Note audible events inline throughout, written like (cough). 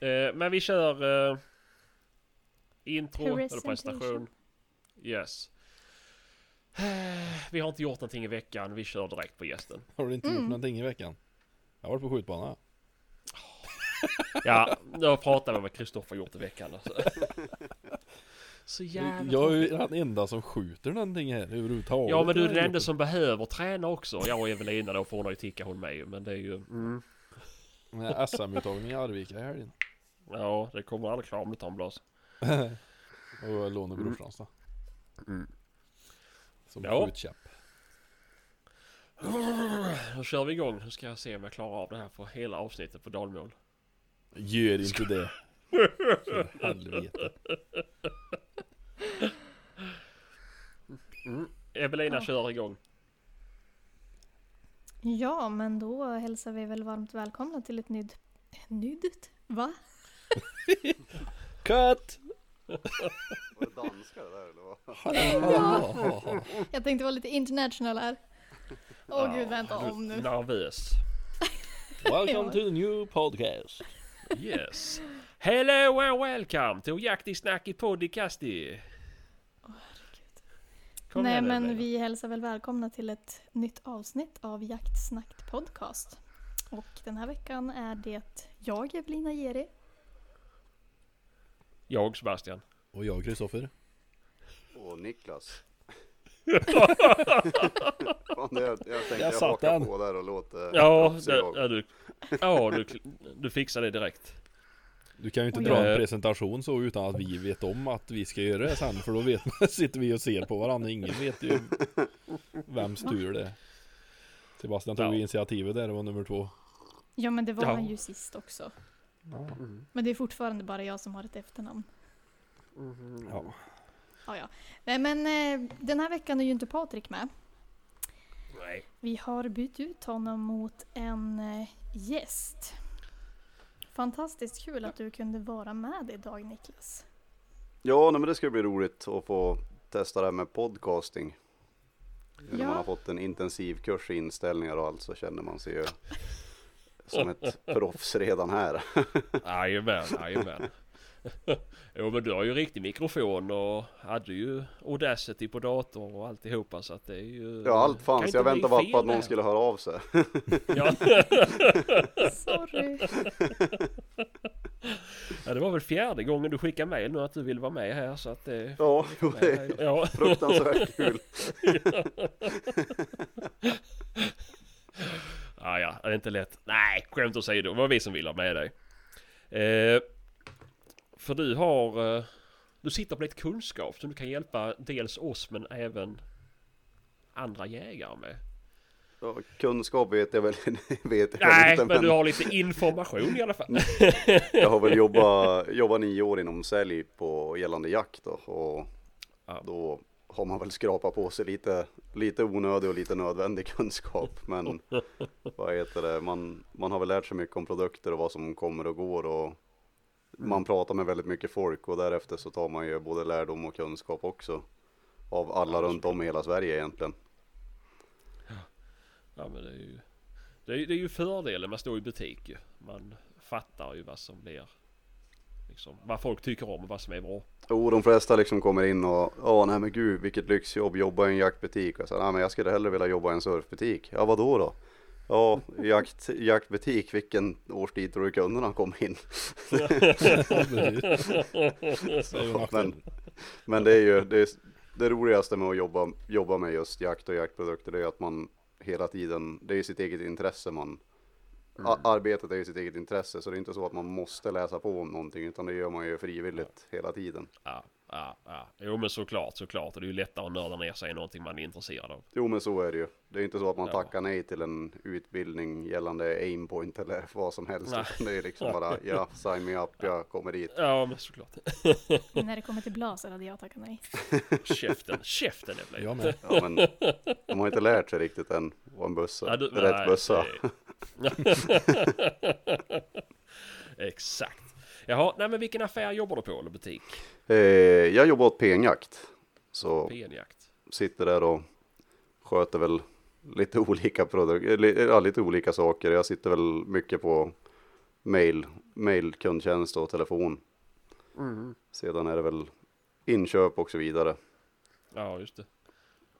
Eh, men vi kör eh, intro eller Presentation. Yes. Eh, Vi har inte gjort någonting i veckan. Vi kör direkt på gästen. Har du inte Mm. gjort någonting i veckan? Jag har varit på skjutbana. Ja, jag pratade med vad Kristoffer gjort i veckan. Alltså. (laughs) Så jävla Jag är ju den enda som skjuter någonting här överhuvudtaget. Ja men du är den enda som behöver träna också. Jag och Evelina då, för hon har ju tickat hon med. Men det är ju... Mm. SM-uttagning i Arvika i helgen. Ja, det kommer aldrig klara om en blås. Och jag lånar brorsans då. Mm. Som Ja. skjutkäpp. (sniffs) Då kör vi igång. Nu ska jag se om jag klarar av det här för hela avsnittet på dalmål. Gör inte det. För helvete. Evelina Ja. kör igång. Ja, men då hälsar vi väl varmt välkomna till ett nytt... Nytt? Va? (laughs) Cut! Var det danska det där eller vad? (laughs) Ja. (laughs) Jag tänkte vara lite international här. Åh gud, vänta om nu. Nervös. Welcome to the new podcast. Yes. Hello and welcome to Jakti Snacky Podcasti. Kom Nej men vi hälsar väl välkomna till ett nytt avsnitt av Jaktsnackt podcast. Och den här veckan är det jag, Evelina Geri. Jag Sebastian. Och jag Kristoffer. Och Niklas. (laughs) Fan, det, jag tänkte Jag jag, satt den. på där och låter Ja, det, ja, du, ja du, du fixar det direkt. Du kan ju inte Och dra jag- en presentation så utan att vi vet om att vi ska göra det sen för då vet man, (laughs) sitter vi och ser på varandra. Ingen vet ju vems tur det är. Sebastian tog Ja. initiativet där och var nummer två. Ja men det var Ja. han ju sist också. Men det är fortfarande bara jag som har ett efternamn. Ja. Ja, ja. Nej, Men eh, den här veckan är ju inte Patrik med. Nej. Vi har bytt ut honom mot en eh, gäst. Fantastiskt kul att du kunde vara med idag Niklas. Ja, nej, men det ska bli roligt att få testa det här med podcasting. Nu När Ja. man har fått en intensiv kurs i inställningar och allt så känner man sig ju som ett (laughs) proffs redan här. (laughs) Jajamän, jajamän. (laughs) Jo men du har ju riktig mikrofon och hade ju Audacity på dator och alltihopa så att det är ju... Ja, allt fanns. Jag väntade bara på att någon skulle höra av sig. Ja. Sorry. ja, det var väl fjärde gången du skickade mail nu att du vill vara med här så att det... Ja, jo, det är Ja. fruktansvärt kul. Ja, ja, det är inte lätt. Nej, skämt åsido. Det var vi som ville ha med dig. Eh, för du har... Eh, du sitter på lite kunskap som du kan hjälpa dels oss men även andra jägare med. Ja, kunskap vet jag väl, (laughs) vet jag Nej, inte, men du har lite information i alla fall. (laughs) Jag har väl jobbat, jobbat nio år inom sälj på gällande jakt då, och Ja. då har man väl skrapat på sig lite, lite onödig och lite nödvändig (laughs) kunskap. Men vad heter det, man, man har väl lärt sig mycket om produkter och vad som kommer och går och man pratar med väldigt mycket folk och därefter så tar man ju både lärdom och kunskap också av alla runt om i hela Sverige egentligen. Ja, men det är ju... Det är, det är ju fördelen med att stå i butik ju. Man fattar ju vad som blir... Liksom, vad folk tycker om och vad som är bra. Jo, de flesta liksom kommer in och, ja nej men gud vilket lyxjobb, jobba i en jaktbutik. Och sa, nej men jag skulle hellre vilja jobba i en surfbutik. Ja, vad då då? Ja, jakt, jaktbutik, vilken årstid tror du kunderna kommer in? (laughs) Nackdel. Men, men det är ju det, det roligaste med att jobba, jobba med just jakt och jaktprodukter, det är att man hela tiden, det är sitt eget intresse man a- Arbetet är ju sitt eget intresse så det är inte så att man måste läsa på om någonting utan det gör man ju frivilligt hela tiden. Ja, ja, ja. Jo men såklart, såklart. Och det är ju lättare att nörda ner sig i någonting man är intresserad av. Jo men så är det ju. Det är inte så att man Ja. tackar nej till en utbildning gällande aimpoint eller (laughs) vad som helst. Det är liksom bara, ja, sign me up, jag kommer dit. Ja men såklart. När det kommer till blaser hade jag tackat nej. (laughs) Käften, käften Evelina. Jag med. Ja, men de har inte lärt sig riktigt än vad en bössa, Ja, du- rätt nej, bössa. det- (laughs) Exakt. Jaha, nej men vilken affär jobbar du på eller butik? Eh, jag jobbar åt Penjakt. Så PN-jakt. sitter där och sköter väl lite (laughs) olika produkter, ja, lite olika saker. Jag sitter väl mycket på mail, mail, kundtjänst och telefon. Mm. Sedan är det väl inköp och så vidare. Ja, just det.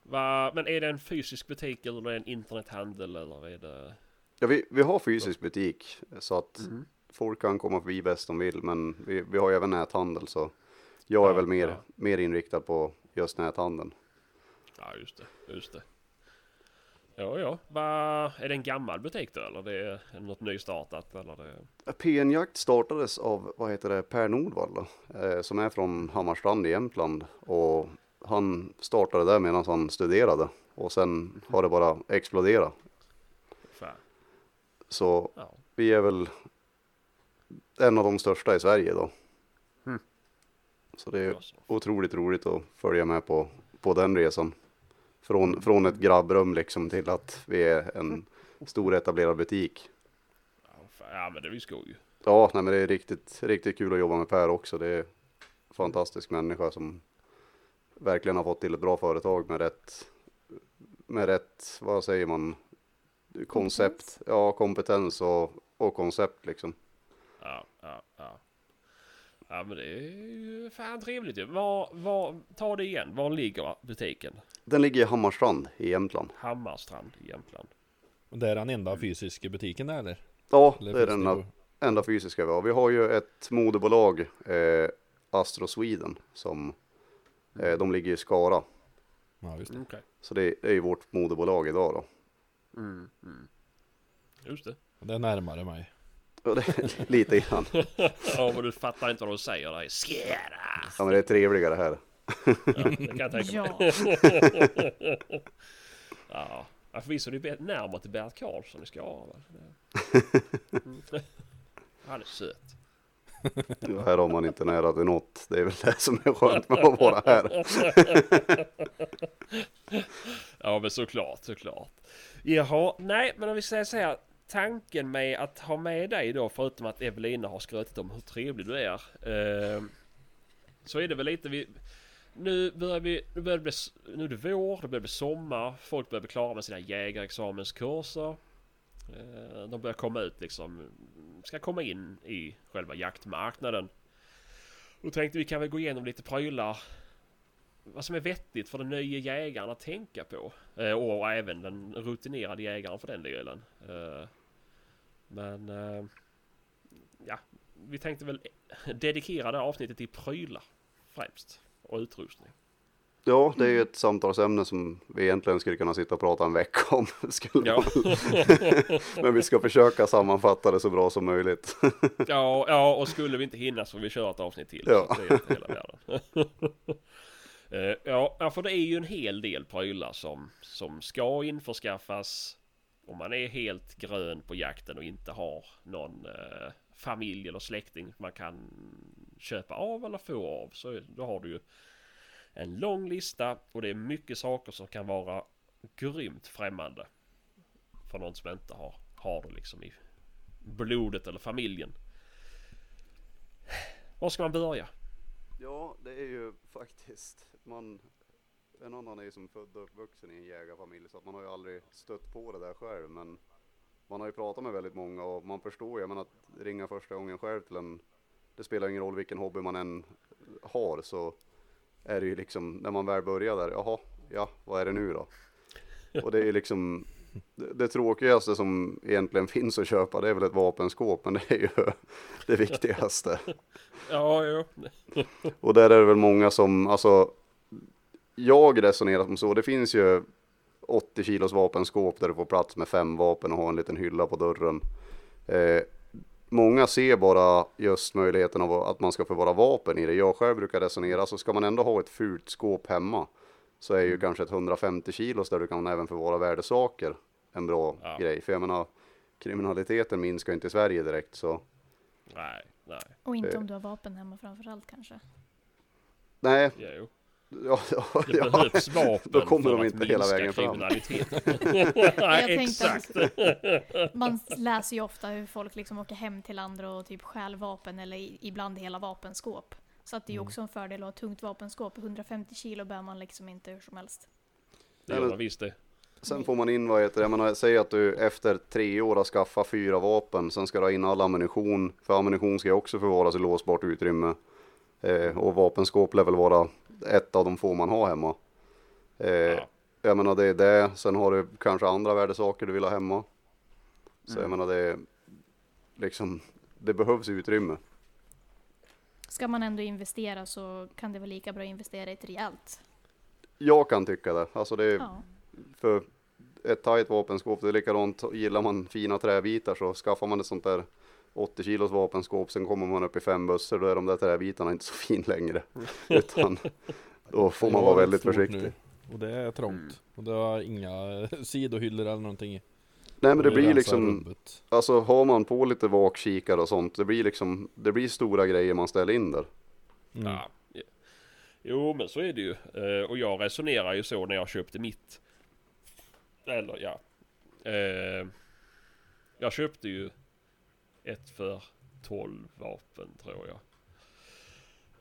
Va, men är det en fysisk butik eller är det en internethandel eller är det? Ja, vi, vi har fysisk butik så att Mm. Folk kan komma förbi bäst de vill, men vi, vi har ju även näthandel så jag är Ja, väl mer, ja. mer inriktad på just näthandeln. Ja, just det. Just det. Ja, ja. Va, är det en gammal butik då eller det är något nystartat eller det? PN-jakt startades av, vad heter det, Per Nordvall eh, som är från Hammarstrand i Jämtland och han startade där medan han studerade och sen har det bara exploderat. Fan. Så Ja. vi är väl en av de största i Sverige då. Mm. Så det är otroligt roligt att följa med på, på den resan. Från, från ett grabbrum liksom till att vi är en stor etablerad butik. Ja, men det är ju skoj. Ja, nej, men det är riktigt, riktigt kul att jobba med Per också. Det är en fantastisk människa som verkligen har fått till ett bra företag med rätt, med rätt, vad säger man, koncept, Kompetens. ja kompetens och, och koncept liksom. Ja, ja, ja. Ja, men det är ju fan trevligt ju. Var, var, ta det igen. Var ligger butiken? Den ligger i Hammarstrand i Jämtland. Hammarstrand i Jämtland. Det är den enda fysiska butiken där eller? Ja, eller det är den enda, enda fysiska vi har. Vi har ju ett moderbolag, eh, Astro Sweden, som eh, de ligger i Skara. Ja, just det. Okej. Så det, det är ju vårt moderbolag idag då. Mm, mm. Just det. Det är närmare mig. (laughs) Lite grann. Ja, men du fattar inte vad de säger där. Skera! Ja, men det är trevligare här. Ja, det kan jag tänka mig. Ja, (laughs) Ja. Förvisso är det närmare till Bert Karlsson i Skara. Mm. (laughs) Han är söt. Ja, här har man inte nära till något. Det är väl det som är skönt med att vara här. Ja men såklart, såklart. Jaha, nej men om vi säger så här. Tanken med att ha med dig då, förutom att Evelina har skrutit om hur trevlig du är. Eh, så är det väl lite vi... Nu börjar vi... Nu, börjar det bli, nu är det vår, det börjar bli sommar. Folk börjar bli klara med sina jägarexamenskurser. Eh, de börjar komma ut liksom. Ska komma in i själva jaktmarknaden. Då tänkte vi kan väl gå igenom lite prylar vad som är vettigt för den nya jägaren att tänka på. Eh, och även den rutinerade jägaren för den delen. Eh, men eh, ja, vi tänkte väl dedikera det här avsnittet till prylar främst. Och utrustning. Ja, det är ju ett samtalsämne som vi egentligen skulle kunna sitta och prata en vecka om. (laughs) Skulle Ja. Men vi ska försöka sammanfatta det så bra som möjligt. Ja, ja, och skulle vi inte hinna så får vi köra ett avsnitt till. Ja. Så det är inte hela världen. (laughs) Eh, ja, ja, för det är ju en hel del prylar som, som ska införskaffas. Om man är helt grön på jakten och inte har någon eh, familj eller släkting man kan köpa av eller få av. Så då har du ju en lång lista och det är mycket saker som kan vara grymt främmande. För någon som inte har, har det liksom i blodet eller familjen. Var ska man börja? Ja, det är ju (laughs) faktiskt, man, en annan är ju som född och uppvuxen i en jägarfamilj så att man har ju aldrig stött på det där själv men man har ju pratat med väldigt många och man förstår ju, men att ringa första gången själv till en, det spelar ingen roll vilken hobby man än har så är det ju liksom, när man väl börjar där, jaha, ja, vad är det nu då? Och det är ju liksom, det, det tråkigaste som egentligen (laughs) finns att köpa det är väl ett vapenskåp, men det är ju (laughs) det viktigaste. Ja, jo. Och där är det väl många som, alltså, jag resonerar som så, det finns ju 80 kilos vapenskåp där du får plats med fem vapen och har en liten hylla på dörren. Eh, många ser bara just möjligheten av att man ska förvara vapen i det. Jag själv brukar resonera, så ska man ändå ha ett fult skåp hemma så är ju kanske ett 150 kilos där du kan även förvara värdesaker en bra Ja. grej. För jag menar, kriminaliteten minskar inte i Sverige direkt så. Nej, nej. och inte Eh. om du har vapen hemma framförallt kanske. Nej, Jo. Ja, ja, Det ja. behövs vapen Då kommer för de att inte hela vägen fram. (laughs) nej, tänkte exakt. Man läser ju ofta hur folk liksom åker hem till andra och typ stjäl vapen eller ibland hela vapenskåp. Så att det är ju också en fördel att ha tungt vapenskåp. 150 kilo bär man liksom inte hur som helst. Det gör man visst det. Sen får man in, vad heter det, jag menar, säg att du efter tre år har skaffat fyra vapen, sen ska du ha in all ammunition, för ammunition ska ju också förvaras i låsbart utrymme. Eh, och vapenskåp lär väl vara ett av de få man har hemma. Eh, Ja. Jag menar det är det, sen har du kanske andra värdesaker du vill ha hemma. Så jag Mm. menar det är liksom, det behövs utrymme. Ska man ändå investera så kan det vara lika bra att investera i ett rejält. Jag kan tycka det, alltså det är Ja. för ett tajt vapenskåp, det är likadant, gillar man fina träbitar så skaffar man ett sånt där 80 kilos vapenskåp, sen kommer man upp i fem bussar, då är de där träbitarna inte så fin längre. (laughs) (laughs) Utan då får man vara var väldigt försiktig. nu, Och det är trångt. Och det har inga sidohyllor eller någonting i. Nej men det blir liksom, rubbet. alltså har man på lite vakkikare och sånt, det blir liksom, det blir stora grejer man ställer in där. Mm. Ja. Jo men så är det ju. Eh, och jag resonerar ju så när jag köpte mitt. Eller ja. Eh, jag köpte ju ett för 12 vapen tror jag.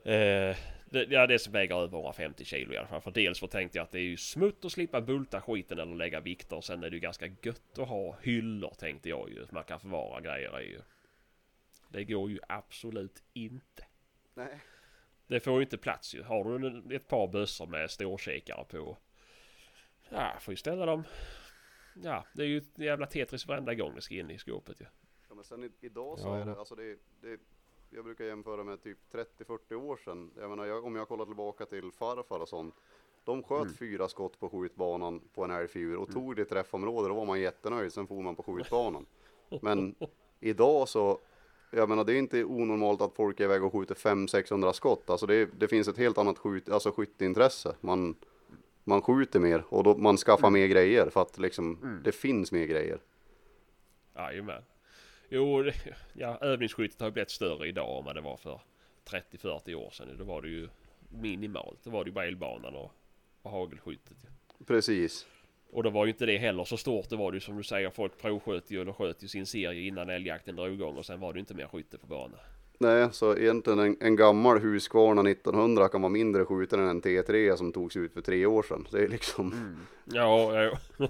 Eh, det, ja det som väger över 150 kilo i alla fall. För dels så tänkte jag att det är ju smutt att slippa bulta skiten eller lägga vikter. Och sen är det ju ganska gött att ha hyllor tänkte jag ju. Man kan förvara grejer i ju. Det går ju absolut inte. Nej. Det får ju inte plats ju. Har du ett par bössor med storkikare på. Ja, får ju ställa dem. Ja, det är ju jävla Tetris varenda gång det ska in i skåpet ju. Ja, men sen i, idag så Ja. är det, alltså det, det, jag brukar jämföra med typ 30-40 år sedan. Jag menar, jag, om jag kollar tillbaka till farfar och sånt. De sköt Mm. fyra skott på skjutbanan på en älgfjur och tog det i träffområde, då var man jättenöjd, sen for man på skjutbanan. (laughs) Men idag så, jag menar det är inte onormalt att folk är iväg och skjuter 500-600 skott. Alltså det, det finns ett helt annat skjut, alltså skytteintresse. Man, man skjuter mer och då, man skaffar mer grejer för att liksom, det finns mer grejer. Jajamän. Jo, ja, övningsskyttet har blivit större idag än vad det var för 30-40 år sedan. Då var det ju minimalt. Då var det ju bara elbanan och, och hagelskyttet. Precis. Och då var ju inte det heller så stort. Det var det ju som du säger, folk provsköt ju eller sköt ju sin serie innan älgjakten drog igång och sen var det ju inte mer skytte på banan. Nej, så egentligen en, en gammal Husqvarna 1900 kan vara mindre skjuten än en T3 som togs ut för tre år sedan. Det är liksom, Ja, ja.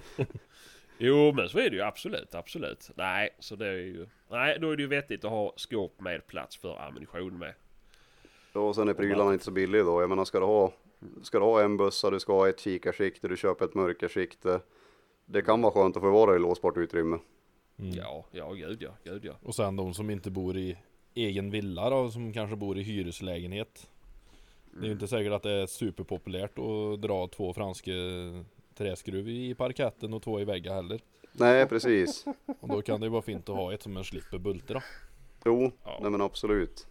Jo men så är det ju absolut, absolut. Nej, så det är ju... Nej, då är det ju vettigt att ha skåp med plats för ammunition med. ja, och sen är prylarna inte så billiga då. Jag menar, ska du ha, ska du ha en bössa, du ska ha ett kikarsikte, du köper ett mörkersikte. Det kan vara skönt att förvara i låsbart utrymme. Mm. Ja, ja, gud ja, gud ja. Och sen de som inte bor i egen villa då, som kanske bor i hyreslägenhet. Det är ju inte säkert att det är superpopulärt att dra två franska träskruv i parketten och två i väggen heller. Nej, precis. Och då kan det ju vara fint att ha ett som en slipper bultra. Jo, Ja. nej men absolut.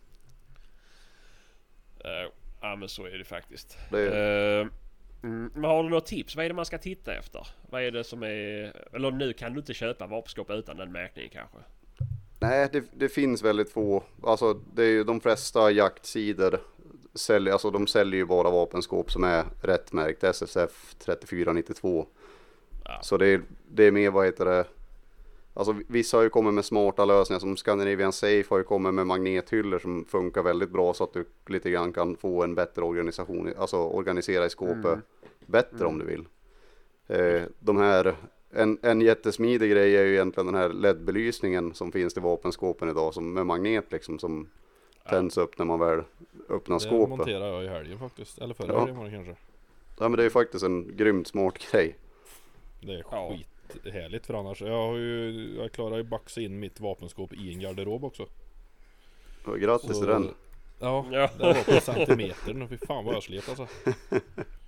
Eh, Ja men så är det faktiskt. Det är, Eh, mm, men har du några tips? Vad är det man ska titta efter? Vad är det som är... Eller nu kan du inte köpa vapenskåp utan den märkningen kanske? nej, det, det finns väldigt få. Alltså, det är ju de flesta jaktsidor säljer, alltså de säljer ju bara vapenskåp som är rätt märkt SSF 3492. Ja. Så det är, det är mer, vad heter det, alltså vissa har ju kommit med smarta lösningar som Scandinavian Safe har ju kommit med magnethyllor som funkar väldigt bra så att du lite grann kan få en bättre organisation, alltså organisera i skåpet bättre om du vill. Eh, de här, en, en jättesmidig grej är ju egentligen den här LED-belysningen som finns i vapenskåpen idag som med magnet liksom som tänds upp när man väl öppnar Det skåpet. monterade jag i helgen faktiskt. Eller förra Ja. helgen var det kanske. Ja men det är ju faktiskt en grymt smart grej. Det är Ja. skithärligt för annars. Jag har ju, jag klarar ju baxa in mitt vapenskåp i en garderob också. Och grattis Så- till den. Ja, Ja. det var på centimetern och fy fan vad jag slet alltså.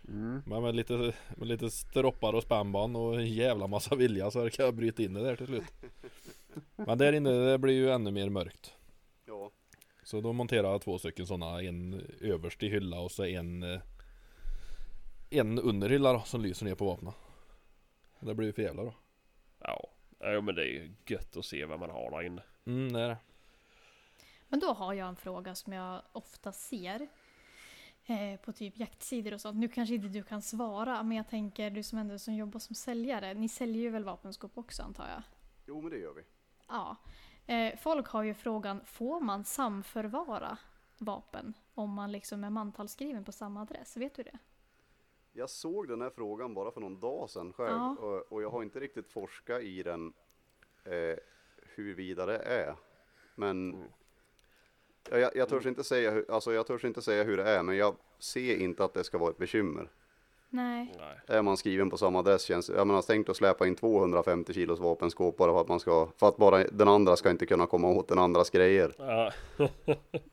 Mm. Men med lite, med lite stroppar och spännband och en jävla massa vilja så kan jag bryta in det där till slut. Men där inne det blir ju ännu mer mörkt. Så då monterar jag två stycken sådana, en överst i hylla och så en eh, En under hylla då, som lyser ner på vapnen. Det blir ju för jävla då. Ja. ja, men det är ju gött att se vad man har där inne. Mm, det är det. Men då har jag en fråga som jag ofta ser eh, på typ jaktsidor och sånt. Nu kanske inte du kan svara, men jag tänker du som ändå som jobbar som säljare. Ni säljer ju väl vapenskåp också antar jag? Jo men det gör vi. Ja. Eh, folk har ju frågan, får man samförvara vapen om man liksom är mantalsskriven på samma adress? Vet du det? Jag såg den här frågan bara för någon dag sedan själv Ja. och, och jag har inte riktigt forskat i den eh, huruvida det är. Men ja, jag, jag törs inte säga, hur- alltså jag törs inte säga hur det är, men jag ser inte att det ska vara ett bekymmer. Nej. Är man skriven på samma adress känns Jag menar tänkt att släpa in 250 kilos vapenskåp bara för att man ska, för att bara den andra ska inte kunna komma åt den andras grejer. Ja. (laughs)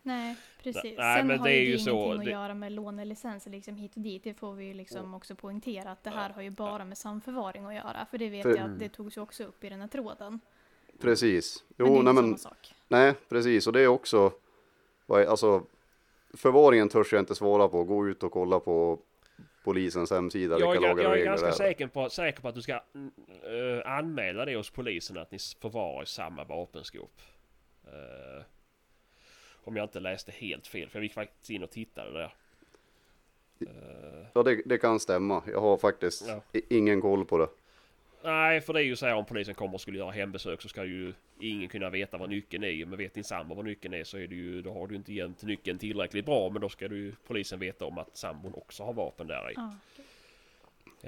Nej, precis. Nej, Sen men har det är ju det så, ingenting att det- göra med lånelicenser liksom hit och dit. Det får vi ju liksom också poängtera att det här har ju bara med samförvaring att göra. För det vet För- jag att det togs ju också upp i den här tråden. Precis. Men det är Jo, inte nej men, samma sak. nej precis. Och det är också, alltså, förvaringen törs jag inte svara på. Gå ut och kolla på polisens hemsida, Jag, vilka lagar jag och är ganska säker på, säker på att du ska eh, anmäla det hos polisen att ni förvarar i samma vapenskåp. Eh, om jag inte läste helt fel, för jag gick faktiskt in och tittade där. Eh, Ja, det, det kan stämma. Jag har faktiskt Ja. ingen koll på det. nej, för det är ju så här om polisen kommer och skulle göra hembesök så ska ju ingen kunna veta vad nyckeln är. Men vet din sambo vad nyckeln är så är det ju, då har du inte gömt nyckeln tillräckligt bra. Men då ska du polisen veta om att sambon också har vapen där i. Ja.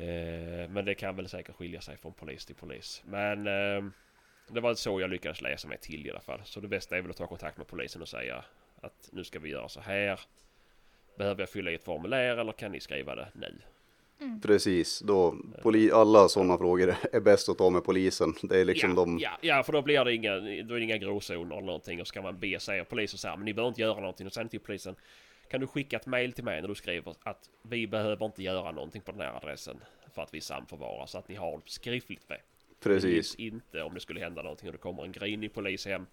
Eh, men det kan väl säkert skilja sig från polis till polis. Men eh, det var så jag lyckades läsa mig till i alla fall. Så det bästa är väl att ta kontakt med polisen och säga att nu ska vi göra så här. Behöver jag fylla i ett formulär eller kan ni skriva det nu? Precis, då poli, alla sådana frågor (laughs) är bäst att ta med polisen. Det är liksom ja, de, ja, ja, för då blir det inga, då är det inga gråzoner eller någonting. Och ska man be säga polisen så här, men ni behöver inte göra någonting. Och sen till polisen, kan du skicka ett mail till mig när du skriver att vi behöver inte göra någonting på den här adressen för att vi samförvarar så att ni har skriftligt med. precis. Minns inte om det skulle hända någonting och det kommer en grinig polis hem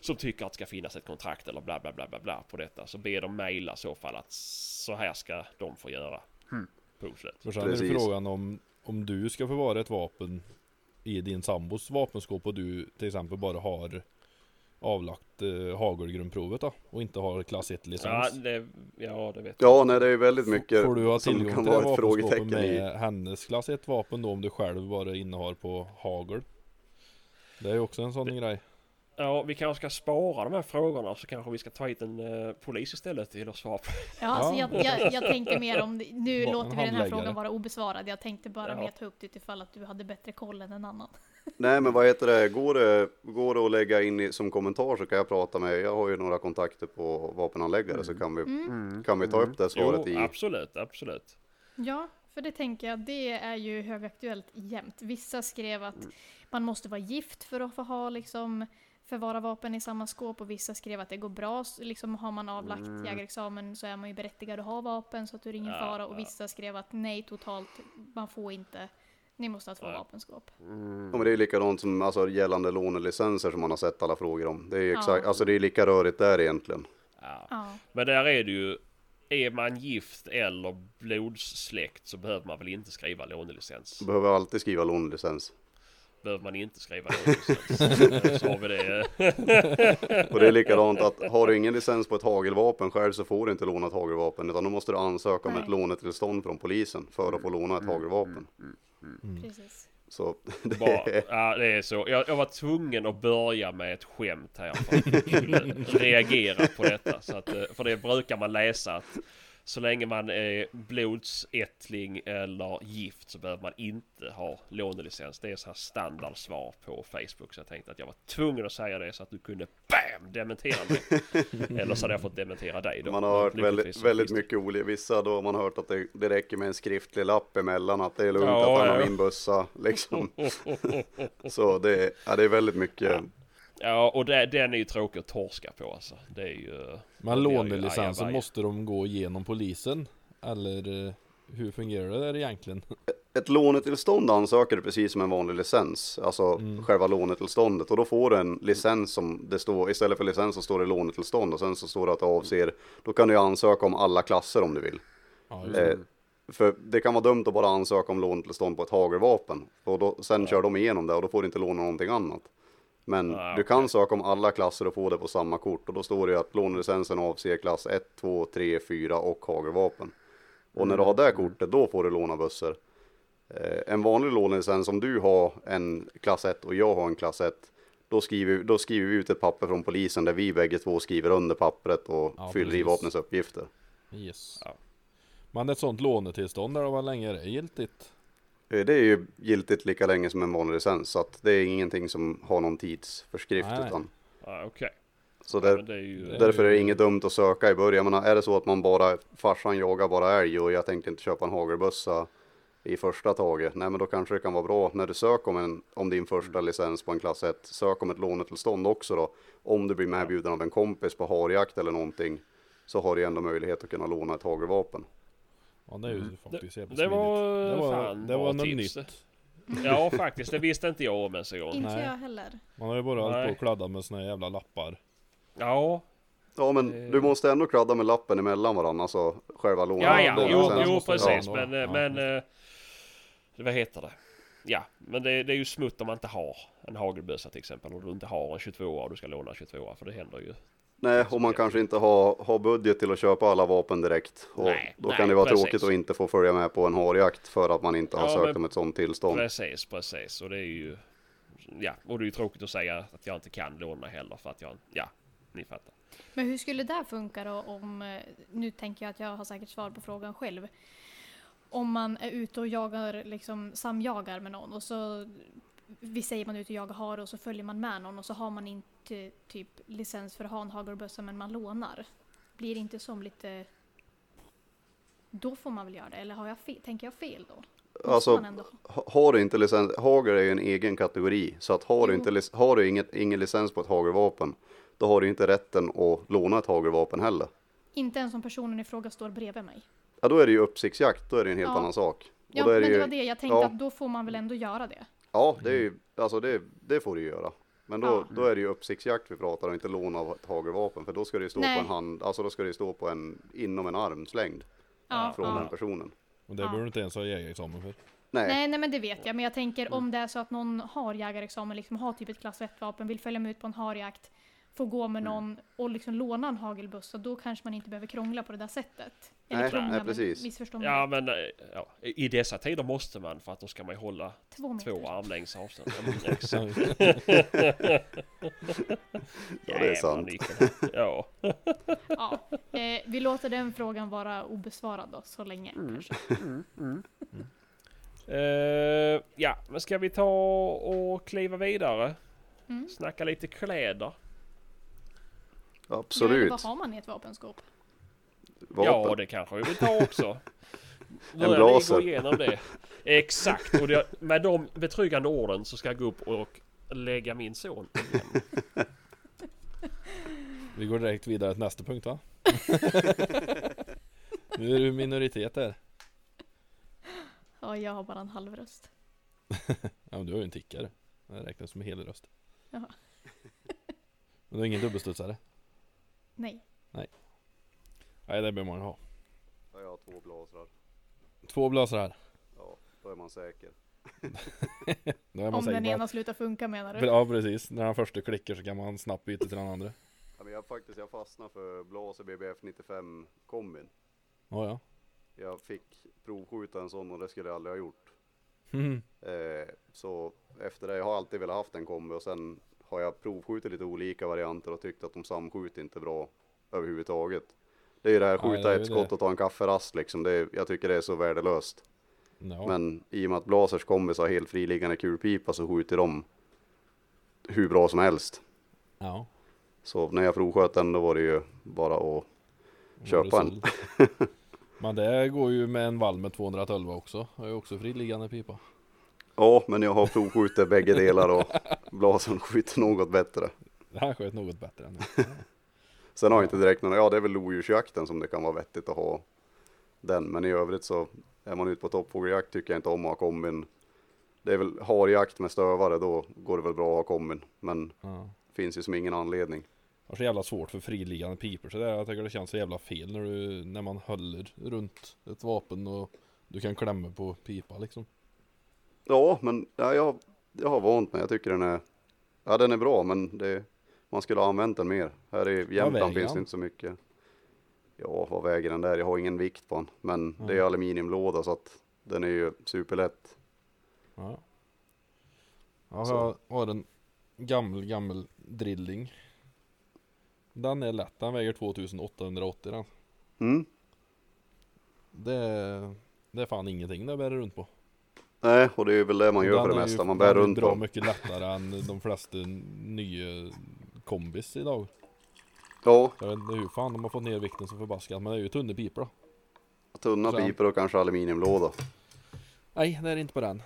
som tycker att det ska finnas ett kontrakt eller bla bla bla bla bla på detta. Så be dem mejla i så fall att så här ska de få göra. Punkt slut. För sen är det Precis. frågan om, om du ska förvara ett vapen i din sambos vapenskåp och du till exempel bara har avlagt eh, hagelgrundprovet då och inte har klass 1 Ja, licens. det, ja, det vet Ja, nej det är väldigt mycket Får du ha som tillgång kan till det vara ett vapenskåpet frågetecken i. med hennes klass 1 vapen då om du själv bara innehar på hagel? Det är ju också en sån grej. Ja, vi kanske ska spara de här frågorna så kanske vi ska ta hit en eh, polis istället till att svara på. Ja, alltså Ja. jag, jag, jag tänkte mer om, nu Var- låter vi den här frågan vara obesvarad. Jag tänkte bara Ja. mer ta upp det utifall att du hade bättre koll än en annan. (laughs) Nej men vad heter det, går det, går det att lägga in i, som kommentar så kan jag prata med, jag har ju några kontakter på vapenanläggare så kan vi, kan vi ta upp det svaret Jo, i. absolut, absolut. Ja, för det tänker jag, det är ju högaktuellt jämt. Vissa skrev att man måste vara gift för att få ha liksom förvara vapen i samma skåp och vissa skrev att det går bra, liksom har man avlagt jägarexamen så är man ju berättigad att ha vapen så att det är ingen Ja, fara och ja. vissa skrev att nej totalt, man får inte, ni måste ha två Ja. vapenskåp. Ja, men det är likadant som alltså, gällande lånelicenser som man har sett alla frågor om. Det är ju Ja. exakt, alltså det är lika rörigt där egentligen. Ja. Ja, Men där är det ju, är man gift eller blodssläkt så behöver man väl inte skriva lånelicens. Behöver alltid skriva lånelicens. Behöver man inte skriva lånelicens. (laughs) så har vi det. (laughs) Och det är likadant att har du ingen licens på ett hagelvapen själv så får du inte låna ett hagelvapen utan då måste du ansöka om Nej. ett lånetillstånd från polisen för att få låna ett hagelvapen. precis. Så (laughs) det Bara, är, ja, det är så. Jag, jag var tvungen att börja med ett skämt här för att reagera på detta. Så att, eh, för det brukar man läsa att så länge man är blodsättling eller gift så behöver man inte ha lånelicens. Det är så här standardsvar på Facebook. Så jag tänkte att jag var tvungen att säga det så att du kunde BAM! Dementera mig. (laughs) Eller så hade jag fått dementera dig då. man har hört väldigt, väldigt mycket olika, vissa då har man hört att det, det räcker med en skriftlig lapp emellan att det är lugnt Ja, att han har ja. min bössa liksom. (laughs) Så det, är- ja, det är väldigt mycket, Ja, och det, den är ju tråkig att torska på alltså. Det är ju... Men lånelicensen måste de gå igenom polisen? Eller eh, hur fungerar det där egentligen? (laughs) ett lånetillstånd ansöker du precis som en vanlig licens, alltså Mm. själva lånetillståndet och då får du en licens som det står, istället för licens så står det lånetillstånd och sen så står det att det avser, då kan du ansöka om alla klasser om du vill. Ja, just det. Eh, för det kan vara dumt att bara ansöka om lånetillstånd på ett hagelvapen. Och då, sen kör de igenom det och då får du inte låna någonting annat. Men Ah, du kan söka om alla klasser och få det på samma kort. Och då står det ju att lånelicensen avser klass 1, 2, 3, 4 och hagelvapen. Och när du har det kortet, då får du låna bössor. Eh, en vanlig lånelicens, om du har en klass 1 och jag har en klass 1. Då skriver, då skriver vi ut ett papper från polisen där vi bägge två skriver under pappret och Ja, fyller i precis. vapnets uppgifter. Yes. Ja. Men ett sånt lånetillstånd där var länge är det giltigt? Eh, Det är ju giltigt lika länge som en vanlig licens, så att det är ingenting som har någon tidsförskrift. Nej. Utan, Ja, Okej. så Ja, där, men det är ju... det- därför är det inget dumt att söka i början. Men är det så att man bara, farsan jagar bara älg och jag tänkte inte köpa en hagelbössa i första taget. Nej men då kanske det kan vara bra när du söker om, en, om din första licens på en klass 1. Sök om ett lånetillstånd också då. Om du blir medbjuden av en kompis på harjakt eller någonting. Så har du ändå möjlighet att kunna låna ett hagelvapen. Ja det är ju Mm. faktiskt jävligt Det var. Det var, fan det var något tips. nytt. Ja (laughs) faktiskt, det visste inte jag om ens en gång. Inte Nej. jag heller. Man har ju bara hållit på och kladdat med såna jävla lappar. Ja, Ja men Eh. du måste ändå kladda med lappen emellan varandra, alltså själva lånet. ja, ja, jo, jo precis. Men, ändå. eh, Ja. men, eh, vad heter det? Ja, men det, det är ju smutt om man inte har en hagelbössa till exempel. Och du inte har en 22 och du ska låna en 22 för det händer ju. Nej, och man kanske inte har, har budget till att köpa alla vapen direkt. Och Nej, då nej, kan det vara precis. tråkigt att inte få följa med på en harjakt för att man inte har Ja, sökt men- om ett sådant tillstånd. Precis, precis. Och det är ju... Ja, och det är ju tråkigt att säga att jag inte kan låna heller för att jag... Ja, ni fattar. Men hur skulle det funka då om, eh, nu tänker jag att jag har säkert svar på frågan själv. Om man är ute och jagar, liksom samjagar med någon och så, vi säger man är ute och jagar hare och så följer man med någon och så har man inte typ licens för att ha en hagelbössa men man lånar. Blir det inte som lite, då får man väl göra det, eller har jag fel, tänker jag fel då? Alltså, har du inte licens, hagel är ju en egen kategori. Så att har du, inte, har du inget, ingen licens på ett hagelvapen, då har du inte rätten att låna ett hagelvapen heller. Inte ens om personen i fråga står bredvid mig. Ja, då är det ju uppsiktsjakt, då är det en helt Ja. annan sak. Ja, då är men det det ju, var det jag tänkte ja. att då får man väl ändå göra det. Ja, det är ju, alltså det, det får du göra. Men då, Ja. då är det ju uppsiktsjakt vi pratar och inte lån av ett hagelvapen. För då ska det ju stå Nej. på en hand, alltså då ska det ju stå på en, inom en armslängd Ja, från ja. den personen. Och det Ja. behöver du inte ens ha jägarexamen för. Nej, Nej, nej men det vet jag. Men jag tänker om det är så att någon har jägarexamen, liksom har typ ett klass 1-vapen, vill följa med ut på en harjakt, får gå med någon och liksom låna en hagelbössa, då kanske man inte behöver krångla på det där sättet. Eller Nej, krångla, nej, precis. missförstå mig. Ja, men eh, ja, i dessa tider måste man för att då ska man ju hålla Två meter. två armlängds avstånd. (laughs) (laughs) Ja, det är sant. (laughs) Ja. Ja, eh, vi låter den frågan vara obesvarad då, så länge Mm. kanske. Eh, ja, men ska vi ta och kliva vidare? Mm. Snacka lite kläder. Ja, absolut. vad har man i ett vapenskåp? Ja, Vapen. det kanske vi vill ta också. (laughs) En blaser. gå igenom det? Exakt, och det, med de betryggande orden så ska jag gå upp och lägga min son igen. Vi går direkt vidare till nästa punkt va? (laughs) nu är du minoritet där. Ja, jag har bara en halv röst. (laughs) Ja men du har ju en tickare. Det räknas som en hel röst. Jaha. Men du har ingen dubbelstudsare? Nej. Nej det behöver man ha. Ja, Jag har två blasrar. Två blåsare här. Ja, då är man säker. (laughs) Då är man Om säker den på ena slutar funka menar du? Ja precis, när den första klickar så kan man snabbt byta till den andra. Ja, men jag faktiskt, jag fastnade för Blaser BBF 95 kombin. Ja ja. Jag fick provskjuta en sån och det skulle jag aldrig ha gjort. Mhm. (laughs) Eh, så efter det, jag har alltid velat haft en kombi och sen har jag provskjutit lite olika varianter och tyckt att de samskjuter inte bra överhuvudtaget. Det är ju det här skjuta det är ett skott det. och ta en kafferast liksom. Det är, jag tycker det är så värdelöst. Ja. Men i och med att Blasers kombis har helt friliggande kulpipa så skjuter de hur bra som helst. ja. Så när jag provsköt den då var det ju bara att Köpa det en. (laughs) Men det går ju med en vall med 212 också. Jag har ju också friliggande pipa. Ja, men jag har provskjutit bägge delar och Blasen skjuter något bättre. Det här sköt något bättre än det. (laughs) Sen har jag inte direkt någon, ja det är väl lodjursjakten som det kan vara vettigt att ha den. Men i övrigt så är man ute på toppfågeljakt tycker jag inte om att ha kombin. Det är väl harjakt med stövare, då går det väl bra att ha kombin. Men Ja. det finns ju som ingen anledning. Jag har så jävla svårt för friliggande pipor så där. Jag tycker det känns så jävla fel när, du, när man håller runt ett vapen och du kan klämma på pipa liksom. Ja, men ja, jag, jag har vant mig. Jag tycker den är, ja den är bra men det, man skulle ha använt den mer. Här i Jämtland finns det inte så mycket. Ja, vad väger den där? Jag har ingen vikt på den. Men det är Mm. aluminiumlåda så att den är ju superlätt. Ja. Jag har en gammal, gammal drilling. Den är lätt, den väger 2880 den. Mm. det, det är fan ingenting det bär runt på. Nej, och det är väl det man gör för det mesta. Man bär runt bra på. mycket lättare än de flesta nya kombis idag. Ja, Jag vet inte hur fan de har fått ner vikten så förbaskat men det är ju tunnor pipor då. tunna Sen- pipor och kanske aluminiumlåda. Nej det är inte på den.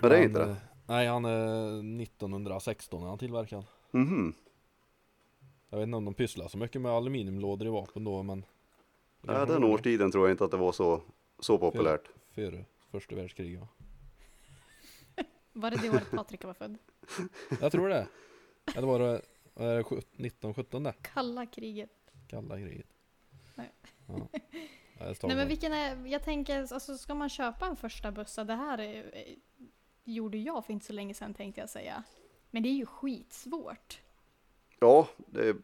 Ja, det är Men, inte det? eh, Nej han är 1916 när han tillverkad. Mhm. Jag vet inte om de pysslar så mycket med aluminiumlådor i vapen då men Ja, den årstiden tror jag inte att det var så, så populärt. Före första världskriget va? Var det det året Patrik var född? (laughs) Jag tror det. Eller var det är det 1917 det? Kalla kriget. Kalla kriget. Nej. Ja. Nej men vilken är, jag tänker, alltså ska man köpa en första bössa, det här är, eh, gjorde jag för inte så länge sedan tänkte jag säga. Men det är ju skitsvårt. Ja, det är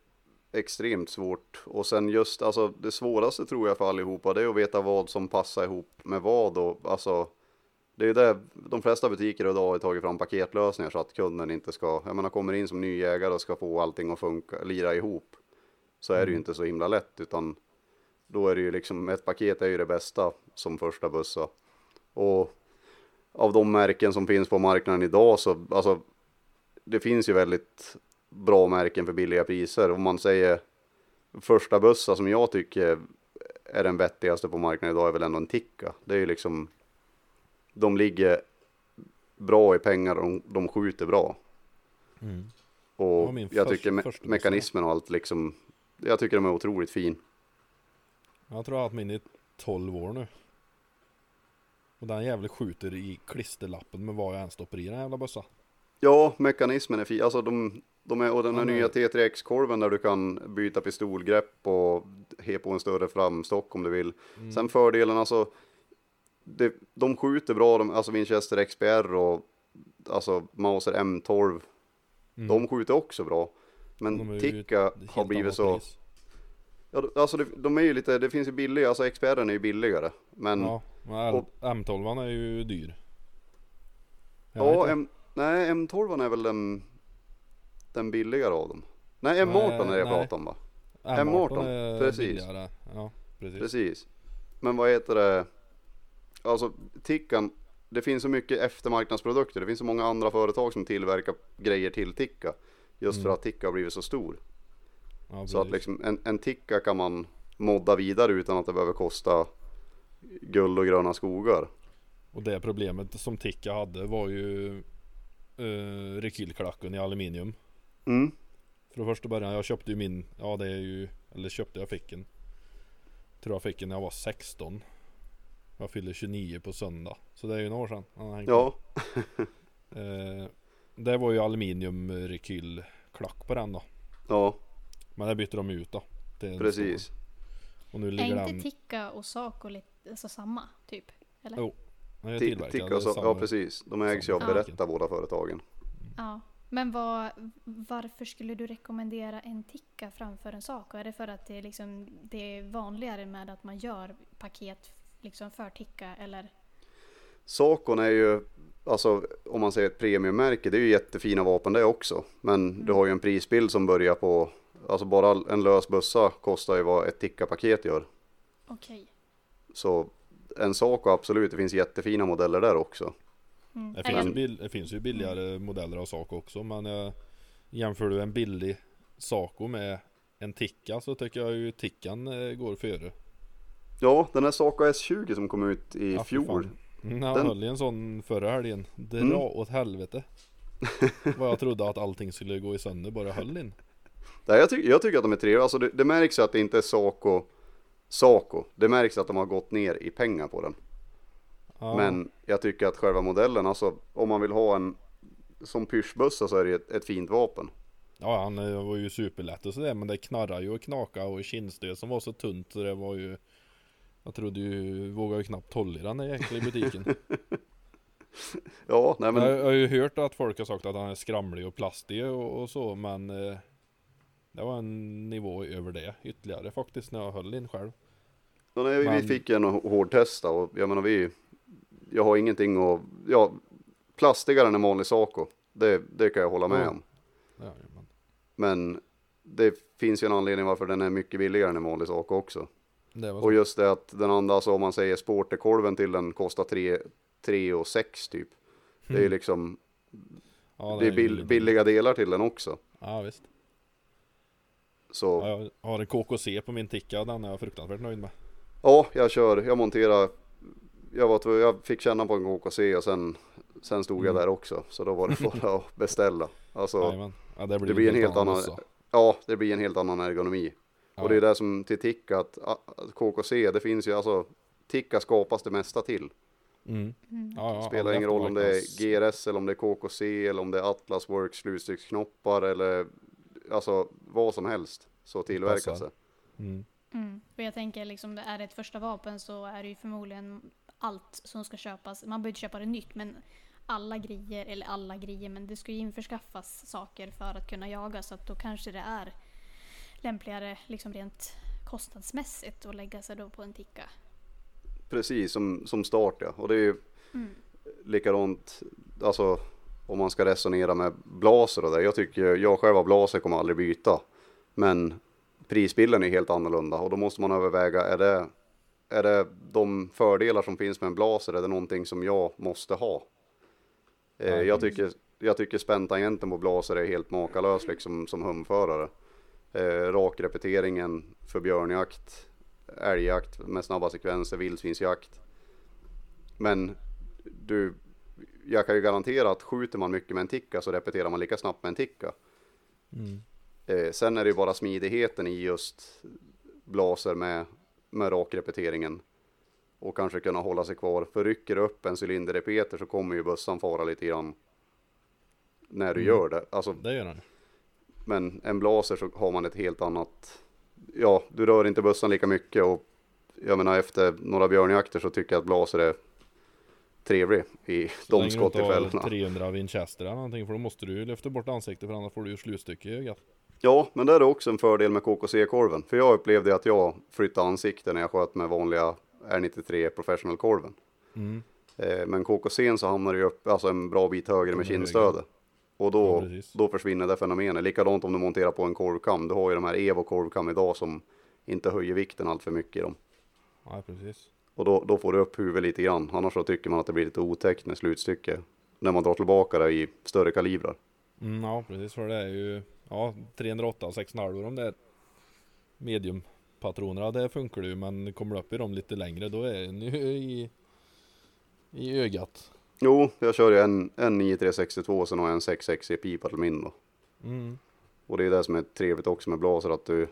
extremt svårt. Och sen just, alltså det svåraste tror jag för allihopa, det är att veta vad som passar ihop med vad och alltså det är det, de flesta butiker idag har tagit fram paketlösningar så att kunden inte ska, jag menar kommer in som ny jägare och ska få allting att funka, lira ihop. Så är det ju Mm. inte så himla lätt utan då är det ju liksom, ett paket är ju det bästa som första bussa. Och av de märken som finns på marknaden idag så, alltså det finns ju väldigt bra märken för billiga priser. Om man säger första bussa som jag tycker är den vettigaste på marknaden idag är väl ändå en Tikka. Det är ju liksom, de ligger bra i pengar och de, de skjuter bra. Mm. Och jag först- tycker me- mekanismen och allt liksom, jag tycker de är otroligt fin. Jag tror jag har haft min i 12 år nu. Och den jävla skjuter i klisterlappen med vad jag än stoppar i den jävla bössa. Ja, mekanismen är fin. Alltså de, de är, och den här Ja, men- nya T3X-korven där du kan byta pistolgrepp och he på en större framstock om du vill. Mm. Sen fördelen alltså, det, de skjuter bra, de, alltså Winchester XPR och alltså Mauser M12, Mm. de skjuter också bra. Men Tikka har blivit så, pris. ja, alltså det, de är ju lite, det finns ju billiga, alltså XPR är ju billigare. Men ja, Ja, men L- och- M12 är ju dyr. Jag inte. M, nej M12 är väl den, den billigare av dem. Nej M18 är det jag nej. pratar om va? M18 M18, är precis. billigare. Ja, precis. Precis. Men vad heter det? Alltså Tickan, det finns så mycket eftermarknadsprodukter. Det finns så många andra företag som tillverkar grejer till Ticka. Just för Mm. att Ticka har blivit så stor. Ja, Så att liksom en, en Ticka kan man modda vidare utan att det behöver kosta guld och gröna skogar. Och det problemet som Tikka hade var ju uh, rekylklacken i aluminium. Mm. För första början, jag köpte ju min, ja det är ju, eller köpte jag fick en. Tror jag fick en när jag var 16. Jag fyllde 29 på söndag. Så det är ju några år sedan. han Ja. (laughs) Eh, det var ju aluminium rekylklack på den då. ja Men det bytte de ut då. precis. Och nu Är ligger inte den, Tikka och Saco lite, alltså samma typ? Eller? Jo. den är Ti- tillverkad. Ticka det är och så, samma- ja precis. De ägs ju av samma Beretta båda företagen. Ja. Men vad, varför skulle du rekommendera en Tikka framför en Saco? Är det för att det är, liksom, det är vanligare med att man gör paket liksom för Tikka eller? Sakon är ju, alltså om man säger ett premiummärke, det är ju jättefina vapen det också. Men du har ju en prisbild som börjar på, alltså bara en lös bössa kostar ju vad ett Tikka-paket gör. Okej. Så en Saco absolut, det finns jättefina modeller där också. Mm. Det finns, jag- ju det finns ju billigare modeller av Saco också men eh, jämför du en billig Saco med en Tikka så tycker jag ju Tickan eh, går före. Ja, den här Saco S20 som kom ut i Ja, fjol. Mm, Jag Den- höll i en sån förra helgen. Dra Mm. åt helvete. (laughs) Vad jag trodde att allting skulle gå i sönder bara jag höll in. Nej, jag, ty- jag tycker att de är trevliga. Alltså det, det märks ju att det inte är Saco, Saco. Det märks att de har gått ner i pengar på den. Ja, Men jag tycker att själva modellen, alltså om man vill ha en som pyrschbössa så är det ett, ett fint vapen. ja han var ju superlätt och sådär men det knarrar ju och knaka och kinnstöd som var så tunt så det var ju Jag trodde ju, vågade ju knappt hålla i den där jäkla i butiken. (laughs) Ja, nej men Jag, jag har ju hört att folk har sagt att han är skramlig och plastig och, och så men eh, Det var en nivå över det ytterligare faktiskt när jag höll in själv. Ja, nej, vi, Men- vi fick en hårdtesta och jag menar vi, jag har ingenting att, ja, plastigare än en vanlig Saco. Det, det kan jag hålla med om. Ja, men, det finns ju en anledning varför den är mycket billigare än en vanlig Saco också. Och så. just det att den andra, alltså om man säger sporterkolven till den kostar 3, 3 och 6 typ. Det är ju liksom, ja, det är bill, billiga delar till den också. Ja visst. Så Ja, jag har en KKC på min ticka den är jag fruktansvärt nöjd med. ja, jag kör, jag monterar. Jag, var, jag fick känna på en KKC och sen, sen stod jag Mm. där också. Så då var det (laughs) bara att beställa. Alltså. Ja, det blir, det blir en helt annan, mössa. ja det blir en helt annan ergonomi. Ja. Och det är det som till Tikka, att, att KKC, det finns ju alltså, Tikka skapas det mesta till. Mm. Mm. Ja, ja, Spelar ingen roll om det är GRS eller om det är KKC eller om det är Atlas Works slutstycksknoppar eller alltså vad som helst så tillverkas det. Mm. Mm. Och jag tänker liksom det är ett första vapen så är det ju förmodligen allt som ska köpas. Man behöver inte köpa det nytt men alla grejer, eller alla grejer, men det ska ju införskaffas saker för att kunna jaga så att då kanske det är lämpligare liksom rent kostnadsmässigt att lägga sig då på en ticka. Precis som, som start ja. Och det är ju Mm. likadant, alltså om man ska resonera med blaser och det. Jag tycker, jag själv har blaser kommer aldrig byta. Men prisbilden är helt annorlunda och då måste man överväga, är det, är det de fördelar som finns med en blaser, är det någonting som jag måste ha? Eh, Ja, jag, tycker, jag tycker späntangenten på blaser är helt makalös liksom som humförare. Eh, rakrepeteringen för björnjakt, älgjakt med snabba sekvenser, vildsvinsjakt. Men du, jag kan ju garantera att skjuter man mycket med en ticka så repeterar man lika snabbt med en ticka. Mm. Eh, sen är det ju bara smidigheten i just blaser med, med rakrepeteringen. Och kanske kunna hålla sig kvar. För rycker du upp en cylinderrepeter så kommer ju bössan fara lite grann. När du Mm. gör det. Alltså, Det gör den. men en blaser så har man ett helt annat. Ja, du rör inte bössan lika mycket och jag menar efter några björnjakter så tycker jag att blaser är trevlig i Så de skottillfällena. 300 Winchester eller någonting för då måste du lyfta bort ansiktet för annars får du ju slutstycke i ögat. Ja, men det är också en fördel med KKC-korven. För jag upplevde att jag flyttade ansikte när jag sköt med vanliga R93 Professional-korven. Mm. Eh, men KKC'n så hamnar det ju upp alltså en bra bit högre med kindstödet. Och Ja, då, precis. då försvinner det fenomenet. Likadant om du monterar på en korvkam. Du har ju de här Evo korvkam idag som inte höjer vikten allt för mycket i dem. Ja precis. Och då, då får du upp huvudet lite grann. Annars så tycker man att det blir lite otäckt med slutstycke. När man drar tillbaka det i större kalibrar. Mm, ja precis för det är ju ja 308 6,5 om det är mediumpatronerna det funkar ju men kommer du upp i dem lite längre då är den ju i i ögat. Jo, jag kör ju en, en 9362 och sen har jag en 66 i pipa till min då. Mm. Och det är det som är trevligt också med blaser att du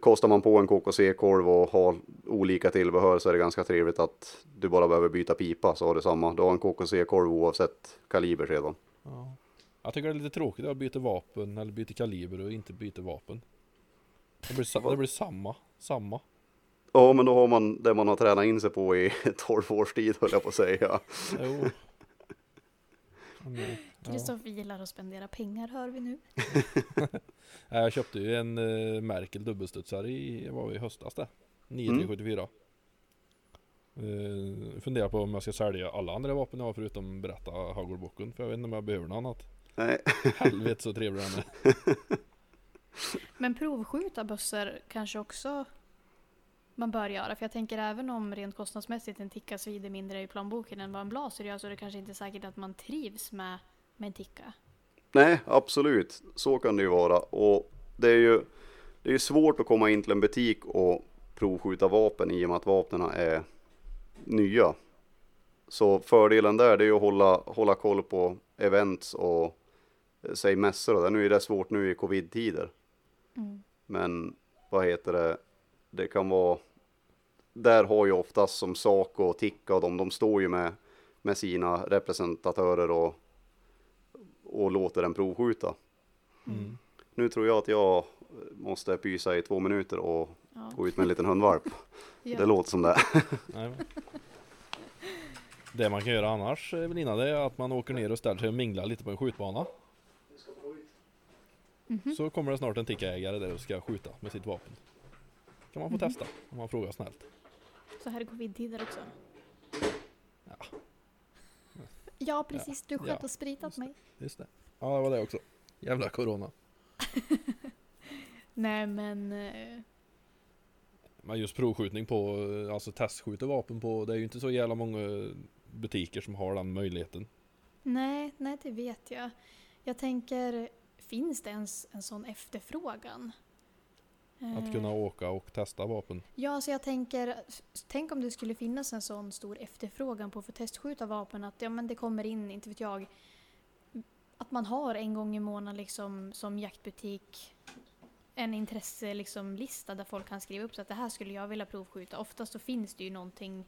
Kostar man på en KKC-korv och har olika tillbehör så är det ganska trevligt att du bara behöver byta pipa så har du samma. Du har en KKC-korv oavsett kaliber sedan. Ja. Jag tycker det är lite tråkigt att byta vapen eller byta kaliber och inte byta vapen. Det blir, det blir samma, samma. Ja, men då har man det man har tränat in sig på i (laughs) 12 års tid höll jag på att säga. Jo. (laughs) Eh, ja. Kristoffer gillar att spendera pengar hör vi nu. (laughs) Jag köpte ju en uh, Merkel dubbelstudsare i, vad var i höstas det. 9374. Uh, funderar på om jag ska sälja alla andra vapen jag har förutom berätta hagelbocken. För jag vet inte om jag behöver något annat. Nej, (laughs) Helvete så trevlig den är. (laughs) Men provskjuta bössor kanske också man bör göra. För jag tänker även om rent kostnadsmässigt en ticka svider mindre i plånboken än vad en blaser gör så är det kanske inte säkert att man trivs med, med en ticka. Nej, absolut. Så kan det ju vara. Och det är ju det är ju svårt att komma in till en butik och provskjuta vapen i och med att vapnen är nya. Så fördelen där det är ju att hålla, hålla koll på events och säg mässor och det. Nu är det svårt nu i covid-tider. Mm. Men vad heter det? Det kan vara. Där har ju oftast som Saco och Ticka och de, de står ju med, med sina representatörer och, och låter den provskjuta. Mm. Nu tror jag att jag måste pysa i två minuter och Ja. gå ut med en liten hundvalp. (laughs) Ja. Det låter som det. (laughs) Det man kan göra annars Evelina det är att man åker ner och ställer sig och minglar lite på en skjutbana. Mhm. Så kommer det snart en tickaägare där och ska skjuta med sitt vapen. Kan man få Mhm. testa om man frågar snällt. Så här är covid-tider också. Ja. Ja precis, du sköt Ja. och spritat mig. Just det. Ja det var det också. Jävla corona. (laughs) Nej men... eh, Men just provskjutning på, alltså testskjuta vapen på, det är ju inte så jävla många butiker som har den möjligheten. Nej, nej det vet jag. Jag tänker, finns det ens en sån efterfrågan? Att Eh, kunna åka och testa vapen. Ja, så jag tänker, tänk om det skulle finnas en sån stor efterfrågan på att få testskjuta vapen att ja, men det kommer in, inte vet jag, att man har en gång i månaden liksom som jaktbutik en intresselista liksom, lista där folk kan skriva upp så att det här skulle jag vilja provskjuta. Oftast så finns det ju någonting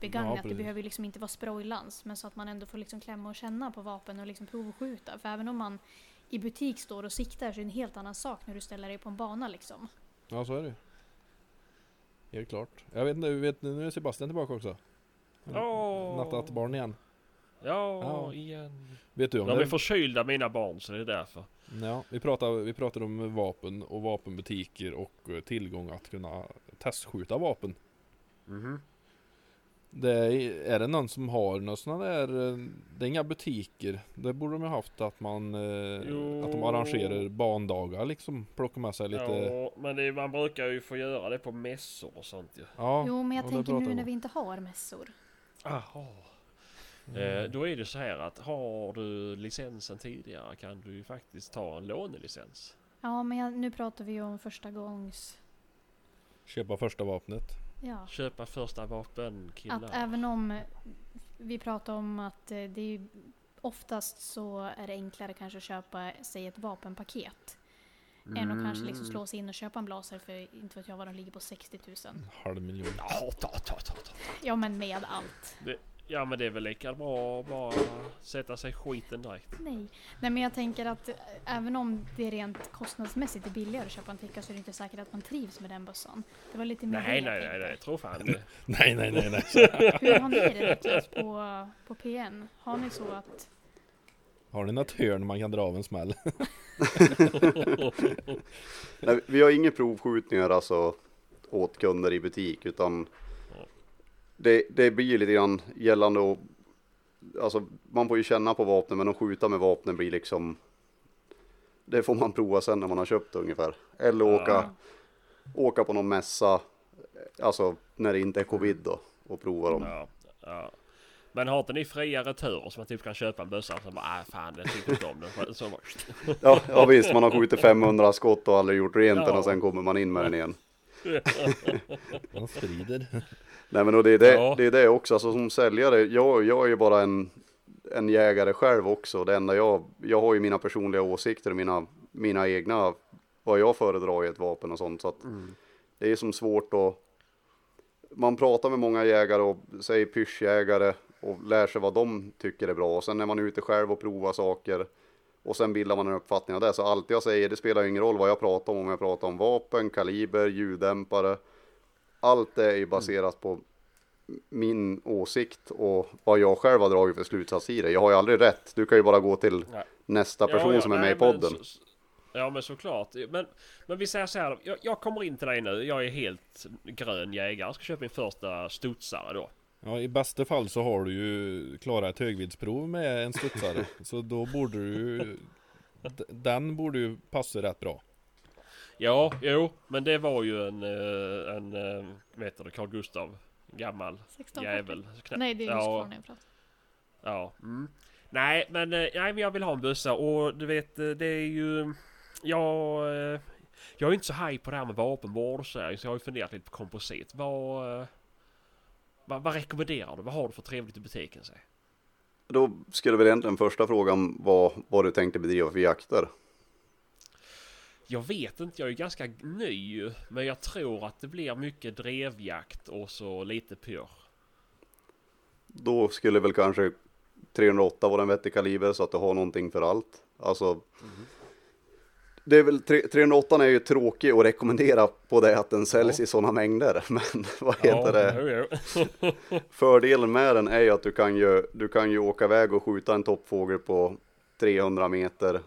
begagnat. det precis. behöver ju liksom inte vara sprojlans men så att man ändå får liksom klämma och känna på vapen och liksom provskjuta. För även om man i butik står och siktar så är det en helt annan sak när du ställer dig på en bana liksom. Ja, så är det. Helt klart. Jag vet inte, vet, nu är Sebastian tillbaka också. Åh. Nattat barn igen. Ja, Ja. igen. Vet du om De är det? förkylda mina barn så det är därför. Ja, vi pratar, vi pratar om vapen och vapenbutiker och eh, tillgång att kunna testskjuta vapen. Mhm. Det är, är det någon som har några sådana där, eh, det är inga butiker. Det borde de ha haft att man, eh, Jo. att de arrangerar bandagar liksom. Plocka med sig lite, ja. Ja, men det, man brukar ju få göra det på mässor och sånt ju. Jo, men jag tänker nu när vi inte har mässor. Aha. Eh, då är det så här att har du licensen tidigare kan du ju faktiskt ta en lånelicens. Ja, men jag, nu pratar vi ju om första gångs... Köpa första vapnet. Ja. Köpa första vapen killar. Att även om vi pratar om att eh, det är oftast så är det enklare kanske att köpa sig ett vapenpaket. Än att kanske liksom slå sig in och köpa en blaser för inte vet jag vad de ligger på 60 000. Halv miljon. Ja, ta, ta, ta, ta. Ja men med allt. Ja men det är väl lika bra att bara sätta sig i skiten direkt. Nej. Nej men jag tänker att eh, även om det rent kostnadsmässigt är billigare att köpa en ticka så är det inte säkert att man trivs med den bössan. Det var lite mer Nej nej nej, nej tror fan det. (laughs) Nej, nej, nej, nej. (laughs) Hur har ni det Niklas på, på PN? Har ni så att Har ni något hörn man kan dra av en smäll? (laughs) Nej, vi har inga provskjutningar alltså åt kunder i butik utan det, det blir lite grann gällande och alltså man får ju känna på vapnen men att skjuta med vapnen blir liksom det får man prova sen när man har köpt det ungefär. Eller åka, Ja. åka på någon mässa, alltså när det inte är covid då och prova dem. Ja, ja. Men har inte ni fria returer så man typ kan köpa en bössa så bara äh, fan jag tyckte inte om den. (laughs) Så Ja, ja visst, man har skjutit 500 skott och aldrig gjort rent den Ja. och sen kommer man in med den igen. (laughs) Man sprider. Nej men och det är det, Ja. det är det också, alltså som säljare, jag, jag är ju bara en, en jägare själv också. Det enda jag, jag har ju mina personliga åsikter och mina, mina egna, vad jag föredrar i ett vapen och sånt. Så att det är som svårt att, man pratar med många jägare och säger pyschjägare och lär sig vad de tycker är bra. Och sen är man ute själv och provar saker. Och sen bildar man en uppfattning av det. Så allt jag säger, det spelar ingen roll vad jag pratar om. Om jag pratar om vapen, kaliber, ljuddämpare. Allt det är ju baserat på min åsikt och vad jag själv har dragit för slutsats i det. Jag har ju aldrig rätt. Du kan ju bara gå till Nej. nästa person Ja, ja, som är med nej, i podden. så- Ja men såklart. Men, men vi säger så här. Jag, jag kommer in till dig nu. Jag är helt grön jägare. Jag ska köpa min första studsare då. Ja, i bästa fall så har du ju klarat ett högviddsprov med en studsare. (laughs) så då borde du Den borde ju passa rätt bra. Ja, jo. Men det var ju en, eh, en eh, vad heter det, Carl Gustav. Gammal 1640? jävel. Knä- Nej det är ja, jag pratar. Ja. Mm. Nej men, eh, nej men jag vill ha en bössa och du vet det är ju... Jag... Jag är inte så haj på det här med vapenvård och så här, så jag har ju funderat lite på komposit. Vad... Vad, vad rekommenderar du? Vad har du för trevligt i butiken? Säg? Då skulle väl egentligen första frågan vara vad du tänkte bedriva för jakter. Jag vet inte, jag är ganska ny Men jag tror att det blir mycket drevjakt och så lite pyr. Då skulle väl kanske 308 vara en vettig kaliber så att du har någonting för allt. Alltså, det är väl, tre- 308 är ju tråkig att rekommendera på det att den säljs Ja. i sådana mängder. (laughs) Men vad heter det? Jo, jo. (laughs) Fördelen med den är ju att du kan ju, du kan ju åka iväg och skjuta en toppfågel på 300 meter.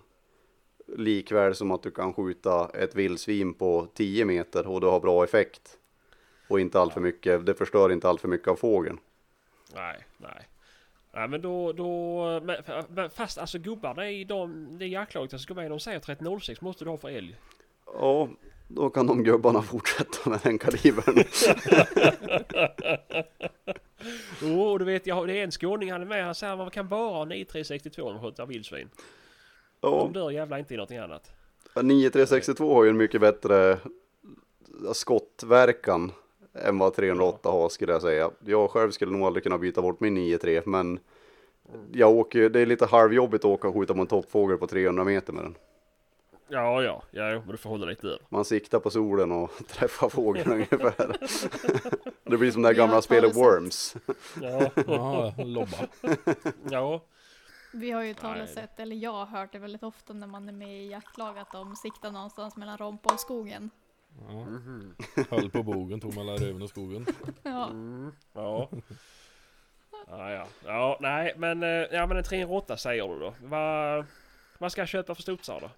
Likväl som att du kan skjuta ett vildsvin på 10 meter och du har bra effekt. Och inte allt för mycket, det förstör inte allt för mycket av fågeln. Nej, nej. Nej men då, då men, fast alltså gubbarna i de, det jaktlaget som ska med, de säger 1306 måste du ha för älg. Ja, då kan de gubbarna fortsätta med den kalibern. (laughs) Jo, och du vet, jag, det är en skåning han är med. Han säger man kan bara ha 9362 om man skjuter vildsvin. Ja, De dör jävlar inte i någonting annat. 9362 har ju en mycket bättre skottverkan än vad 308 har skulle jag säga. Jag själv skulle nog aldrig kunna byta bort min 93 men jag åker, det är lite halvjobbigt att åka och skjuta på en toppfågel på 300 meter med den. Ja, ja, ja, men du får hålla lite över. Man siktar på solen och (laughs) träffar fågeln (laughs) ungefär. Det blir som det här gamla spelet talesätt. Worms. Ja, Ja, lobba. (laughs) ja. Vi har ju talesätt, eller jag har hört det väldigt ofta när man är med i jaktlag, att de siktar någonstans mellan Rompa och skogen. Ja. Mhm. Höll på bogen, tog mellan röven och skogen. Ja, Mm, ja. Ja, ja. Ja, nej, men, eh, ja, men en 308 säger du då. Vad vad ska jag köpa för studsar då?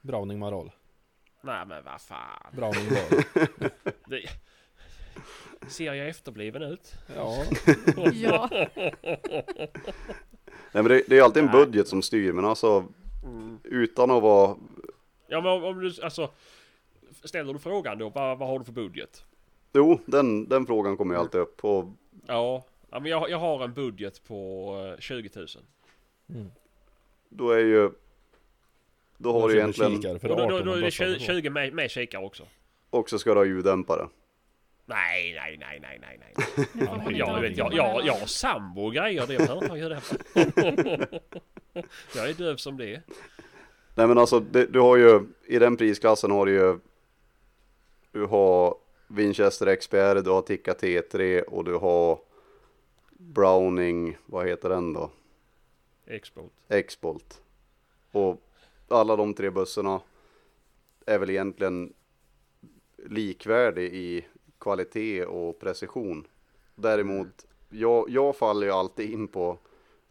Browning Maral. Nej, men vad fan. Browning Bar. (laughs) Det... Ser jag efterbliven ut? Ja, (laughs) ja. Nej men det, det är alltid en Nej. budget som styr men alltså Mm. utan att vara Ja, men om, om du, alltså. Ställer du frågan då, vad, vad har du för budget? Jo, den, den frågan kommer ju alltid upp och Ja, men jag, jag har en budget på eh, 20 000. mm. då är ju då har Jag du egentligen för Och då, 18 då, då är det bössa 20, och så. 20 med, med kikare också. också ska du ha ljuddämpare. Nej, nej, nej, nej, nej, nej. (laughs) Ja, ha du vet, jag, jag, jag har sambo och grejer, det behöver inte jag göra Jag är döv som det är. Nej men alltså det, du har ju i den prisklassen har du ju du har Winchester XPR, du har Tikka T3 och du har Browning, vad heter den då? Export. X-Bolt. Och alla de tre bussarna är väl egentligen likvärdig i kvalitet och precision. Däremot, jag, jag faller ju alltid in på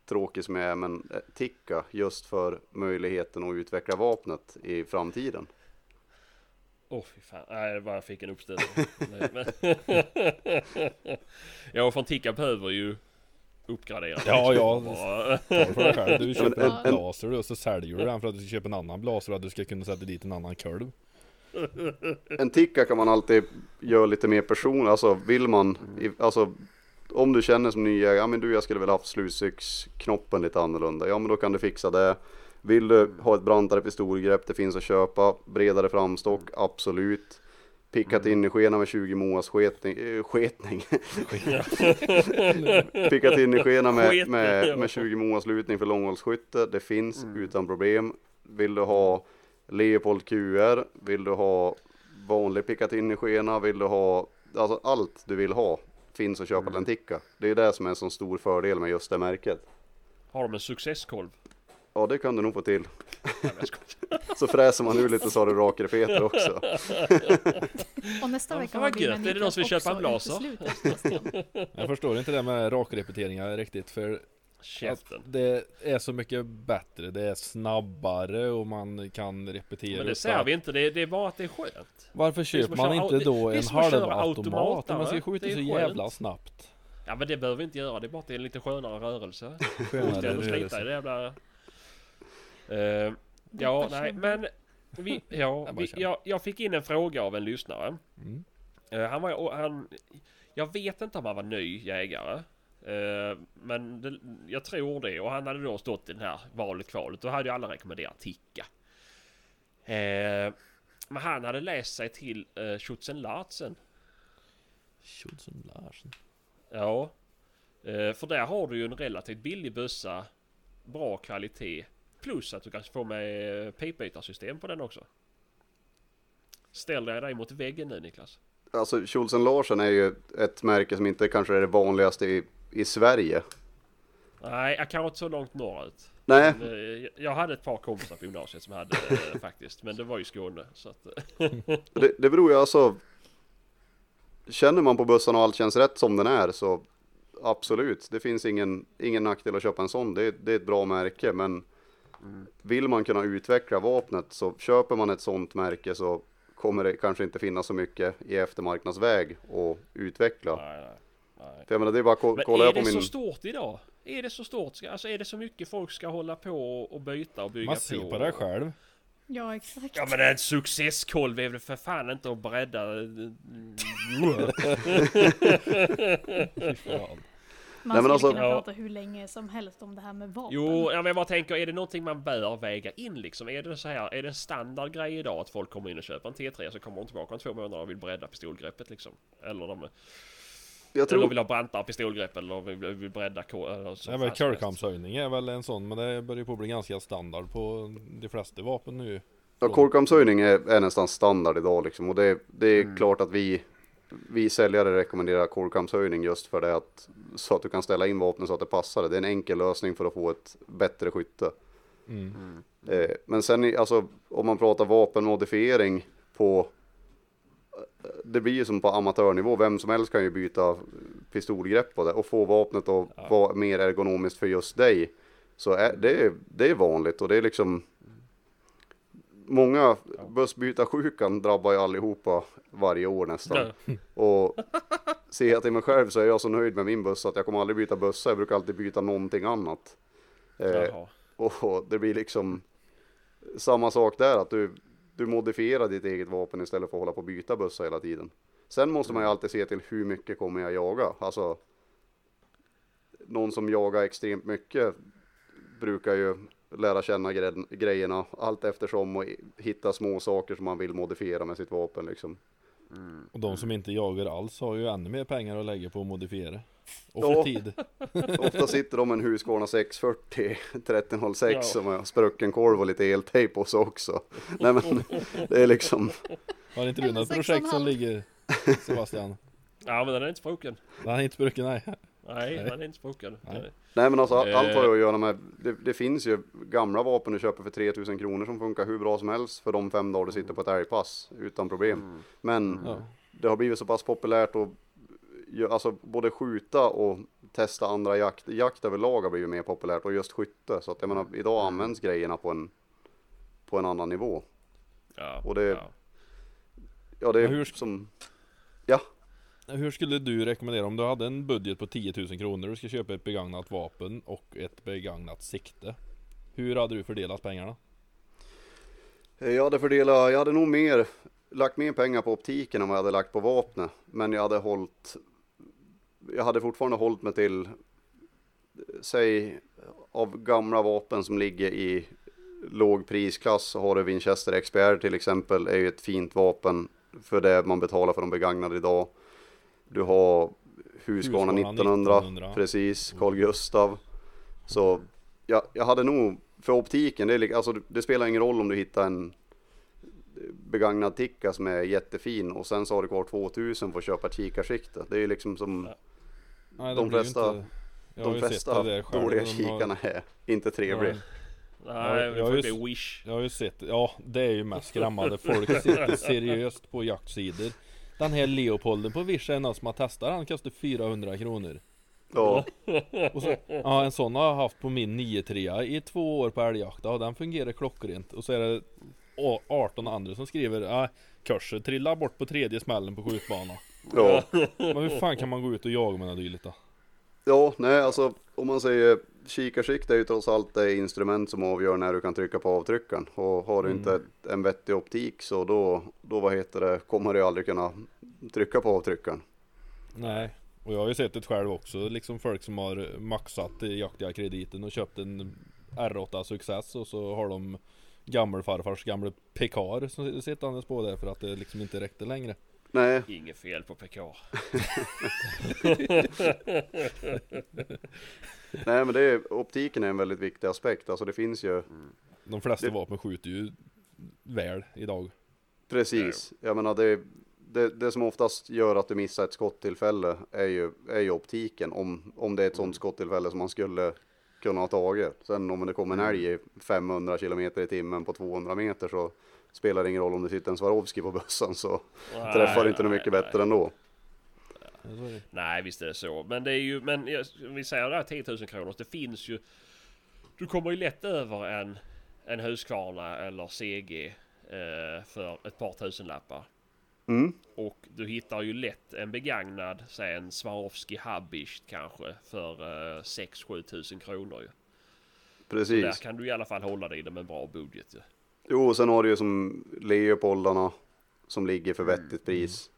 tråkigt som jag är, men eh, Tikka just för möjligheten att utveckla vapnet i framtiden. Åh oh, fy fan, nej det bara jag fick en men- (laughs) ja, från Tikka behöver ju uppgradera. Ja, ja. Själv. Du köper en- blaser och så säljer du den för att du ska köpa en annan blaser och att du ska kunna sätta dit en annan kolv. En Tikka kan man alltid göra lite mer person, alltså vill man, alltså om du känner som ny ja men du jag skulle vilja haft slutstycksknoppen lite annorlunda, ja men då kan du fixa det. Vill du ha ett brantare pistolgrepp, det finns att köpa, bredare framstock, absolut. (laughs) Pickat in i skena med 20 moas sketning, äh, sketning. Pickat in i skena med, med, med 20 moas lutning för långhållsskytte, det finns Mm. utan problem. Vill du ha Leopold QR, vill du ha vanlig pickat in i skena, vill du ha, alltså allt du vill ha finns att köpa Mm. Tikka. Det är det som är en sån stor fördel med just det märket. Har de en successkolv? Ja det kan du nog få till. (laughs) Så fräser man ur lite så har du rakrepeter också. Och nästa Ja, vecka har vi Är det någon som vill köpa en Sebastian. (laughs) Jag förstår inte det med rakrepeteringar riktigt för Käften. det är så mycket bättre. Det är snabbare och man kan repetera. Men det så. vi inte, det, det är bara att det är skönt. Varför är köper man inte då är en halvautomat? Man ska skjuta är så jävla snabbt. Ja men det behöver vi inte göra, det är bara att det är en lite skönare rörelse. Skönare rörelse. det jävla... Eh, ja, nej, men... Vi, (laughs) ja, vi, jag, jag fick in en fråga av en lyssnare. Mm. Eh, han var han... Jag vet inte om han var ny jägare. Eh, men det, jag tror det. Och han hade då stått i den här valet kvalet. Då hade ju alla rekommenderat Ticka. Eh, men han hade läst sig till eh, Schützen Larsen. Schultzen Larsen. Ja. Eh, för där har du ju en relativt billig bössa. Bra kvalitet. Plus att du kan få med eh, pipbytarsystem på den också. Ställ dig dig mot väggen nu Niklas. Alltså Schultzen Larsen är ju ett märke som inte kanske är det vanligaste i, i Sverige. Nej, jag kan inte så långt norrut. Nej, Men, eh, Jag hade ett par kompisar på gymnasiet som hade eh, (laughs) faktiskt. Men det var ju Skåne. Så att, det, det beror ju alltså. Känner man på bussen och allt känns rätt som den är så absolut. Det finns ingen, ingen nackdel att köpa en sån. Det, det är ett bra märke men vill man kunna utveckla vapnet så köper man ett sånt märke så kommer det kanske inte finnas så mycket i eftermarknadsväg att utveckla. nej, nej, nej. För jag menar det är bara att ko- Men kolla är på det min... så stort idag? Är det så stort? Alltså är det så mycket folk ska hålla på och byta och bygga Man på? ser på det själv. Ja, exakt. Ja men en successkolv är väl för fan inte att bredda... (laughs) (laughs) Man Nej, men skulle alltså- kunna Ja. prata hur länge som helst om det här med vapen. Jo, ja, men jag bara tänker, är det någonting man bör väga in liksom? Är det så här, är det en standardgrej idag att folk kommer in och köper en T3 så kommer de tillbaka om två månader och vill bredda pistolgreppet liksom? Eller de, Jag eller tror, vill ha brantare pistolgrepp eller vill, vill bredda k... Eller så Det är väl en sån, men det börjar på bli ganska standard på de flesta vapen nu. ja, korkamshöjning är, är nästan standard idag liksom. Och det, det är Mm. klart att vi, vi säljare rekommenderar korkamshöjning just för det att så att du kan ställa in vapnet så att det passar. Det är en enkel lösning för att få ett bättre skytte. Mm. Eh, men sen alltså, om man pratar vapenmodifiering på det blir ju som på amatörnivå, vem som helst kan ju byta pistolgrepp på det och få vapnet att Ja. vara mer ergonomiskt för just dig. Så är, det, är, det är vanligt och det är liksom Många bussbytarsjukan drabbar ju allihopa varje år nästan. Och ser jag till mig själv så är jag så nöjd med min buss att jag kommer aldrig byta bussar, jag brukar alltid byta någonting annat. Eh, och det blir liksom samma sak där, att du, du modifierar ditt eget vapen istället för att hålla på och byta bussar hela tiden. Sen måste man ju alltid se till hur mycket kommer jag jaga. Alltså, någon som jagar extremt mycket brukar ju lära känna gre- grejerna allt eftersom och hitta små saker som man vill modifiera med sitt vapen liksom. Och de som inte jagar alls har ju ännu mer pengar att lägga på att modifiera. Och Ja. för tid. (laughs) Ofta sitter de med en Husqvarna 640 1306 Ja. som har sprucken korv och lite eltejp på sig också. Nej men det är liksom Har inte du något projekt som ligger Sebastian? Ja men den är inte sprucken. Den är inte sprucken, nej. Nej, Nej. den är inte sprucken. Nej. Nej men alltså Eh. allt har ju att göra med, det, det finns ju gamla vapen du köper för 3000 kronor som funkar hur bra som helst för de fem dagar du sitter på ett älgpass utan problem. Men Ja. det har blivit så pass populärt att alltså både skjuta och testa andra jakt. Jakt överlag har blivit mer populärt och just skytte. Så att jag menar idag används grejerna på en, på en annan nivå. Ja, Och det- ja. Ja det är hur- som, hur skulle du rekommendera om du hade en budget på 10 000 kronor du ska köpa ett begagnat vapen och ett begagnat sikte? Hur hade du fördelat pengarna? Eh, jag hade fördelat, jag hade nog mer, lagt mer pengar på optiken än vad jag hade lagt på vapnet. Men jag hade hållit, jag hade fortfarande hållit mig till, säg av gamla vapen som ligger i låg prisklass så har du Winchester XPR till exempel, är ju ett fint vapen för det man betalar för de begagnade idag. Du har Husqvarna Husqvarna 1900, 1900. precis, Carl Gustav. Så jag, jag hade nog, för optiken, det, är, alltså, det spelar ingen roll om du hittar en begagnad Tikka som är jättefin och sen så har du kvar 2000 för att köpa ett kikarsikte. Det är ju liksom som. Nej, De flesta- inte- jag de flesta det där själv, dåliga de har- kikarna är inte trevliga. Ja. Nej, det jag får har ju- wish. Jag har ju sett, ja det är ju mest skrämmande. Folk sitter (laughs) seriöst på jaktsidor. Den här Leopolden på Wish är någon som har testat, han kostar 400 kronor. Ja, (laughs) Och så, ja en sån har jag haft på min 9-3 i två år på älgjakta och den fungerar klockrent. Och så är det å- 18 andra som skriver, ja kursen trillar bort på tredje smällen på skjutbana. ja. Men hur fan kan man gå ut och jaga med något dylikt då? ja, nej alltså om man säger kikarsikte är ju trots allt det instrument som avgör när du kan trycka på avtryckaren. Och har du Mm. inte en vettig optik så då, då vad heter det, kommer du aldrig kunna trycka på avtryckaren. Nej, och jag har ju sett det själv också, liksom folk som har maxat i jaktiga krediten och köpt en R8 Success och så har de gammelfarfars gamla Pekar som sittandes på det för att det liksom inte räckte längre. Nej, Inget fel på PK. (laughs) (laughs) (laughs) (laughs) nej men det är, optiken är en väldigt viktig aspekt. Alltså det finns ju De flesta Det- vapen skjuter ju väl idag. Precis, jag menar det, det, det som oftast gör att du missar ett skottillfälle är ju, är ju optiken. Om, om det är ett sånt skottillfälle som man skulle kunna ha tagit. Sen om det kommer en älg i 500 km i timmen på 200 meter så spelar det ingen roll om det sitter en Swarovski på bössan så träffar du inte något mycket bättre ändå. Är. Nej visst är det så. Men det är ju, men jag- om vi säger det här 10 000 kronor. Det finns ju. Du kommer ju lätt över en, en Husqvarna eller CG eh, för ett par tusenlappar. Mm. Och du hittar ju lätt en begagnad, säg en Swarovski Hubbish kanske för eh, 6-7 tusen kronor ju. Så där Precis. kan du i alla fall hålla dig inom en bra budget ju. Jo, och sen har du ju som Leopoldarna som ligger för vettigt pris.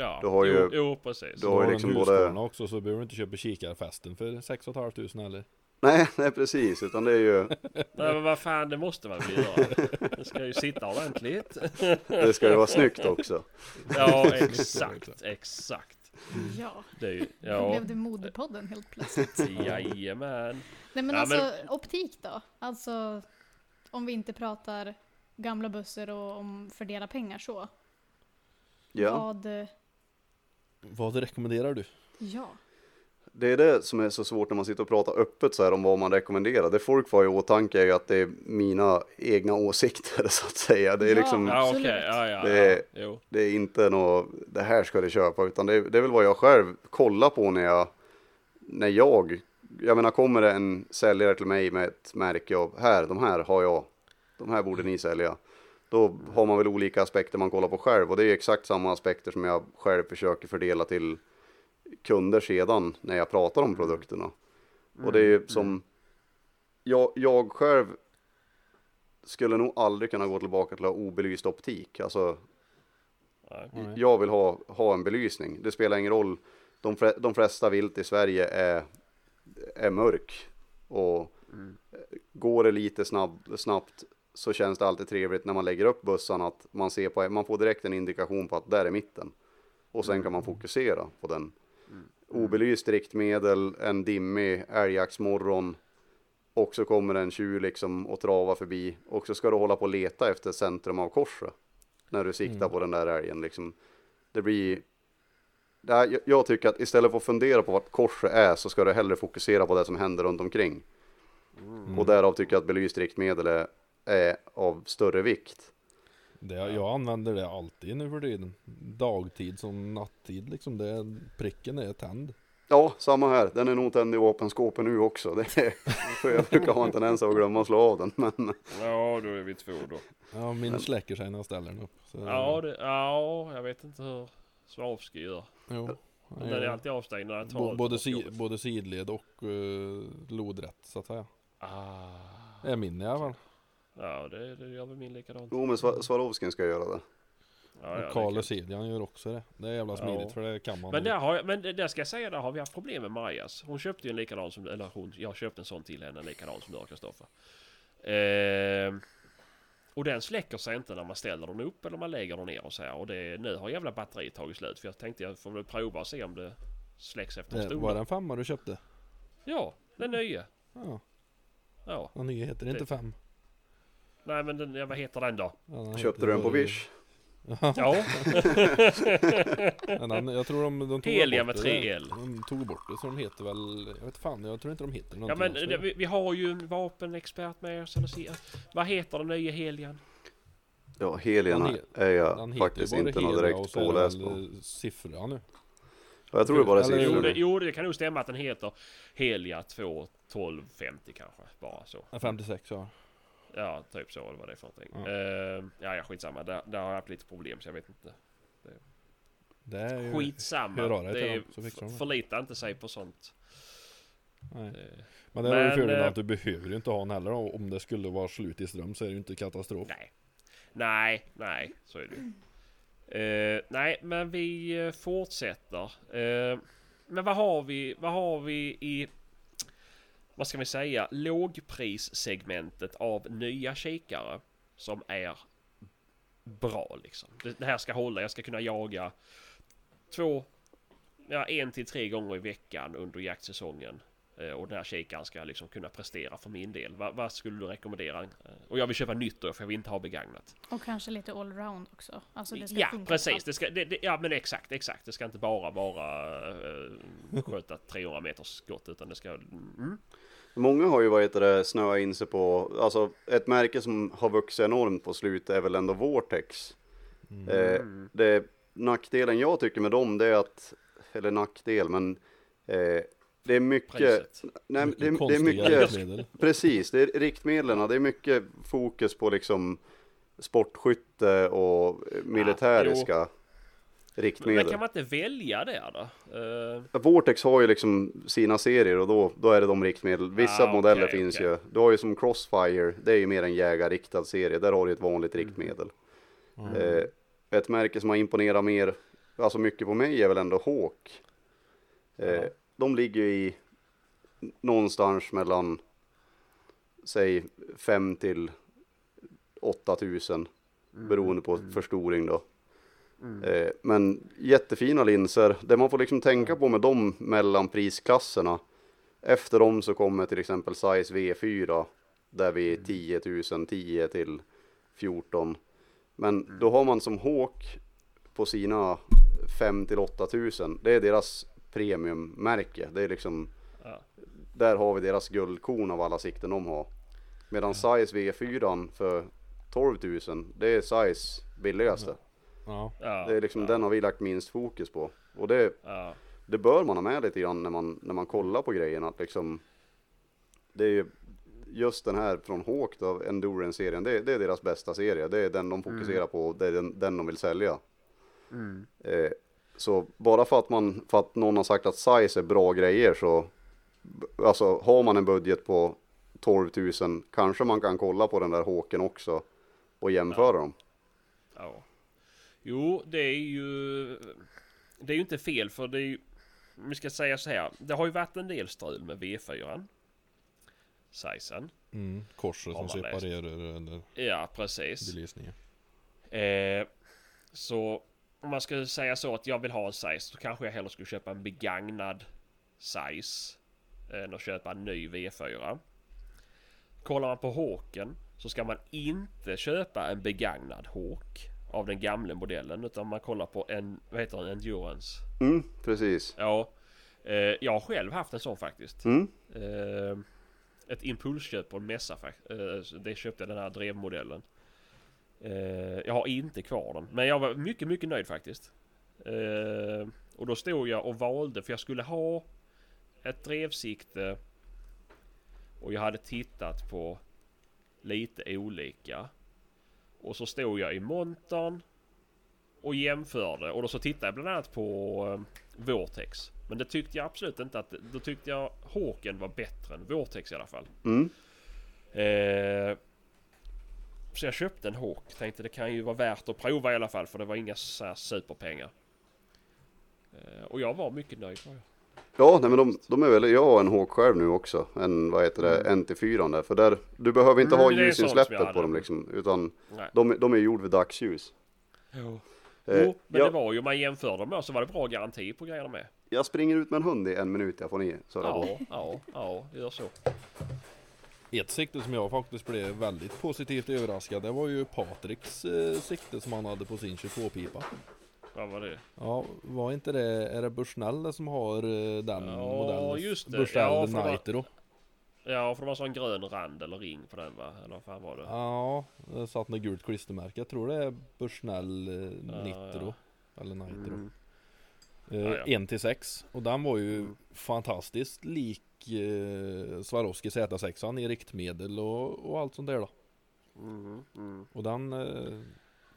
Ja, Du har ju- jo, jo precis. du har har ju liksom både- också så behöver du inte köpa kikarfästen för 6 500 eller? Nej, (laughs) nej precis, utan det är ju, Nej men vad fan det måste man väl göra. Det ska ju sitta ordentligt. (laughs) det ska ju vara snyggt också. Ja exakt, exakt. Ja, Det är ju, då ja. blev det modepodden helt plötsligt. Jajamän. Nej men Ja, alltså optik då? Alltså om vi inte pratar gamla bussar och om fördela pengar så. Ja, Vad, Vad rekommenderar du? ja. det är det som är så svårt när man sitter och pratar öppet så här om vad man rekommenderar. Det folk får i åtanke är att det är mina egna åsikter (laughs) så att säga. Det är Ja. liksom, Ja Absolut. ja ja. Det ja. är- Jo. det är inte något, det här ska du köpa, utan det är, det är väl vad jag själv kollar på när jag, när jag, jag menar kommer det en säljare till mig med ett märke av, här, de här har jag, de här borde ni sälja. Då har man väl olika aspekter man kollar på själv och det är exakt samma aspekter som jag själv försöker fördela till kunder sedan när jag pratar om produkterna. Och det är ju som, jag, jag själv skulle nog aldrig kunna gå tillbaka till att ha obelyst optik. Alltså. Nej. jag vill ha, ha en belysning. Det spelar ingen roll. De, de flesta vilt i Sverige är, är mörk. Och går det lite snabb, snabbt så känns det alltid trevligt när man lägger upp bussarna att man ser på, man får direkt en indikation på att där är mitten. Och sen kan man fokusera på den. Obelyst riktmedel, en dimmig älgjaktsmorgon. Och så kommer en tjur liksom och travar förbi. Och så ska du hålla på och leta efter centrum av korset. När du siktar Mm. på den där älgen liksom. Det blir... Det här, jag- jag tycker att istället för att fundera på vart korset är så ska du hellre fokusera på det som händer runt omkring. Mm. Och därav tycker jag att belyst riktmedel är, är av större vikt. Det, jag använder det alltid nu för tiden. Dagtid som nattid liksom. Det, pricken är tänd. Ja, samma här. Den är nog tänd i vapenskåpet nu också. Det är, för (laughs) jag brukar ha en tendens att glömma att slå av den. Men Ja då är vi två då. Ja, min släcker sig när jag ställer den upp. Så, Ja, det, ja jag vet inte hur Swarovski gör. Jo. Den är alltid avstängd när den tar både, si, både sidled och uh, lodrätt så att säga. Ah. Det är min i alla fall. Ja det, det gör väl min likadant. jo, men Swa- Swarovskin ska göra det. Ja, ja, och Carl kul. Sedjan gör också det. Det är jävla smidigt Ja. för det kan man. Men där, har jag, men där ska jag säga, där har vi haft problem med Majas. Hon köpte ju en likadan som, eller hon, jag köpte en sån till henne, en likadan som du har Kristoffer. Ehm, och den släcker sig inte när man ställer den upp eller man lägger den ner och så här. Och det, nu har jävla batteriet tagit slut. För jag tänkte jag får väl prova och se om det släcks efter en stund. var det en femma du köpte? Ja, den nya. Ja, Ja. den nya heter inte Det- fem. Nej men den, ja, vad heter den då? Ja, Köpte du den på Wish? Ja, Men (laughs) jag tror de, de tog Helia bort med det. 3L. De tog bort det så de heter väl, jag vet fan, jag tror inte de heter ja men det, vi, vi har ju en vapenexpert med oss. Eller vad heter den nya Helian? Ja, Helian he- är jag faktiskt inte och direkt påläst på. siffra nu. Jag tror det bara är Eller- Jo siffror. det, jo det kan nog stämma att den heter Helia 2 12 50 kanske. Bara så. Ja, 56 ja. Ja, typ så. Eller vad det är för någonting. Ja. Ja, ja, ja skitsamma. Där, där har jag haft lite problem så jag vet inte. Det är ju, Skitsamma. Det till är, dem, det. förlita inte sig på sånt. nej. Eh, Men det är ju fördelen eh, att du behöver ju inte ha den heller. och Om det skulle vara slut i ström så är det ju inte katastrof. Nej. Nej, nej, så är det ju. Eh, nej, men vi eh, fortsätter. Eh, men vad har vi, vad har vi i, vad ska vi säga, lågprissegmentet av nya kikare som är bra liksom. Det, det här ska hålla, jag ska kunna jaga två, ja en till tre gånger i veckan under jaktsäsongen. Eh, Och den här kikaren ska liksom kunna prestera för min del. Va, vad skulle du rekommendera? Eh, Och jag vill köpa nytt då för jag vill inte ha begagnat. Och kanske lite allround också. Alltså det ska Ja precis, det ska, det, det, ja men exakt, exakt. Det ska inte bara vara uh, sköta 300 meters skott utan det ska... Mm. Många har ju vad heter det, snöat in sig på, alltså ett märke som har vuxit enormt på slutet är väl ändå Vortex. Mm. Eh, det, nackdelen jag tycker med dem det är att, eller nackdel, men eh, det är mycket, Priset. nej, det, det är mycket, precis, det är riktmedlen, det är mycket fokus på liksom sportskytte och militäriska. Men riktmedel. kan man inte välja det då? Eh, Vortex har ju liksom sina serier och då, då är det de riktmedel. Vissa Ah, modeller okej, finns okej. ju. Du har ju som Crossfire, det är ju mer en jägarriktad serie. Där har du ett vanligt Mm. riktmedel. Mm. Eh, ett märke som har imponerat mer, alltså mycket på mig är väl ändå Hawk. Ja. De ligger i någonstans mellan, säg 5 till 8000 beroende på förstoring då. Eh, men jättefina linser. Det man får liksom tänka på med de mellanprisklasserna. Efter dem så kommer till exempel size V4 där vi är 10 000, 10 till 14. Men då har man som Hawk på sina 5 till 8000. Det är deras premiummärke. Det är liksom ja. där har vi deras guldkorn av alla sikten de har. Medan size V4 för 12 000 det är size billigaste. Ja. Ja, Det är liksom ja, den har vi lagt minst fokus på. Och det, Ja, det bör man ha med lite grann när man, när man kollar på grejerna. Att liksom, det är ju just den här från Hawk då, Endurance-serien, det, det är deras bästa serie. Det är den de fokuserar på, det är den, den de vill sälja. Eh, så bara för att, man, för att någon har sagt att size är bra grejer så, alltså har man en budget på 12 000 kanske man kan kolla på den där Hawken också och jämföra dem. ja. Jo, det är ju... Det är ju inte fel för det är ju... Vi ska säga så här. Det har ju varit en del strul med V4. Sizen. Mm. Korset som separerar eller Ja, precis. belysningen. Eh, så om man skulle säga så att jag vill ha en size så kanske jag hellre skulle köpa en begagnad size än att köpa en ny V4. Kollar man på Hawken så ska man inte köpa en begagnad Hawk av den gamla modellen utan man kollar på en, vad heter den, Endurance. Mm, precis. Ja, eh, jag har själv haft en sån faktiskt. Mm. Eh, ett impulsköp på en mässa faktiskt. Eh, det köpte jag den här drevmodellen. Eh, jag har inte kvar den. Men jag var mycket, mycket nöjd faktiskt. Eh, och då stod jag och valde för jag skulle ha ett drevsikte. Och jag hade tittat på lite olika. Och så stod jag i montern. Och jämförde. Och då så tittade jag bland annat på eh, Vortex. Men det tyckte jag absolut inte att... Då tyckte jag Hawken var bättre än Vortex i alla fall. Mm. Eh, så jag köpte en Hawk. Tänkte det kan ju vara värt att prova i alla fall för det var inga så här superpengar. Eh, och jag var mycket nöjd. Var jag. Ja, nej men de, de är väl, jag har en Hawk själv nu också, en vad heter det, NT4 där, för där, du behöver inte Mm, ha ljusinsläppet på dem liksom, utan de, de är gjord vid dagsljus. Jo. Eh, Jo, men jag, det var ju, man jämförde med så var det bra garanti på grejerna med. jag springer ut med en hund i en minut, jag får ni, så Ja, ja, ja, gör så. Ett sikte som jag faktiskt blev väldigt positivt överraskad det var ju Patriks eh, sikte som han hade på sin 22-pipa. Vad var det? Ja, var inte det, är det Bushnell som har eh, den Ja, modellen? just det. Bushnell Ja, Nitro. Ja, för det var en sån grön rand eller ring på den va? Eller vad fan var det? Ja, det satt något gult klistermärke. Jag tror det är Bushnell eh, Ja, Nitro. Eller Nitro. Mm. Eh, Ja, ja. 1 till 6 och den var ju Mm. fantastiskt lik eh, Swarovski Z6 i riktmedel och, och allt sånt där då. Mm, mm, Och den, eh,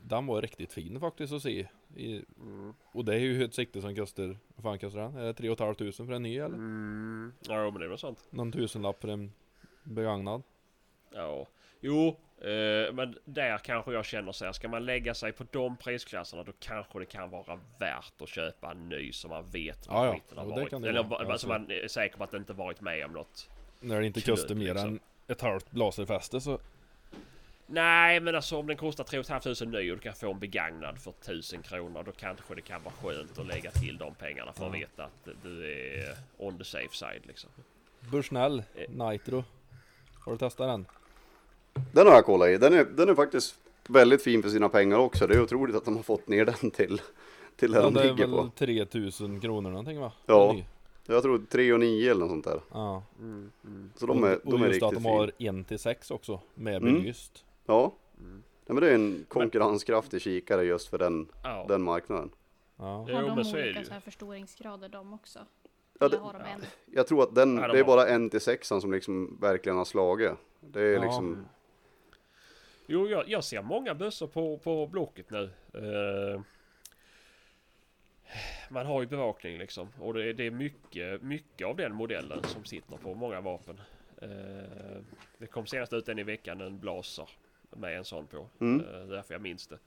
den var riktigt fin faktiskt att se. I, mm, och det är ju ett sikte som kostar, vad fan kostar den? Är det 3 500 för en ny eller? mm. Ja, men det är något sånt. Någon tusenlapp för en begagnad? Ja, jo, eh, men där kanske jag känner så här. Ska man lägga sig på de prisklasserna då kanske det kan vara värt att köpa en ny som man vet Ja, ja. skiten har Jo, det det Eller va- Alltså. som man är säker på att det inte varit med om något. När det inte kostar mer liksom. än ett halvt laserfäste så Nej, men alltså om den kostar 3 500 ny och du kan få en begagnad för 1000 kronor. Då kanske det kan vara skönt att lägga till de pengarna för att Ja. veta att du är on the safe side liksom. Bushnell Eh. Nitro. Har du testat den? Den har jag kollat i, den är, den är faktiskt väldigt fin för sina pengar också, det är otroligt att de har fått ner den till, till det Ja, de det är ligger väl på. 3000 kronor någonting va? Ja. Den. Jag tror 3 och 9 eller något sånt där. ja. Så de är, och, de och är just att riktigt de har fina. 1 till 6 också med Mm. belyst. Ja. Nej, men det är en konkurrenskraftig kikare just för den, Ja. den marknaden. Ja. Har de olika så här förstoringsgrader de också? Ja, det- har de en? Jag tror att den, Ja, de det är bara en till sexan som liksom verkligen har slagit. Det är Ja. liksom, Jo, jag, jag ser många bössor på, på Blocket nu. Eh, man har ju bevakning liksom. Och det, det är mycket, mycket av den modellen som sitter på många vapen. Eh, det kom senast ut en i veckan, en blaser med en sån på. Mm. Eh, därför jag minns det.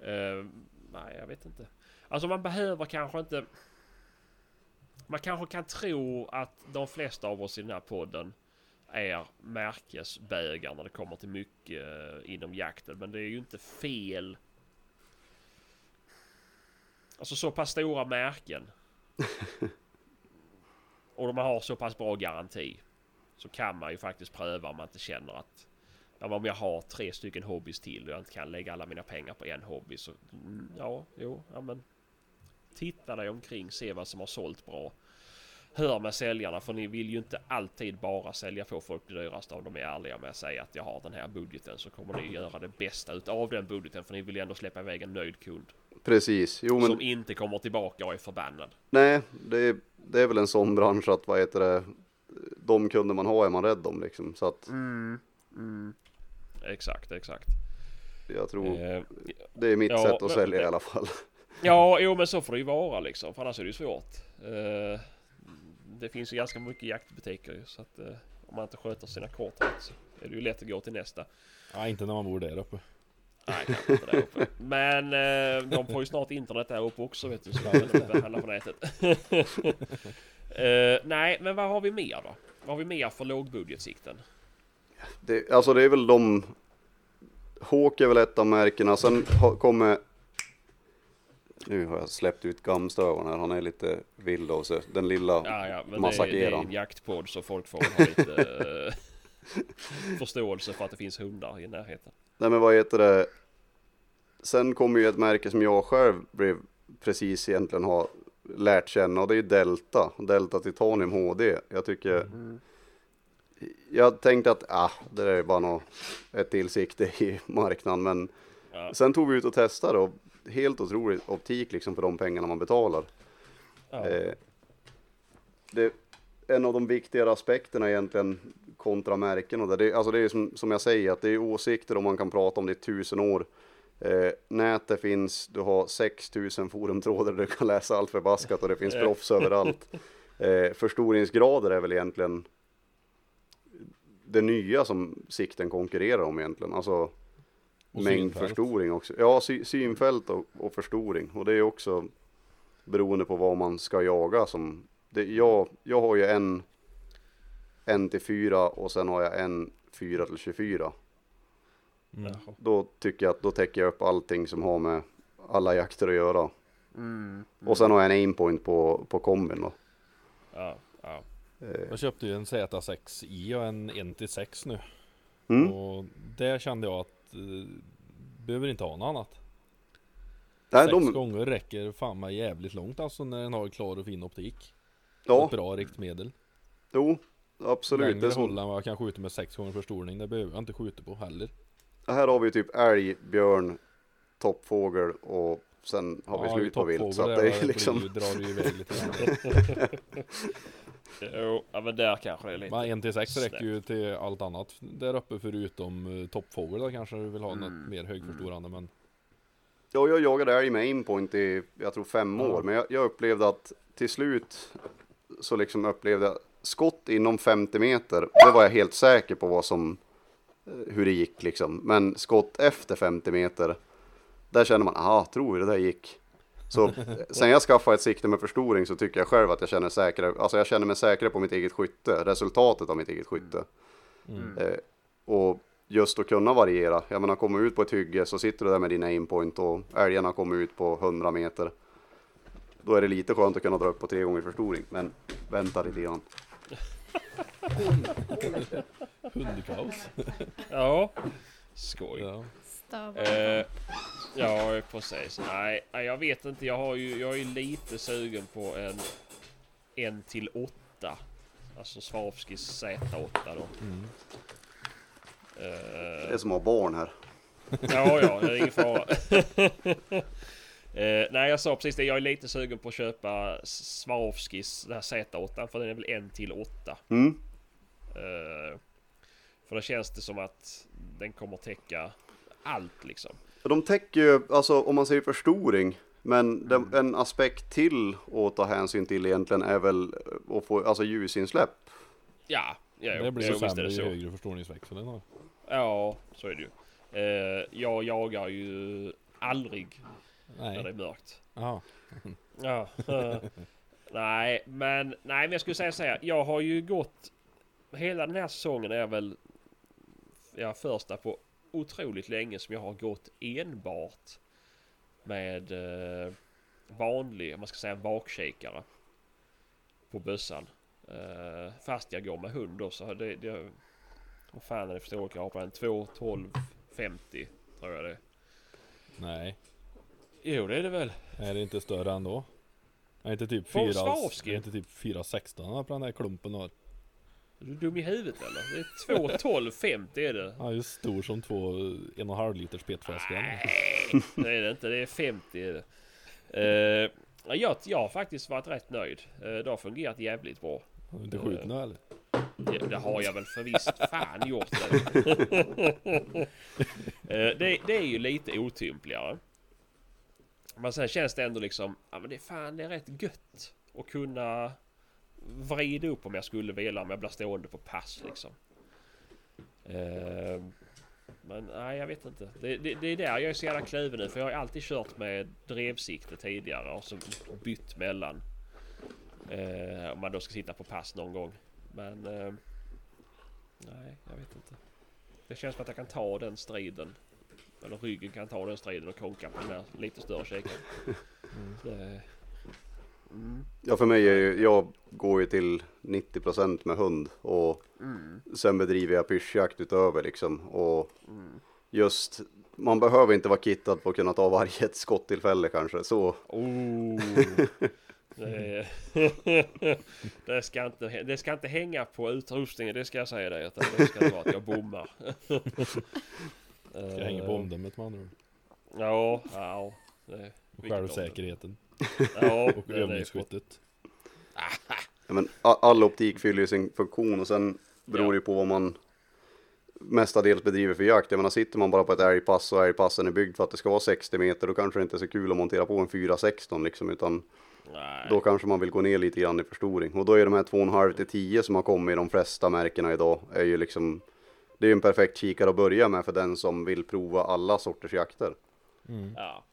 Eh, nej, jag vet inte. Alltså man behöver kanske inte... Man kanske kan tro att de flesta av oss i den här podden är märkesbägare när det kommer till mycket eh, inom jakten. Men det är ju inte fel. Alltså så pass stora märken. (laughs) och de har så pass bra garanti. Så kan man ju faktiskt pröva om man inte känner att Ja, om jag har tre stycken hobbys till och jag inte kan lägga alla mina pengar på en hobby så mm, ja, jo, ja men titta dig omkring, se vad som har sålt bra. Hör med säljarna för ni vill ju inte alltid bara sälja på folk det dyraste om de är ärliga med att säga att jag har den här budgeten så kommer ni göra det bästa utav den budgeten för ni vill ju ändå släppa iväg en nöjd kund Precis, jo men som inte kommer tillbaka och är förbannad. nej, det är, det är väl en sån bransch att vad heter det, de kunder man har är man rädd om liksom. Så att Exakt, exakt. jag tror Eh, det är mitt ja, sätt att men- sälja i alla fall. Ja, jo men så får det ju vara liksom. För annars är det ju svårt. Eh, det finns ju ganska mycket jaktbutiker ju. Så att eh, om man inte sköter sina kort rätt så är det ju lätt att gå till nästa. Ja, inte när man bor där uppe. Nej, kanske inte där uppe. Men eh, de får ju snart internet där uppe också vet du. Så kan inte handla på nätet. (laughs) eh, nej, men vad har vi mer då? Vad har vi mer för lågbudgetsikten? Det, alltså det är väl de, Hawk är väl ett av märkena, sen kommer nu har jag släppt ut Gamstövaren här, han är lite vild av sig. Den lilla Ja, ja, men det är, det är Massakera. en jaktpodd så folk får ha lite eh, (laughs) förståelse för att det finns hundar i närheten. Nej men vad heter det? Sen kommer ju ett märke som jag själv blev precis egentligen har lärt känna och det är ju Delta. Delta Titanium HD. Jag tycker Jag tänkte att ah, det där är bara något, ett tillsikte i marknaden men Ja. sen tog vi ut och testade och helt otrolig optik liksom för de pengarna man betalar. Ja. Eh, det, en av de viktigare aspekterna egentligen kontra märken och det, det, alltså det är som, som jag säger att det är åsikter och man kan prata om det i tusen år. Eh, nätet finns, du har 6000 forumtrådar där du kan läsa allt förbaskat och det finns proffs överallt. Eh, förstoringsgrader är väl egentligen det nya som sikten konkurrerar om egentligen. Alltså Och mängd synfält. förstoring också. Ja, sy, synfält och, och förstoring. Och det är också beroende på vad man ska jaga. Som, det, jag, jag har ju en, en till fyra och sen har jag en fyra till 24. Mm. Då tycker jag att då täcker jag upp allting som har med alla jakter att göra. Mm. Och sen har jag en aimpoint på, på kombin då. Ja, ja. Eh, Jag köpte ju en Z6i och en 1-6 nu. Mm. Och där kände jag att behöver inte ha något annat. Nej, Sex de, gånger räcker fan mig jävligt långt alltså när den har klar och fin optik. ja, Ett bra riktmedel. jo, absolut. Det Längre är som, håll än vad jag kan skjuta med sex gånger förstoring. Det behöver jag inte skjuta på heller. här har vi typ älg, björn, toppfågel och sen har vi slut på vilt. Så att det är liksom, Blir, drar ju iväg lite. (laughs) (laughs) Jo, ja men där kanske det är lite... Men 1 till 6 snett. räcker ju till allt annat där uppe förutom uh, toppfågel där kanske du vill ha Mm. något mer högförstorande men ja, jag jagade älg med aimpoint i, jag tror fem år. Men jag, jag upplevde att till slut så liksom upplevde jag skott inom 50 meter. Det var jag helt säker på vad som, eh, hur det gick liksom. Men skott efter 50 meter, där känner man, aha, tror vi det där gick. Så sen jag skaffade ett sikte med förstoring så tycker jag själv att jag känner säkrare, alltså jag känner mig säkrare på mitt eget skytte, resultatet av mitt eget skytte. mm. Eh, och just att kunna variera. Jag menar, komma ut på ett hygge så sitter du där med din aimpoint och älgarna kommer ut på 100 meter. Då är det lite skönt att kunna dra upp på tre gånger förstoring, men vänta lite grann. hundkaos. Ja. Skoj. Ja. Stövar. Eh, ja, precis. Nej, jag vet inte. Jag, har ju, jag är lite sugen på en en till åtta. Alltså Swarovskis Z8 då. Mm. Det Eh, är som att ha barn här. ja, ja, det är ingen fara. (laughs) eh, nej, jag sa precis det. Jag är lite sugen på att köpa Swarovskis den här Z8 för den är väl en till åtta. Mm. Eh, för då känns det som att den kommer täcka allt liksom. De täcker ju, alltså om man säger förstoring, Men den, en aspekt till att ta hänsyn till egentligen är väl att få, alltså ljusinsläpp. Ja, ja Det blir ju sämre ju så. högre förstoringsväxeln har. Ja, så är det ju. Eh, jag jagar ju aldrig när det Nej. är mörkt. Ja. eh, nej, men nej, men jag skulle säga så här. Jag har ju gått hela den här säsongen är väl ja, första på otroligt länge som jag har gått enbart med eh, vanlig, om man ska säga bakkikare på bössan. Eh, fast jag går med hund då så det, det vad fan är det för storlek jag har på den? 2, 12, 50 tror jag det är. Nej. Jo det är det väl. Är det inte större ändå? Är inte typ Från 4... Swarovski? Är det inte typ 416 på den här klumpen då? Är du dum i huvudet eller? Det är 2, 12, 50 är det. Ja, just stor som två en och halv liters petflaskor. Nej, (laughs) det är det inte. Det är 50 är det. Eh, jag, jag har faktiskt varit rätt nöjd. Uh, det har fungerat jävligt bra. Har du inte skjutit nu eller? Det, det har jag väl för visst fan gjort det. (laughs) Eh, det. Det är ju lite otympligare. Men sen känns det ändå liksom, ja men det är fan det är rätt gött att kunna vrida upp om jag skulle vilja om jag blir stående på pass liksom. Eh, men nej jag vet inte. Det, det, det är där jag är så jävla kluven nu för jag har alltid kört med drevsikte tidigare och så bytt mellan. Eh, om man då ska sitta på pass någon gång. Men eh, nej, jag vet inte. Det känns som att jag kan ta den striden. Eller ryggen kan ta den striden och konka på den här lite större kikaren. (laughs) Det- Mm. Ja för mig är ju, jag går ju till 90% med hund och Mm. sen bedriver jag pyrschjakt utöver liksom och Mm. just man behöver inte vara kittad på att kunna ta varje ett skottillfälle kanske så Oh. Det, (laughs) det, ska inte, det ska inte hänga på utrustningen, det ska jag säga dig. utan Det ska vara att jag bommar. Ska hänga på omdömet med andra ord. Ja, ja. Självsäkerheten. Ja, (laughs) Och det är det. övningsskyttet. (laughs) ja, men all optik fyller ju sin funktion och sen beror Ja. det ju på vad man mestadels bedriver för jakt. Jag menar sitter man bara på ett älgpass och älgpassen är byggd för att det ska vara 60 meter då kanske det inte är så kul att montera på en 416 liksom utan Nej. Då kanske man vill gå ner lite grann i förstoring. Och då är de här 2,5 till 10 som har kommit i de flesta märkena idag. Är ju liksom, det är ju en perfekt kikare att börja med för den som vill prova alla sorters jakter. Mm. Ja.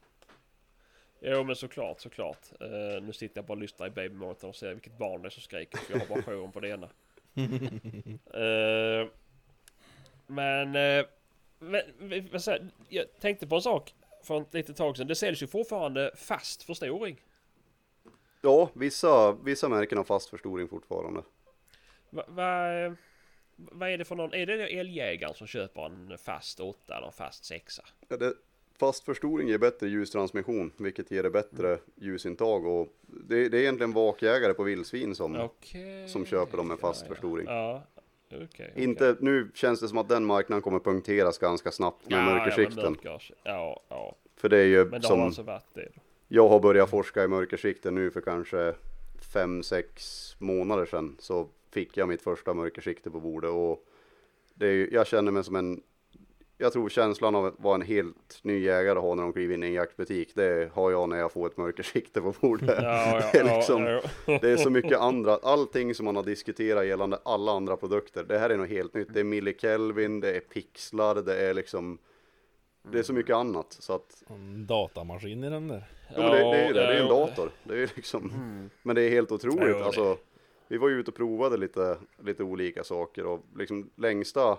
Jo men såklart, såklart. Uh, nu sitter jag bara och lyssnar i babymotorn och ser vilket barn det är som skriker. För jag har bara jouren på det ena. (laughs) Eh, men, uh, men vad säger- jag tänkte på en sak för ett litet tag sedan. Det säljs ju fortfarande fast förstoring. Ja, vissa, vissa märken har fast förstoring fortfarande. Va- va- Vad är det för någon? Är det älgjägaren som köper en fast 8 eller en fast 6? Ja, det, fast förstoring ger bättre ljustransmission, vilket ger det bättre ljusintag. Och det, det är egentligen vakjägare på vildsvin som, Okej. som köper dem med fast Ja, förstoring. Ja, okej. okej. Inte, nu känns det som att den marknaden kommer punkteras ganska snabbt med Ja, mörkersikten. Ja, ja, ja. För det är ju Men det som... har alltså varit det. Jag har börjat forska i mörkersikten nu för kanske fem sex månader sedan. Så fick jag mitt första mörkersikte på bordet och det är jag känner mig som en jag tror känslan av att vara en helt ny jägare har när de kliver in i en jaktbutik. Det har jag när jag får ett mörkersikte på bordet. Ja, ja, (laughs) Det är liksom- ja, (laughs) Det är så mycket andra, allting som man har diskuterat gällande alla andra produkter. Det här är något helt nytt. Det är millikelvin, det är pixlar, det är liksom Det är så mycket annat så att En datamaskin i den där. Jo, men det, det är ju det, det är en dator. Det är liksom, Mm. men det är helt otroligt. Alltså, vi var ju ute och provade lite, lite olika saker och liksom längsta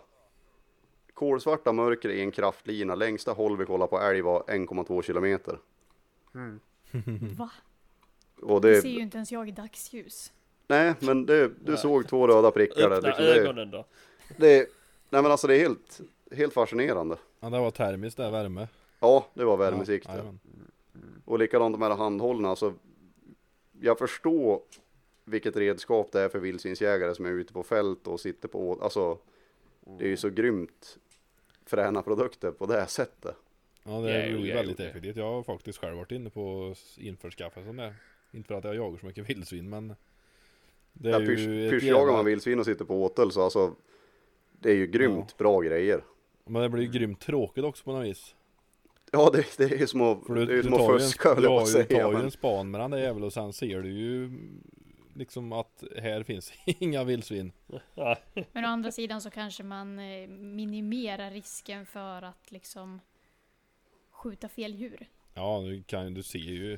kolsvarta mörker i en kraftlina, längsta håll vi kollade på älg var 1,2 kilometer. (laughs) Va? Och Det det, ser ju inte ens jag i dagsljus. nej men det, du Nej. såg två röda prickar där. Öppna Liksom det, ögonen då. det, nej men alltså det är helt, helt fascinerande. Ja, det var termiskt där, värme. Ja, det var värmesikte. Ja. Och likadant de här handhållna, alltså jag förstår vilket redskap det är för vildsvinsjägare som är ute på fält och sitter på, alltså det är ju så grymt fräna produkter på det här sättet. ja, det Ja, blir ja, väldigt effektivt. Jag har faktiskt själv varit inne på att införskaffa sån där. Inte för att jag jagar så mycket vildsvin, men det Ja, är pysch, ju pyschjagar jävla- man vildsvin och sitter på åtel så alltså det är ju grymt bra grejer. Men det blir ju grymt tråkigt också på något vis. Ja, det, det är ju att, För du, det är ju du ju fuska en, höll du jag på att ju, säga. tar ju Men, en span med den där jäveln och sen ser du ju liksom att här finns (laughs) inga vildsvin. Men å andra sidan så kanske man eh, minimerar risken för att liksom skjuta fel djur. Ja, du kan du ser ju.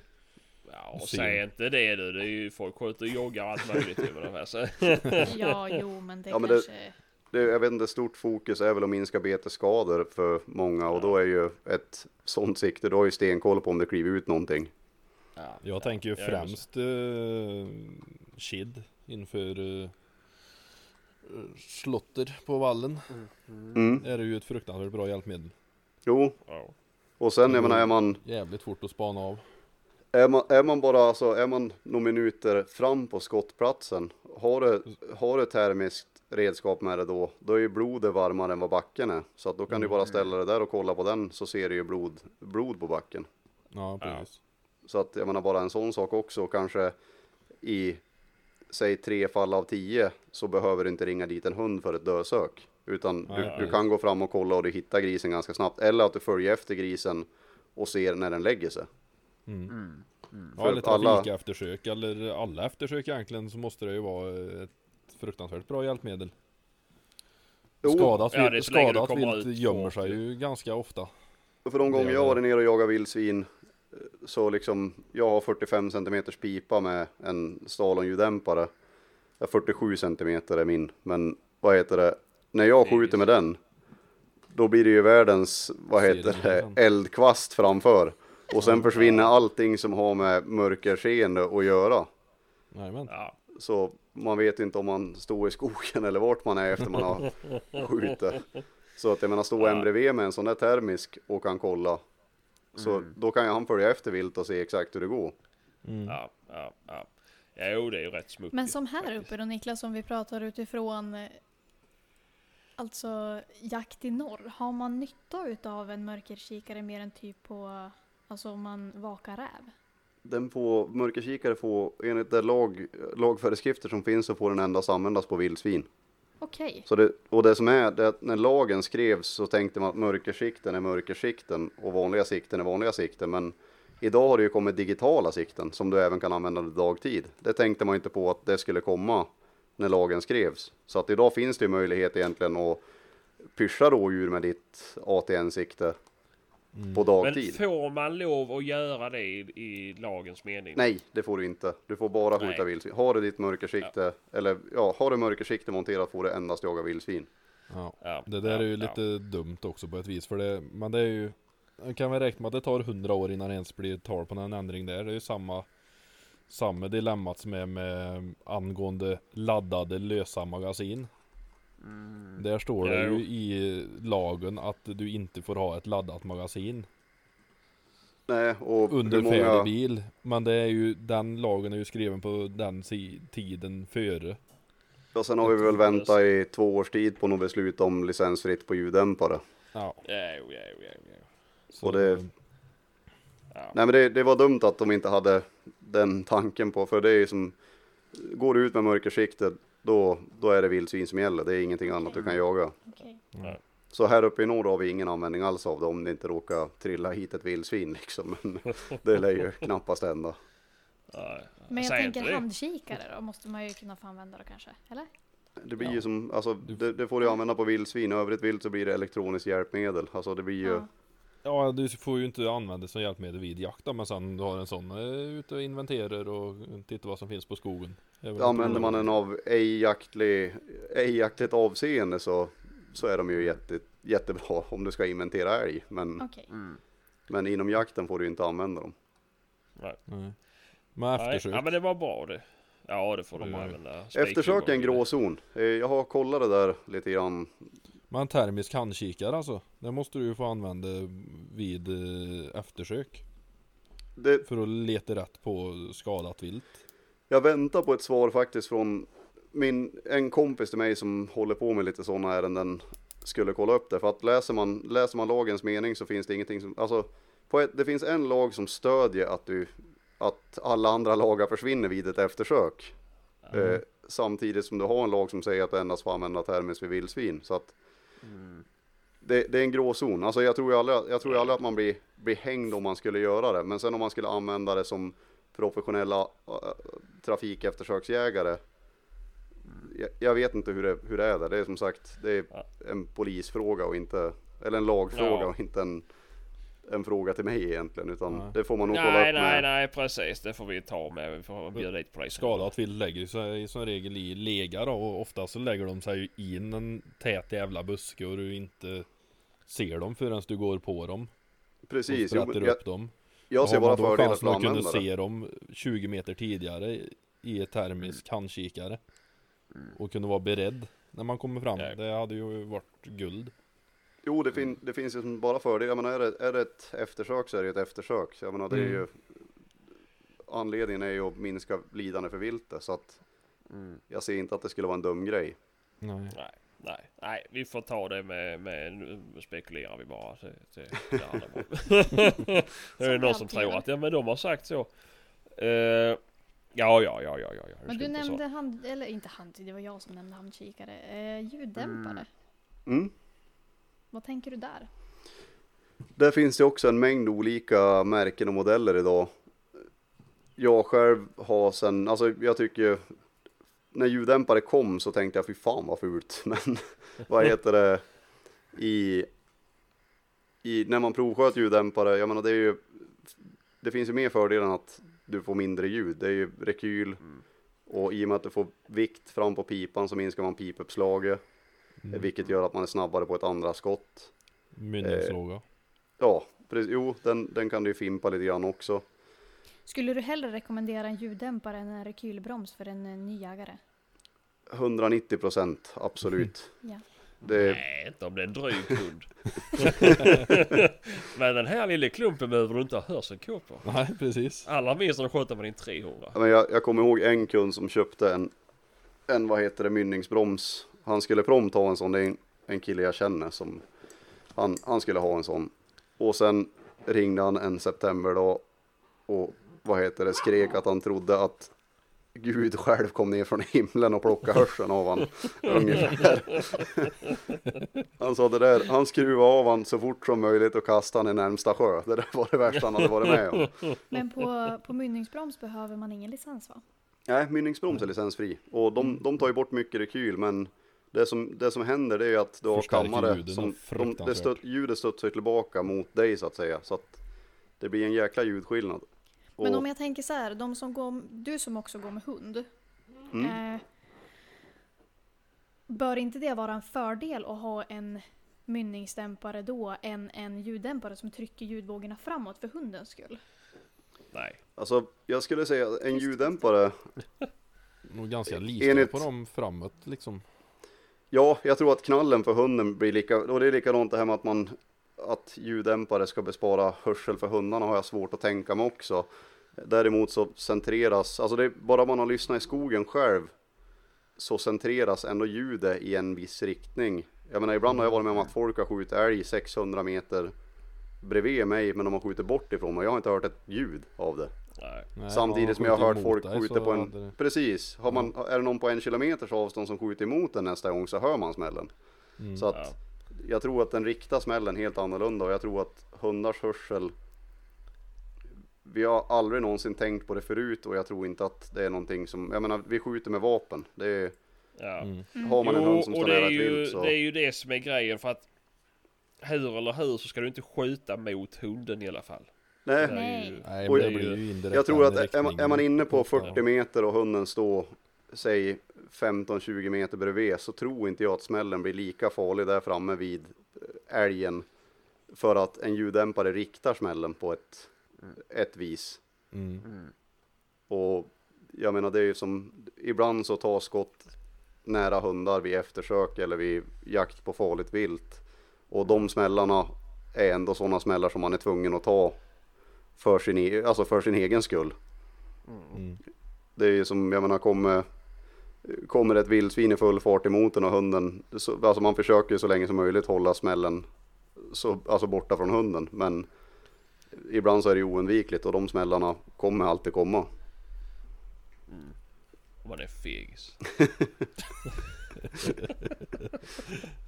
Ja, och säg inte det du. Det är ju folk skjuter och joggar och allt möjligt över de här. Så. (laughs) Ja, jo, men det Ja, men det- kanske... det, jag vet inte, stort fokus är väl att minska betesskador för många och då är ju ett sånt sikte, då har ju stenkoll på om det kliver ut någonting. Ja. Jag tänker ju jag främst uh, kid inför uh, slotter på vallen. Mm. Är det ju ett fruktansvärt bra hjälpmedel. Jo, Ja. och sen jag menar är man, Jävligt fort att spana av. är man, är man bara alltså, är man några minuter fram på skottplatsen, har du, har du termiskt redskap med det då, då är ju blodet varmare än vad backen är. Så att då kan du bara ställa det där och kolla på den så ser du ju blod, blod på backen. Ja, precis. Så att jag menar bara en sån sak också och kanske i säg tre fall av tio så behöver du inte ringa dit en hund för ett dödsök. Utan du, du kan gå fram och kolla och du hittar grisen ganska snabbt. Eller att du följer efter grisen och ser när den lägger sig. Mm. Ja, För eller alla- trafikeftersök eller alla eftersök egentligen så måste det ju vara ett fruktansvärt bra hjälpmedel. Jo, Skadat Ja, skadat kommer vilt gömmer sig ju. ju ganska ofta. för de gånger jag varit nere och jagat vildsvin så liksom jag har 45 cm pipa med en stalonljuddämpare. Ja, 47 cm är min, men vad heter det? När jag skjuter med den då blir det ju världens, vad heter det liksom. eldkvast framför. Och sen försvinner allting som har med mörkerseende att göra. Jajamän. Så man vet inte om man står i skogen eller vart man är efter man har (laughs) skjutit. Så att jag menar, står en bredvid med en sån där termisk och kan kolla. Så Mm. då kan ju han följa efter vilt och se exakt hur det går. Mm. Ja, ja, ja. Jo, det är ju rätt smutsigt. Men som här uppe då Niklas, om vi pratar utifrån eh, alltså jakt i norr. Har man nytta utav en mörkerkikare mer än typ på, alltså om man vakar räv? Den får, mörkerkikare får, enligt de lag, lagföreskrifter som finns så får den endast användas på vildsvin. Okej, Så det, och det som är, det att när lagen skrevs så tänkte man att mörkersikten är mörkersikten och vanliga sikten är vanliga sikten. Men idag har det ju kommit digitala sikten som du även kan använda dagtid. Det tänkte man inte på att det skulle komma när lagen skrevs. Så att idag finns det ju möjlighet egentligen att pyscha rådjur med ditt ATN-sikte Mm. på Men dagtid. får man lov att göra det i, i lagens mening? Nej, det får du inte. Du får bara skjuta Nej. vildsvin. Har du ditt mörkersikte, eller ja, har du mörkersikte monterat får du endast jaga vildsvin. Ja. Ja, Det där ja, är ju ja. lite dumt också på ett vis för det, men det är ju Man kan väl räkna med att det tar hundra år innan det ens blir tal på någon ändring där. Det är ju samma Samma dilemmat som är med angående laddade lösa magasin. Där står det Ja, ju i lagen att du inte får ha ett laddat magasin Nej, och under färdig många, bil. Men det är ju, den lagen är ju skriven på den si- tiden före. och sen har vi väl väntat i två års tid på något beslut om licensfritt på ljuddämpare. Ja, Ja, ja, ja, ja. Och det- Ja. Nej men det, det var dumt att de inte hade den tanken på, för det är ju som, går du ut med mörkersiktet, då, då är det vildsvin som gäller, det är ingenting annat du kan jaga. okej. Så här uppe i norr har vi ingen användning alls av det om det inte råkar trilla hit ett vildsvin liksom. Men (laughs) det lär ju knappast hända. Men jag säger tänker handkikare då, måste man ju kunna få använda då kanske? Eller? Det blir Ja. ju som, alltså det, det får du använda på vildsvin, övrigt vilt så blir det elektroniskt hjälpmedel. Alltså det blir ju, Ja. Ja, du får ju inte använda det som hjälpmedel vid jakt då, men sen du har en sån eh, ute och inventerar och tittar vad som finns på skogen. Använder man en av ej jaktlig, ej jaktligt avseende så, så är de ju jätte, jättebra (laughs) om du ska inventera älg. Men, Okej. men inom jakten får du inte använda dem. Nej. Men Nej, eftersök. Ja, men det var bra det. Ja, det får du använda. Eftersök är en gråzon. Eh, Jag har kollat det där lite grann. Men termisk handkikare alltså. Det måste du ju få använda vid eh, eftersök. Det, För att leta rätt på skadat vilt. jag väntar på ett svar faktiskt från min, en kompis till mig som håller på med lite sådana ärenden skulle kolla upp det. För att läser man, läser man lagens mening så finns det ingenting som, alltså på ett, det finns en lag som stödjer att du, att alla andra lagar försvinner vid ett eftersök. Eh, samtidigt som du har en lag som säger att du endast får använda termiskt vid vildsvin. Så att det, det är en gråzon. Alltså jag tror ju aldrig, jag tror aldrig att man blir, blir hängd om man skulle göra det. Men sen om man skulle använda det som professionella äh, trafikeftersöksjägare. Jag, jag vet inte hur det, hur det är där. Det är som sagt, det är en polisfråga och inte, eller en lagfråga Ja. och inte en, en fråga till mig egentligen. Utan Nej. det får man nog kolla Nej, upp nej, med. nej precis. Det får vi ta med. Vi får bjuda dit polisen. Skadat vilt lägger sig som regel i lega då och ofta så lägger de sig in en tät jävla buske och du inte ser dem förrän du går på dem. Precis, och jo, jag, upp dem. jag ser Har man bara då fördelar för att kunna använda det. se dem 20 meter tidigare i ett termisk handkikare. Och kunna vara beredd när man kommer fram. Ja. Det hade ju varit guld. Jo, det, fin det finns ju som bara fördelar. Jag menar, är det, är det ett eftersök så är det ett eftersök. Jag menar, det är Mm. ju anledningen är ju att minska lidande för viltet. Så att Mm. jag ser inte att det skulle vara en dum grej. Nej. Nej, nej, nej. Vi får ta det med, med nu spekulerar vi bara. Det, det, det, handlar (laughs) om. (laughs) det är någon som tror att ja, men de har sagt så. Eh, ja, ja, ja, ja, ja, ja. det Men du så. nämnde hand, eller inte hand, det var jag som nämnde handkikare. Eh, ljuddämpare. Mm. Vad tänker du där? Där finns det också en mängd olika märken och modeller idag. Jag själv har sen, alltså jag tycker när ljuddämpare kom så tänkte jag fy fan vad fult. (laughs) Men vad heter det? I, i, när man provsköt ljuddämpare, jag menar det är ju, det finns ju mer fördelar än att du får mindre ljud. Det är ju rekyl och i och med att du får vikt fram på pipan så minskar man pipuppslaget. Mm. Vilket gör att man är snabbare på ett andra skott. Mynningsfråga. Ja, precis. Jo, den, den kan du ju fimpa lite grann också. Skulle du hellre rekommendera en ljuddämpare än en rekylbroms för en eh, ny jägare? 190 procent, absolut. (laughs) Ja. Det, Nej, inte om det är en dryg hund. (laughs) men den här lilla klumpen behöver du inte ha hörselkåpor på. Nej, precis. Allra minst när du skjuter med din 300. ja, men jag, jag kommer ihåg en kund som köpte en, en vad heter det, mynningsbroms. Han skulle prompt ha en sån, det är en, en kille jag känner som, han, han skulle ha en sån. Och sen ringde han en septemberdag och vad heter det, skrek att han trodde att Gud själv kom ner från himlen och plockade hörseln av han (laughs) ungefär. Han sa det där, han skruvade av han så fort som möjligt och kastade han i närmsta sjö. Det där var det värsta han hade varit med om. Men på, på mynningsbroms behöver man ingen licens va? Nej, mynningsbroms är licensfri och de, de tar ju bort mycket rekyl men det som, det som händer det är att du har kammare som, de, det stöt, ljudet studsar tillbaka mot dig så att säga så att det blir en jäkla ljudskillnad. Men Och- om jag tänker så här, de som går, du som också går med hund. Mm. Eh, bör inte det vara en fördel att ha en mynningsdämpare då än en ljuddämpare som trycker ljudvågorna framåt för hundens skull? Nej. Alltså jag skulle säga en ljuddämpare Nog ganska lika Enligt- på dem framåt liksom. Ja, jag tror att knallen för hunden blir lika, och det är likadant det här med att man att ljuddämpare ska bespara hörsel för hundarna har jag svårt att tänka mig också. Däremot så centreras, alltså det är, bara man har lyssnat i skogen själv så centreras ändå ljudet i en viss riktning. Jag menar ibland har jag varit med om att folk har skjutit älg 600 meter bredvid mig men de har skjutit bort ifrån mig. Jag har inte hört ett ljud av det. Nej. Samtidigt som jag har hört folk dig skjuta på en... det- Precis, har man, är det någon på en kilometers avstånd som skjuter emot den nästa gång så hör man smällen. Mm. Så att Ja. jag tror att den riktar smällen helt annorlunda och jag tror att hundars hörsel vi har aldrig någonsin tänkt på det förut och jag tror inte att det är någonting som, jag menar vi skjuter med vapen. Det är, Ja. Mm. har man en Jo, hund som står nära är, ett ju, vilt så. det är ju det som är grejen för att hur eller hur så ska du inte skjuta mot hunden i alla fall. Nej, Nej. ju- Nej, Och men det jag- blir ju indirekt jag tror att är är man inne på ofta. 40 meter och hunden står, säg 15-20 meter bredvid så tror inte jag att smällen blir lika farlig där framme vid eh, älgen. För att en ljuddämpare riktar smällen på ett, ett vis. Mm. Och jag menar det är ju som, ibland så tar skott nära hundar vid eftersök eller vid jakt på farligt vilt. Och de smällarna är ändå sådana smällar som man är tvungen att ta för sin, e- alltså för sin egen skull. Mm. Det är ju som, jag menar kommer, kommer ett vildsvin i full fart emot den och hunden, så, alltså man försöker så länge som möjligt hålla smällen så, alltså borta från hunden. Men ibland så är det ju oundvikligt och de smällarna kommer alltid komma. Om man är fegis. (laughs)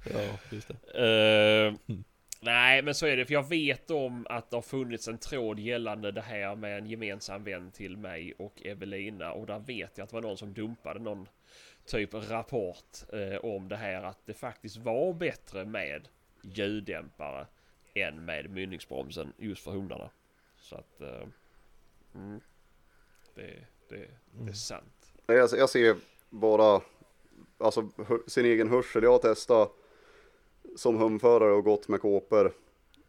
Ja, just det. Eh, nej, men så är det. För jag vet om att det har funnits en tråd gällande det här med en gemensam vän till mig och Evelina. Och där vet jag att det var någon som dumpade någon typ rapport eh, om det här. Att det faktiskt var bättre med ljuddämpare än med mynningsbromsen just för hundarna. Så att... Eh, mm, det, det, det är sant. Nej, Jag, jag ser bara alltså, sin egen hörsel. Jag har testat som humförare och gått med kåpor.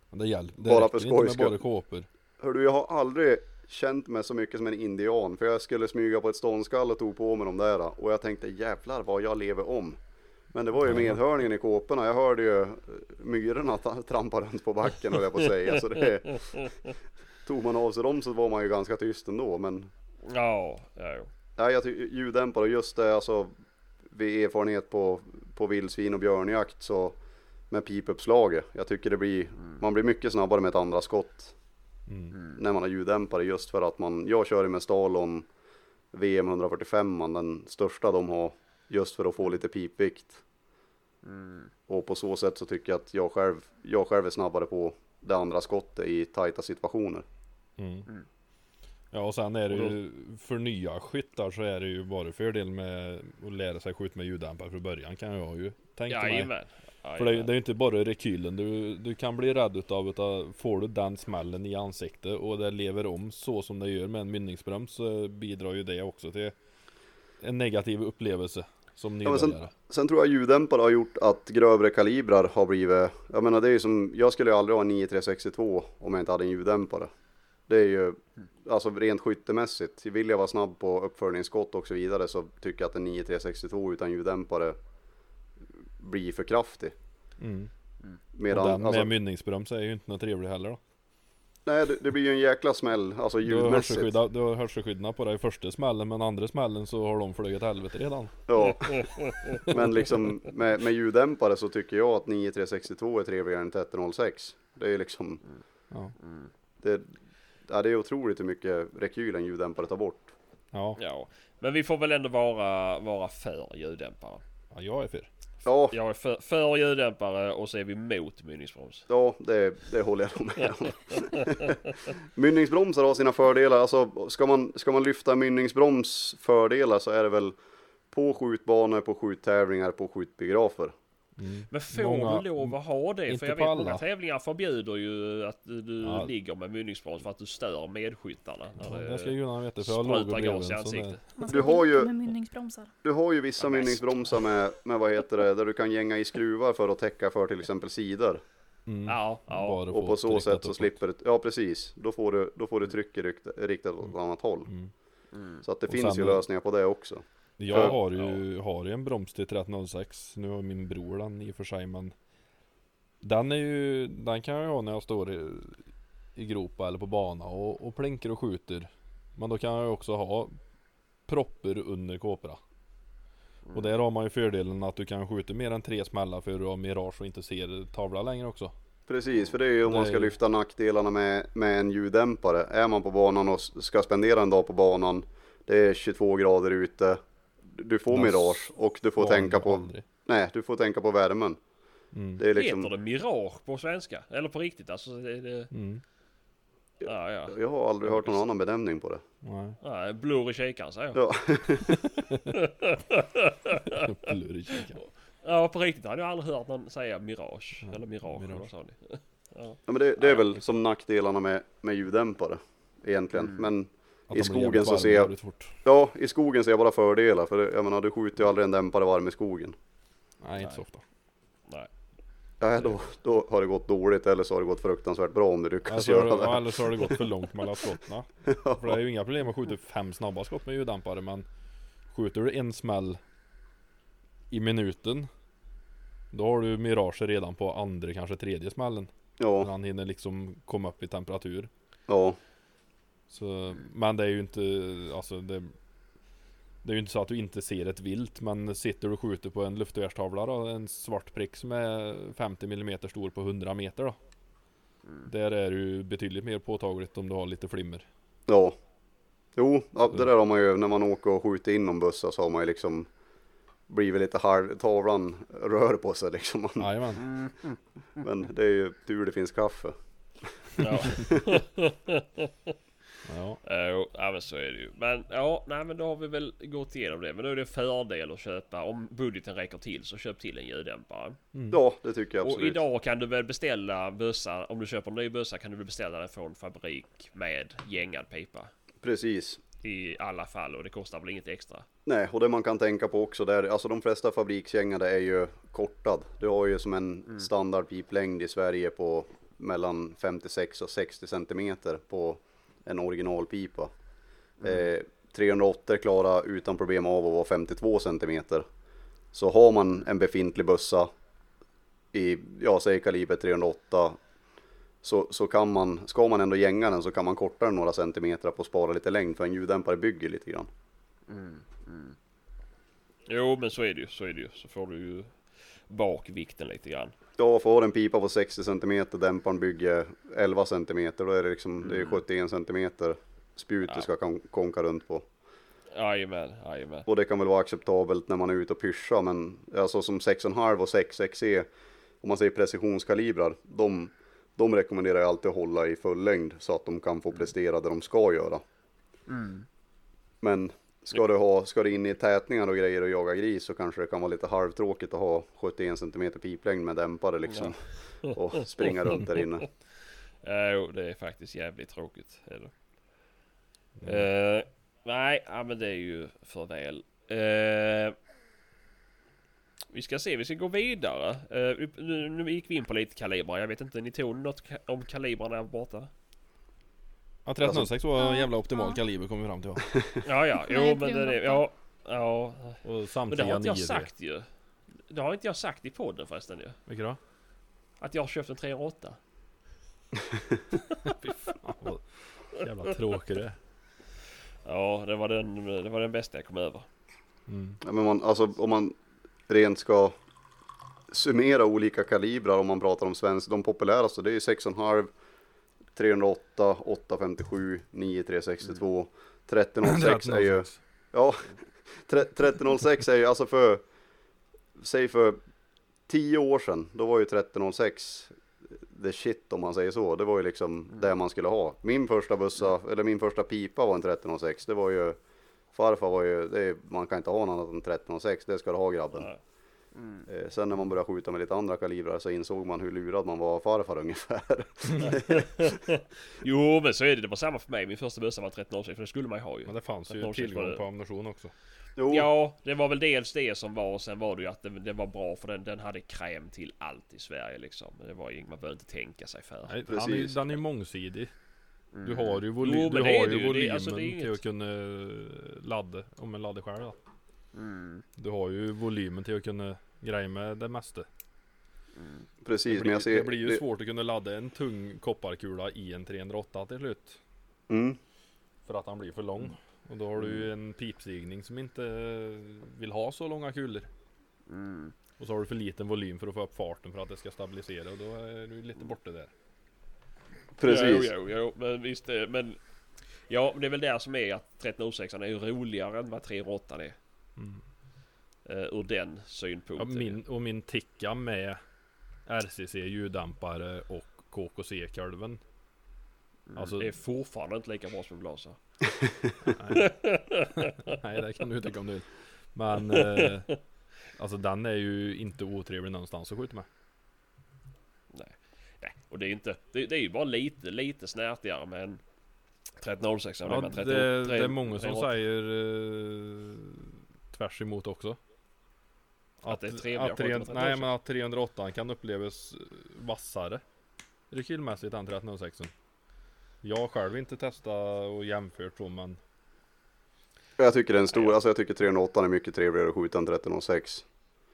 Det, gäller, det Bara för inte med skojs skull. bara kåpor. Hör du, jag har aldrig känt mig så mycket som en indian. För jag skulle smyga på ett ståndskall och tog på mig de där. Och jag tänkte jävlar vad jag lever om. Men det var ju medhörningen i kåporna. Jag hörde ju eh, myrorna trampa runt på backen och jag på att säga. Så det, (laughs) tog man av sig dem så var man ju ganska tyst ändå. Men Ja, ja, jo. Nej, jag ljuddämpare och just det alltså vid erfarenhet på, på vildsvin och björnjakt så med pipuppslaget. Jag tycker det blir, man blir mycket snabbare med ett andra skott Mm. när man har ljuddämpare just för att man, jag kör med Stalon VM 145 man, den största de har just för att få lite pipvikt. Och på så sätt så tycker jag att jag själv, jag själv är snabbare på det andra skottet i tajta situationer. Mm. Ja och sen är det ju för nya skyttar så är det ju bara fördel med att lära sig skjuta med ljuddämpare från början kan jag ju tänka mig. Jajamän. För det, är- det är ju inte bara rekylen, du, du kan bli rädd utav, utav Får du den smällen i ansiktet och det lever om så som det gör med en mynningsbroms så bidrar ju det också till en negativ upplevelse som Ja, men sen- nybörjare. Sen tror jag ljuddämpare har gjort att grövre kalibrar har blivit, jag menar det är ju som, jag skulle ju aldrig ha en 9362 om jag inte hade en ljuddämpare. Det är ju, alltså rent skyttemässigt, vill jag vara snabb på uppföljningsskott och så vidare så tycker jag att en 9362 utan ljuddämpare blir för kraftig. Mm. Och Medan, den alltså, med mynningsbroms är ju inte något trevlig heller då. nej det, det blir ju en jäkla smäll, alltså Du har, ljudmässigt. du har hörselskyddarna på dig i första smällen men andra smällen så har de flugit helvete redan. Ja, (laughs) men liksom med, med ljuddämpare så tycker jag att 9362 är trevligare än 1306. Det är liksom, Ja. det, ja, det är otroligt hur mycket rekyl en ljuddämpare tar bort. Ja, Ja, men vi får väl ändå vara, vara för ljuddämpare. ja jag är för. Ja, Jag är för, för ljuddämpare och så är vi mot mynningsbroms. ja det, det håller jag nog med om. (laughs) Mynningsbromsar har sina fördelar. Alltså, ska, man, ska man lyfta mynningsbroms fördelar så är det väl på skjutbanor, på skjuttävlingar, på skjutbiografer. Mm. Men får Många- du lov att ha det? För jag vet många alla. tävlingar förbjuder ju att du, Ja. ligger med mynningsbroms för att du stör medskyttarna. när Ja, det ska gudarna veta för jag låg i ansiktet. Du har ju-. Du har ju vissa Ja, mynningsbromsar med, med vad heter det, där du kan gänga i skruvar för att täcka för till exempel sidor. Mm. Ja, ja. Och på så sätt så slipper du, ja precis, då får du, då får du trycket rikt- riktat åt ett annat håll. Mm. Så att det Och finns sen- ju lösningar på det också. Jag har ju, har ju en broms till 1306 Nu har min bror den i och för sig men Den är ju, den kan jag ha när jag står i, i gropa eller på bana och, och plinkar och skjuter. Men då kan jag ju också ha Propper under kåpra Och där har man ju fördelen att du kan skjuta mer än tre smällar för du har mirage och inte ser tavla längre också. Precis, för det är ju om man ska lyfta nackdelarna med, med en ljuddämpare. Är man på banan och ska spendera en dag på banan, det är 22 grader ute, du får Den mirage och du får Var tänka på, aldrig. nej, du får tänka på värmen. Mm. Det är liksom, Heter det mirage på svenska? Eller på riktigt alltså? Det, det, Mm. ja, ja. jag har aldrig hört någon annan benämning på det. Nej, Nej, blurr i kikaren säger jag. Ja, (laughs) Plurr i kikan. Ja, på riktigt hade jag aldrig hört någon säga mirage. Ja, Eller mirage, mirage. eller vad sa ni? Ja. ja men det, det är väl som nackdelarna med, med ljuddämpare egentligen. Mm. Men I skogen så ser jag- ja, i skogen ser jag bara fördelar. För det- jag menar, du skjuter ju aldrig en dämpare varm i skogen. Nej inte Nej. så ofta Nej. Ja, då, då har det gått dåligt eller så har det gått fruktansvärt bra om du lyckas Alltså, göra ja, det. eller så har det gått för långt mellan skotten. (laughs) För det är ju inga problem att skjuta fem snabba skott med ljuddämpare men Skjuter du en smäll i minuten Då har du mirage redan på andra, kanske tredje smällen. När Ja, han hinner liksom komma upp i temperatur. ja, Så, men det är ju inte, alltså det Det är ju inte så att du inte ser ett vilt men sitter du och skjuter på en luftvärnstavla då, en svart prick som är 50 mm stor på 100 meter då. Där är det ju betydligt mer påtagligt om du har lite flimmer. ja. Jo, ja, det där har man ju när man åker och skjuter in någon bussa så har man ju liksom blivit lite halv, tavlan rör på sig liksom. (laughs) Man, men det är ju tur det finns kaffe. Ja. (laughs) (laughs) Ja. Jo, ja men så är det ju. Men ja, nej men då har vi väl gått igenom det. Men då är det en fördel att köpa, om budgeten räcker till så köp till en ljuddämpare. Ja, det tycker jag Och absolut. idag kan du väl beställa bössa, om du köper en ny bössa kan du väl beställa den från fabrik med gängad pipa. Precis. I alla fall och det kostar väl inget extra. Nej, och det man kan tänka på också där, alltså de flesta fabriksgängade är ju kortad. Du har ju som en standard piplängd i Sverige på mellan 56 och 60 centimeter på en originalpipa. Eh, 308 klarar utan problem av att vara 52 centimeter. Så har man en befintlig bössa i, ja säg kaliber 308 så, så kan man, ska man ändå gänga den så kan man korta den några centimeter på att spara lite längd för en ljuddämpare bygger lite grann. Jo men så är det ju, så är det ju. Så får du ju bak vikten lite grann. Ja, får en pipa på 60 cm, dämparen bygger 11 cm, då är det liksom, det är 71 cm spjut Ja. du ska kon- konka runt på. Jajamän, jajamän. Och det kan väl vara acceptabelt när man är ute och pyschar, men alltså som 6,5 och 6 6E, om man säger precisionskalibrar, de, de rekommenderar jag alltid att hålla i full längd så att de kan få prestera det de ska göra. Men ska du, ha, ska du in i tätningar och grejer och jaga gris så kanske det kan vara lite halvtråkigt att ha 71 cm piplängd med dämpare liksom. (laughs) Och springa runt där inne. Ja, Jo, det är faktiskt jävligt tråkigt. Är det. Eh, nej, ja, men det är ju för väl. Eh, vi ska se, vi ska gå vidare. Vi- nu, nu gick vi in på lite kalibrar. Jag vet inte, ni tog något om kalibrarna borta? Ja 1306 var en jävla optimal ja. kaliber kom vi fram till va? (laughs) Ja, ja, jo Nej, men det är 308. ja, ja. Och Men det samtliga har inte jag 9 sagt ju. Det har inte jag sagt i podden förresten ju. Vilka då? Att jag har köpt en 308. (laughs) Fy fan vad jävla tråkig du. Ja, det var den, det var den bästa jag kom över. Mm. Ja, men man, alltså om man rent ska summera olika kalibrar om man pratar om svensk, de populäraste det är ju 6,5 308, 857, 9362 1306 är ju, ja, (laughs) tre- 1306 är ju alltså för, säg för 10 år sedan, då var ju 1306 the shit om man säger så. Det var ju liksom det man skulle ha. Min första bussa, eller min första pipa var en 1306. Det var ju, farfar var ju, det man kan inte ha något annat än 1306, det ska du ha grabben. Ja. Eh, sen när man började skjuta med lite andra kalibrar så insåg man hur lurad man var av farfar ungefär. (laughs) Jo men så är det, det var samma för mig. Min första bössa var 1306 för det skulle man ju ha ju. Men det fanns ju 1306 var tillgång det. på ammunition också. Jo, Ja, det var väl dels det som var och sen var det ju att den, den var bra för den, den hade kräm till allt i Sverige liksom. Det var ju, man behövde inte tänka sig för. Nej, han är, Precis. den är mångsidig. Du har ju, voly- Jo, du har ju. Det- volymen alltså, det är till inget- att kunna ladda, om en laddar då. Du har ju volymen till att kunna greja med det mesta. precis. Det men blir, jag ser, det blir ju svårt att kunna ladda en tung kopparkula i en 308 till slut. Mm, För att han blir för lång. Och då har du ju en pipstigning som inte vill ha så långa kulor. Och så har du för liten volym för att få upp farten för att det ska stabilisera och då är du lite borta där. precis. Jo, jo, jo, men visst det, men... Ja, det är väl där som är att 1306 är roligare än vad 308 är. Mm. Uh, ur den Ja, synpunkten. min, och min Tikka med RCC ljuddämpare och KKC-kalven. Alltså, Det är fortfarande inte lika bra som Blasa. nej. (laughs) nej det kan du tycka om du vill. Men (laughs) eh, alltså den är ju inte otrevlig någonstans att skjuta med. Nej, och det är inte... Det, det är ju bara lite, lite snärtigare med en 1306 Ja, det, 13, det är många som 308. säger eh, tvärs emot också. Att det är trevligare att att skjuta 300 med Nej 1306. men att 308 kan upplevas vassare rekylmässigt än 1306. Jag har själv inte testat och jämfört så men Jag tycker det är en stor, Ja, ja. alltså jag tycker 308 är mycket trevligare att skjuta än 1306.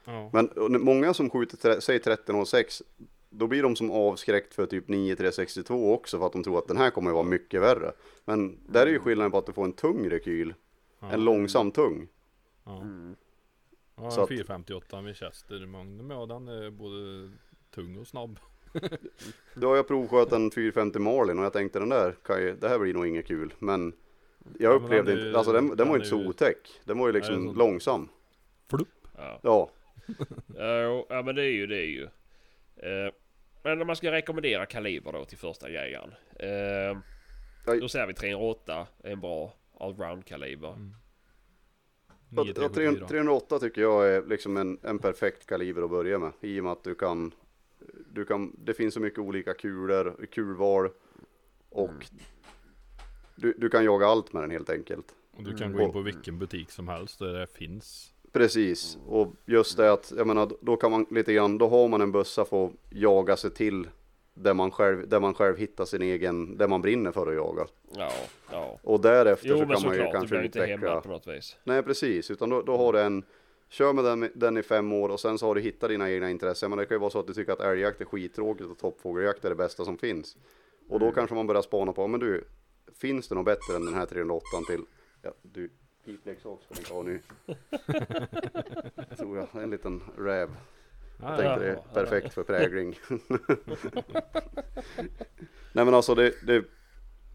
ja. Men många som skjuter, säg 1306, då blir de som avskräckt för typ 9362 också för att de tror att den här kommer att vara mycket värre. Men där är ju skillnaden på att du får en tung rekyl, ja. en långsam tung. Ja. Mm. Ja, Så en att- 458 med Chester Magnum, ja den är både tung och snabb. Då har jag provsköt en 450 Marlin och jag tänkte den där, kan ju, det här blir nog inget kul. Men jag Ja, men upplevde den är ju- inte, alltså den, den den var är inte så ju- otäck. Den var ju liksom Nej, långsam. Flupp. ja. Ja, (laughs) Ja, men det är ju det är ju. Eh, men om man ska rekommendera kaliber då till första jägaren. Eh, då säger vi 308 är en bra allround kaliber. Mm. Ja, 9374. 308 tycker jag är liksom en, en perfekt kaliber att börja med. I och med att du kan, du kan, det finns så mycket olika kulor, kulval och Mm. du, du kan jaga allt med den helt enkelt. Och du kan Mm. gå in på vilken butik som helst där det finns. Precis, och just det att, jag menar, då kan man lite grann, då har man en bössa för att jaga sig till där man själv, där man själv hittar sin egen, där man brinner för att jaga. Ja, ja. Och därefter Jo så kan man ju såklart, du kanske blir inte utveckla. hämmad på något vis. Nej precis, utan då, då har du en Kör med den, den i fem år och sen så har du hittat dina egna intressen. Men det kan ju vara så att du tycker att älgjakt är skittråkigt och toppfågeljakt är det bästa som finns. Och då kanske man börjar spana på, men du, finns det något bättre än den här 308 till? Ja, du, pipleksak ska vi inte ha nu. (laughs) Tror jag, en liten räv. Jag Ja, tänkte det är perfekt för prägling. (laughs) Nej men alltså det, det,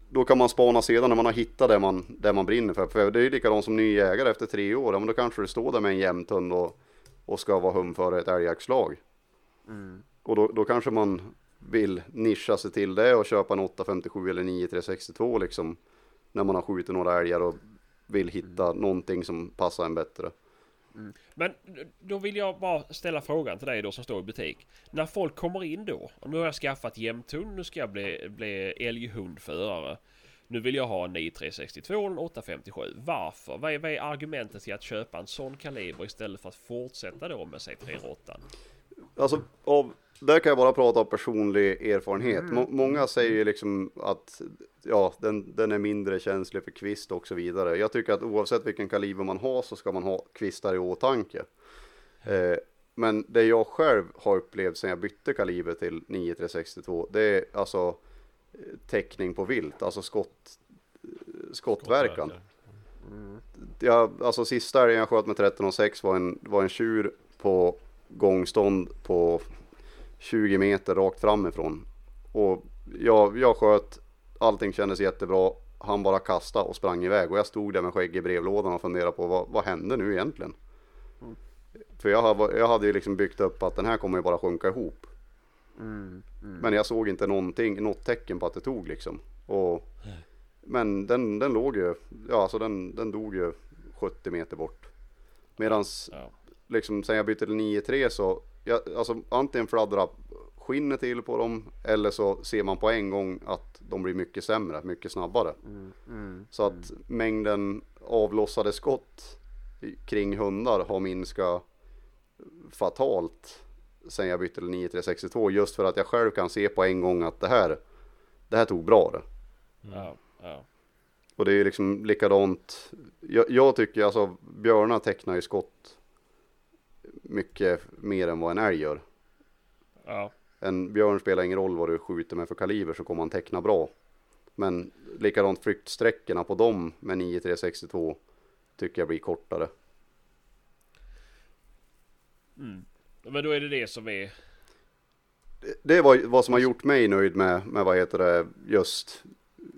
då kan man spana sedan när man har hittat det man, det man brinner för. För det är ju likadant som ny jägare efter tre år. Men då kanske du står där med en jämthund och, och ska vara hum för ett älgjaktslag. Och då, då kanske man vill nischa sig till det och köpa en 857 eller 9362 liksom. När man har skjutit några älgar och vill hitta någonting som passar en bättre. Men då vill jag bara ställa frågan till dig då som står i butik. När folk kommer in då. och Nu har jag skaffat jämthund, nu ska jag bli, bli älghundförare. Nu vill jag ha en 9362 och en 857. Varför? Vad är, vad är argumentet till att köpa en sån kaliber istället för att fortsätta då med sig 308? Alltså, av, där kan jag bara prata av personlig erfarenhet. Må, många säger ju liksom att ja, den, den är mindre känslig för kvist och så vidare. Jag tycker att oavsett vilken kaliber man har så ska man ha kvistar i åtanke. Eh, men det jag själv har upplevt sedan jag bytte kaliber till 9362, det är alltså eh, täckning på vilt, alltså skott, eh, skottverkan. Jag, alltså sista älgen jag sköt med 13,6 var en, var en tjur på gångstånd på 20 meter rakt framifrån. Och jag, jag sköt, allting kändes jättebra. Han bara kastade och sprang iväg och jag stod där med skägg i brevlådan och funderade på vad, vad hände nu egentligen? För jag, hade- jag hade ju liksom byggt upp att den här kommer ju bara sjunka ihop. Men jag såg inte någonting, något tecken på att det tog liksom. Och, men den, den låg ju, ja alltså den, den dog ju 70 meter bort. Medans Ja. liksom sen jag bytte till 9-3 så, jag, alltså antingen fladdrar skinnet till på dem eller så ser man på en gång att de blir mycket sämre, mycket snabbare. Så att mängden avlossade skott kring hundar har minskat fatalt sen jag bytte till 9362 just för att jag själv kan se på en gång att det här, det här tog bra det. Ja, ja. Och det är ju liksom likadant. Jag, jag tycker alltså björnar tecknar ju skott mycket mer än vad en älg gör. ja. En björn spelar ingen roll vad du skjuter med för kaliber så kommer han teckna bra. Men likadant flyktsträckorna på dem med 9362 tycker jag blir kortare. Mm. Men då är det det som är... Det- Det var vad som har gjort mig nöjd med, med vad heter det, just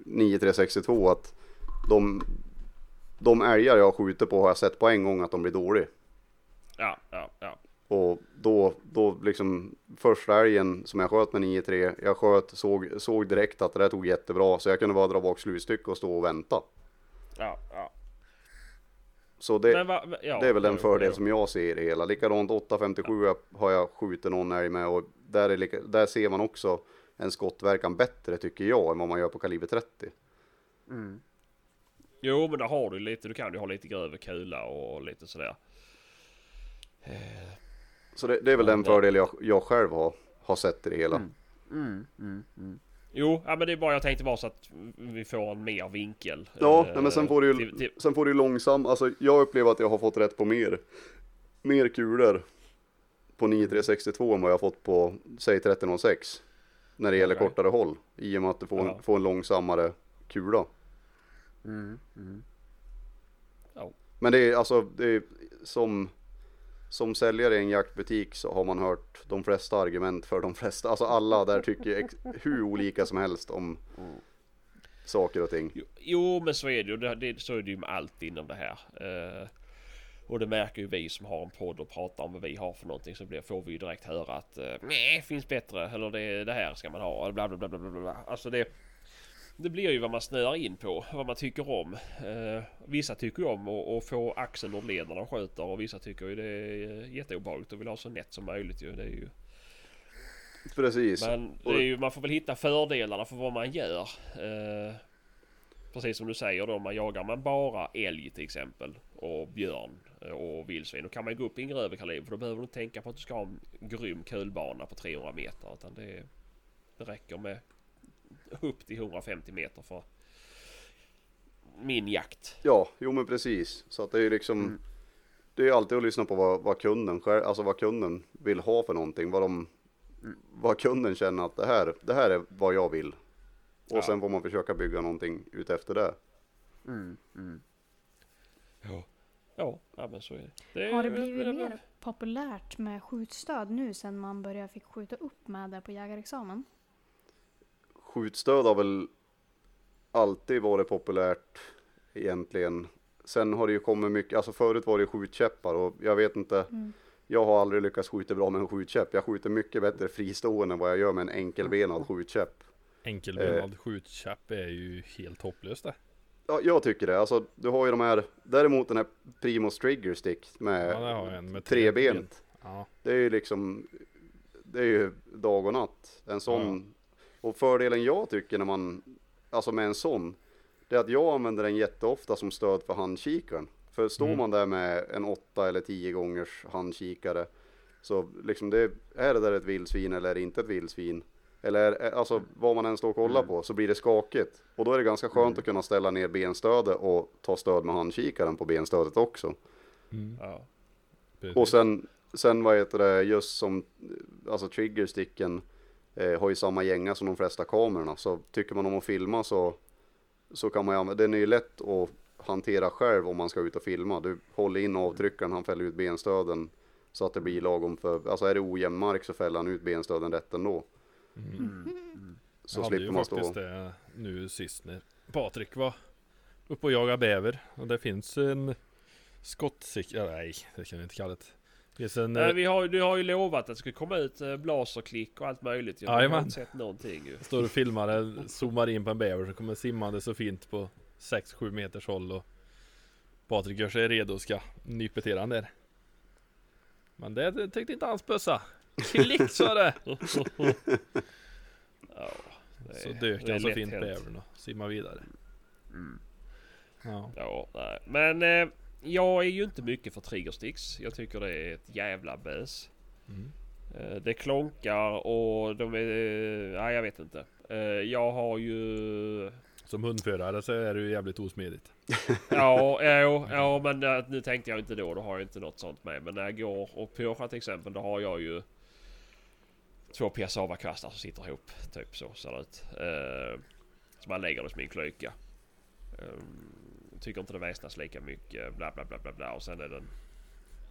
9362 att de, de älgar jag skjuter på har jag sett på en gång att de blir dåliga. Ja, ja, ja. Och då, då liksom första älgen som jag sköt med 9-3, jag sköt, såg, såg direkt att det där tog jättebra så jag kunde bara dra bak slutstycke och stå och vänta. Ja, ja. Så det, va, ja, det är väl den ja, fördel ja. som jag ser i det hela. Likadant 857 har jag skjutit någon älg med och där, är lika, där ser man också en skottverkan bättre tycker jag än vad man gör på kaliber 30. Jo men där har du lite, du kan ju ha lite grövre kula och lite sådär. Så det, det är väl den fördel jag, jag själv har, har sett i det hela. Jo, ja, men det är bara jag tänkte bara så att vi får en mer vinkel. Ja, eh, men sen får du ju, till- till- sen får du långsam, alltså jag upplever att jag har fått rätt på mer, mer kulor på 9362 än vad jag har fått på, säg 1306. När det gäller Okej. kortare håll, i och med att du får, Ja. en, får en långsammare kula. Ja. Men det är alltså, det är som, som säljare i en jaktbutik så har man hört de flesta argument för de flesta, alltså alla där tycker ex, hur olika som helst om saker och ting. Jo, men så är det ju. Det, det, så är det ju med allt inom det här. Uh, Och det märker ju vi som har en podd och pratar om vad vi har för någonting så blir, får vi ju direkt höra att uh, nej, finns bättre eller det, det här ska man ha bla bla bla bla bla bla. Alltså det det blir ju vad man snöar in på, vad man tycker om. Eh, vissa tycker ju om att, få axeln ur led när de skjuter och vissa tycker ju det är jätteobehagligt och vill ha så nätt som möjligt ju. Det är ju Precis. men ju, man får väl hitta fördelarna för vad man gör. Eh, precis som du säger då, man jagar man bara älg till exempel och björn eh, och vildsvin. Då kan man gå upp i en grövre kaliber för då behöver du inte tänka på att du ska ha en grym kulbana på 300 meter. Utan det, det räcker med upp till 150 meter för min jakt. Ja, jo men precis. Så att det är ju liksom Mm. Det är alltid att lyssna på vad, vad kunden själv, alltså vad kunden vill ha för någonting. Vad de Vad kunden känner att det här, det här är vad jag vill. Och Ja. sen får man försöka bygga någonting ut efter det. Ja. Ja, ja men så är det. det Har det blivit mer populärt med skjutstöd nu sen man började fick skjuta upp med det på jägarexamen? Skjutstöd har väl alltid varit populärt egentligen. Sen har det ju kommit mycket, alltså förut var det skjutkäppar och jag vet inte. Mm. Jag har aldrig lyckats skjuta bra med en skjutkäpp. Jag skjuter mycket bättre fristående än vad jag gör med en enkelbenad skjutkäpp. Enkelbenad skjutkäpp är ju helt hopplöst det. Ja, jag tycker det. Alltså, du har ju de här, däremot den här Primus Trigger Stick med, Ja, en med trebent. Ja, Det är ju liksom, det är ju dag och natt. En sån, och fördelen jag tycker när man, alltså med en sån, det är att jag använder den jätteofta som stöd för handkikaren. För står Mm. man där med en åtta eller tio gångers handkikare, så liksom det, är det där ett vildsvin eller är det inte ett vildsvin? Eller alltså vad man än står och kollar på så blir det skakigt. Och då är det ganska skönt att kunna ställa ner benstödet och ta stöd med handkikaren på benstödet också. mm. Och sen, sen vad heter det, just som, alltså triggersticken eh, har ju samma gänga som de flesta kamerorna. Så tycker man om att filma så, så kan man ju använda, den är ju lätt att hantera själv om man ska ut och filma. Du håller in avtryckaren, han fäller ut benstöden så att det blir lagom för, alltså är det ojämn mark så fäller han ut benstöden rätt ändå. Mm. Så jag hade slipper ju man stå. faktiskt det nu sist när Patrik var uppe och jagade bäver. Och det finns en skottsikt, ja, nej det kan vi inte kalla det. Finns en, Nej, eh, vi har, du har ju lovat att det ska komma ut eh, blaserklick och allt möjligt. Jag har inte sett någonting ju. står och filmar det, zoomar in på en bäver som kommer simmande så fint på 6-7 meters håll och Patrik gör sig redo och ska nypetera den där. Men det, tyckte inte hans bössa. Klick sa det! (laughs) Ja, det Så är- dök det är han så lätt fint bävern och simmade vidare. Mm. Ja. Ja, nej. Men eh, jag är ju inte mycket för triggersticks. Jag tycker det är ett jävla bös. Mm. Eh, det klonkar och de är... Nej, jag vet inte. Eh, jag har ju... Som hundförare så är det ju jävligt osmidigt. (laughs) Ja, ja, ja men eh, nu tänkte jag inte då. Då har jag inte något sånt med. Men när jag går och påskar till exempel. Då har jag ju två piassavakvastar som sitter ihop. Typ så ser det ut. Eh, så man lägger det som i en klyka. Tycker inte det väsnas lika mycket. Bla bla bla bla bla. Och sen är den...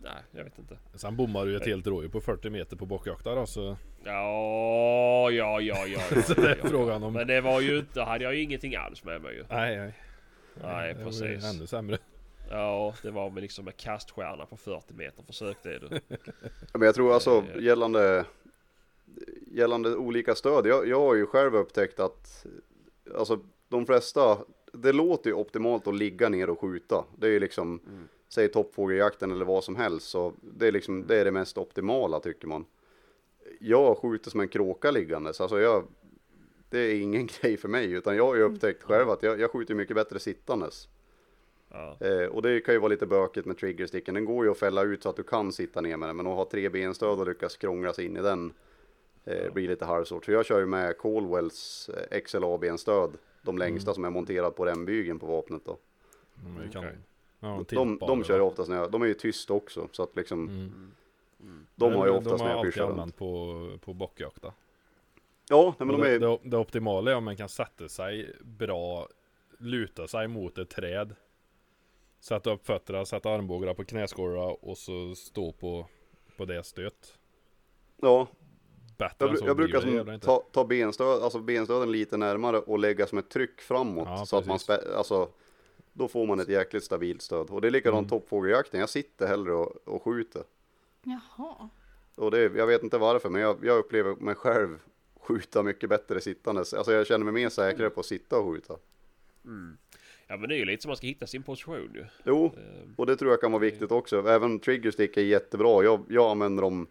Nej, jag vet inte. Sen bommar du ju ett helt rådjur på 40 meter på bockjakta då så Ja, ja, ja, ja. (laughs) ja, Så det är ja, ja. om- Men det var ju inte... hade jag ju ingenting alls med mig ju. Nej nej. Nej, det precis. Ännu sämre. Ja, det var med liksom med kaststjärna på 40 meter. Försök det du. (laughs) Men jag tror alltså gällande Gällande olika stöd, jag, jag har ju själv upptäckt att Alltså de flesta Det låter ju optimalt att ligga ner och skjuta Det är ju liksom Mm. Säg toppfågeljakten eller vad som helst så det är liksom Det är det mest optimala tycker man Jag skjuter som en kråka liggandes, alltså jag Det är ingen (laughs) grej för mig utan jag har ju upptäckt själv att jag, jag skjuter mycket bättre sittandes Ja. Eh, och det kan ju vara lite bökigt med triggersticken. Den går ju att fälla ut så att du kan sitta ner med den. Men att ha tre benstöd och lyckas krångla sig in i den eh, blir lite halvsvårt. Så jag kör ju med Colwells eh, XLA-benstöd. De längsta som är monterad på rembygeln på vapnet då. De är ju Okej. kanon. Ja, De, de kör jag va? oftast när jag, de är ju tysta också. Så att liksom, Mm. de har jag Men oftast de när jag pyschar runt. på, på bockjakta. Ja, nej, men de det, är, det, det optimala är om man kan sätta sig bra, luta sig mot ett träd. Sätta upp fötterna, sätta armbågarna på knäskålar och så stå på, på det stöt. ja, Bättre jag, än så jag brukar som ta, ta benstöd, alltså benstöden lite närmare och lägga som ett tryck framåt. Ja, så att man alltså då får man ett jäkligt stabilt stöd. Och det är likadant Mm. toppfågeljakten, jag sitter hellre och, och skjuter. Jaha. Och det, jag vet inte varför, men jag, jag upplever mig själv skjuta mycket bättre sittandes. Alltså jag känner mig mer säkrare på att sitta och skjuta. Mm. Ja men det är ju lite som man ska hitta sin position ju. Jo, Eh, och det tror jag kan vara viktigt också. Även triggerstick är jättebra. Jag, jag använder dem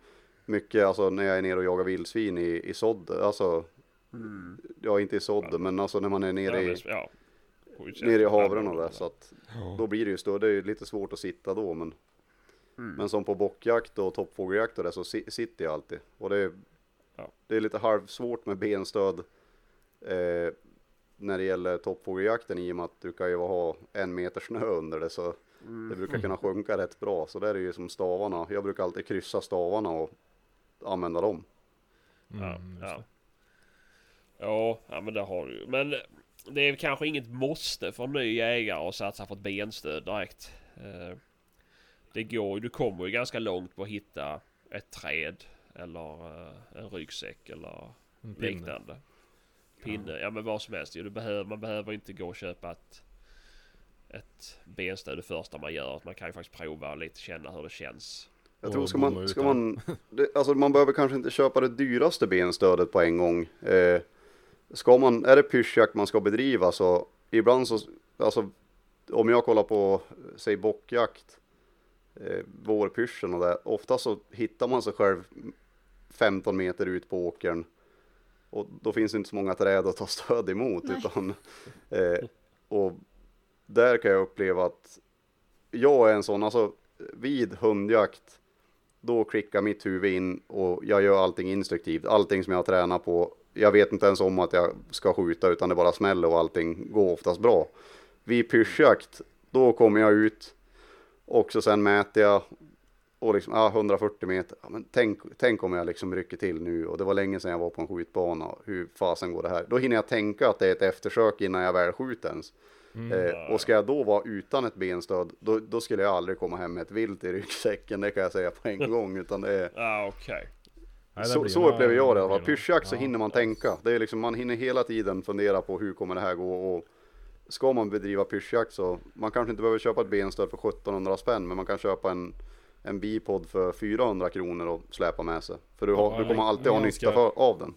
mycket alltså, när jag är nere och jagar vildsvin i, i sådd. Alltså, Mm. ja inte i sådd, men alltså när man är nere ja, i, ja. Skjutsätt. nere i havren och Ja, där. Så att då blir det ju större. Det är ju lite svårt att sitta då, men Mm. Men som på bockjakt och toppfågeljakt och det så si- sitter jag alltid. Och det är, Ja. det är lite halvsvårt med benstöd eh, när det gäller toppfågeljakten i och med att du kan ju ha en meter snö under det så Mm. det brukar kunna sjunka rätt bra. Så där är det ju som stavarna. Jag brukar alltid kryssa stavarna och använda dem. Ja, Mm, ja. Ja, ja men det har du ju. Men det är kanske inget måste för en ny jägare att satsa på ett benstöd direkt. Eh, Det går ju, du kommer ju ganska långt på att hitta ett träd eller eh, en ryggsäck eller En pinne. liknande. Pinne, ja men vad som helst. Du behöver, man behöver inte gå och köpa ett, ett benstöd det första man gör. Man kan ju faktiskt prova lite, känna hur det känns. Jag tror ska man, ska man, (laughs) det, alltså man behöver kanske inte köpa det dyraste benstödet på en gång. Eh, ska man, är det pyrschjakt man ska bedriva så ibland så, alltså om jag kollar på, säg bockjakt, eh, vårpyrschen och det, ofta så hittar man sig själv 15 meter ut på åkern och då finns det inte så många träd att ta stöd emot Nej. utan eh, och där kan jag uppleva att jag är en sån, alltså vid hundjakt då klickar mitt huvud in och jag gör allting instruktivt, allting som jag tränar på. Jag vet inte ens om att jag ska skjuta utan det bara smäller och allting går oftast bra. Vid pyrschjakt, då kommer jag ut och så sen mäter jag och liksom, ah, 140 meter. Ja, men tänk, tänk om jag liksom rycker till nu och det var länge sedan jag var på en skjutbana. Hur fasen går det här? Då hinner jag tänka att det är ett eftersök innan jag väl skjuter ens. Mm. Eh, och ska jag då vara utan ett benstöd, då, då skulle jag aldrig komma hem med ett vilt i ryggsäcken, det kan jag säga på en (laughs) gång. Utan det är, Ja okej. Nej, så så upplever jag det. Va? Pyrschjakt så hinner man tänka. Det är liksom, man hinner hela tiden fundera på hur kommer det här gå. Och ska man bedriva pyrschjakt så, man kanske inte behöver köpa ett benstöd för 1700 spänn, men man kan köpa en, en bipod för 400 kronor och släpa med sig. För du, har, Ja, du kommer alltid ha ganska- nytta för, av den.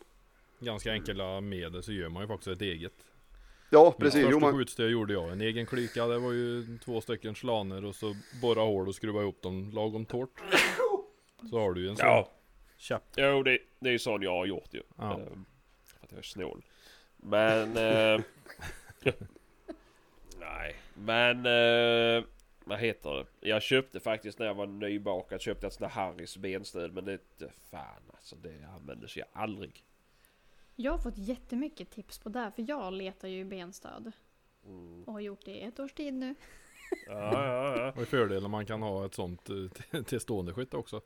Ganska enkla medel så gör man ju faktiskt ett eget. Ja, Mitt precis. Jo, första man, skjutsteg gjorde jag. En egen klyka, det var ju två stycken slaner och så borra hål och skruva ihop dem lagom torrt. (laughs) Så har du ju en sån Ja, käpp. jo det, det är ju sån jag har gjort ju. Ja. Ehm, för att jag är snål. Men... eh, (laughs) nej, men... eh, vad heter det? Jag köpte faktiskt när jag var nybakad, köpte ett sånt där Harrys benstöd. Men det inte fan alltså, det användes ju aldrig. Jag har fått jättemycket tips på det, för jag letar ju benstöd. Mm. Och har gjort det i ett års tid nu. (laughs) Ja, ja, ja. Och i fördelen man kan ha ett sånt eh, till- stående skytt också.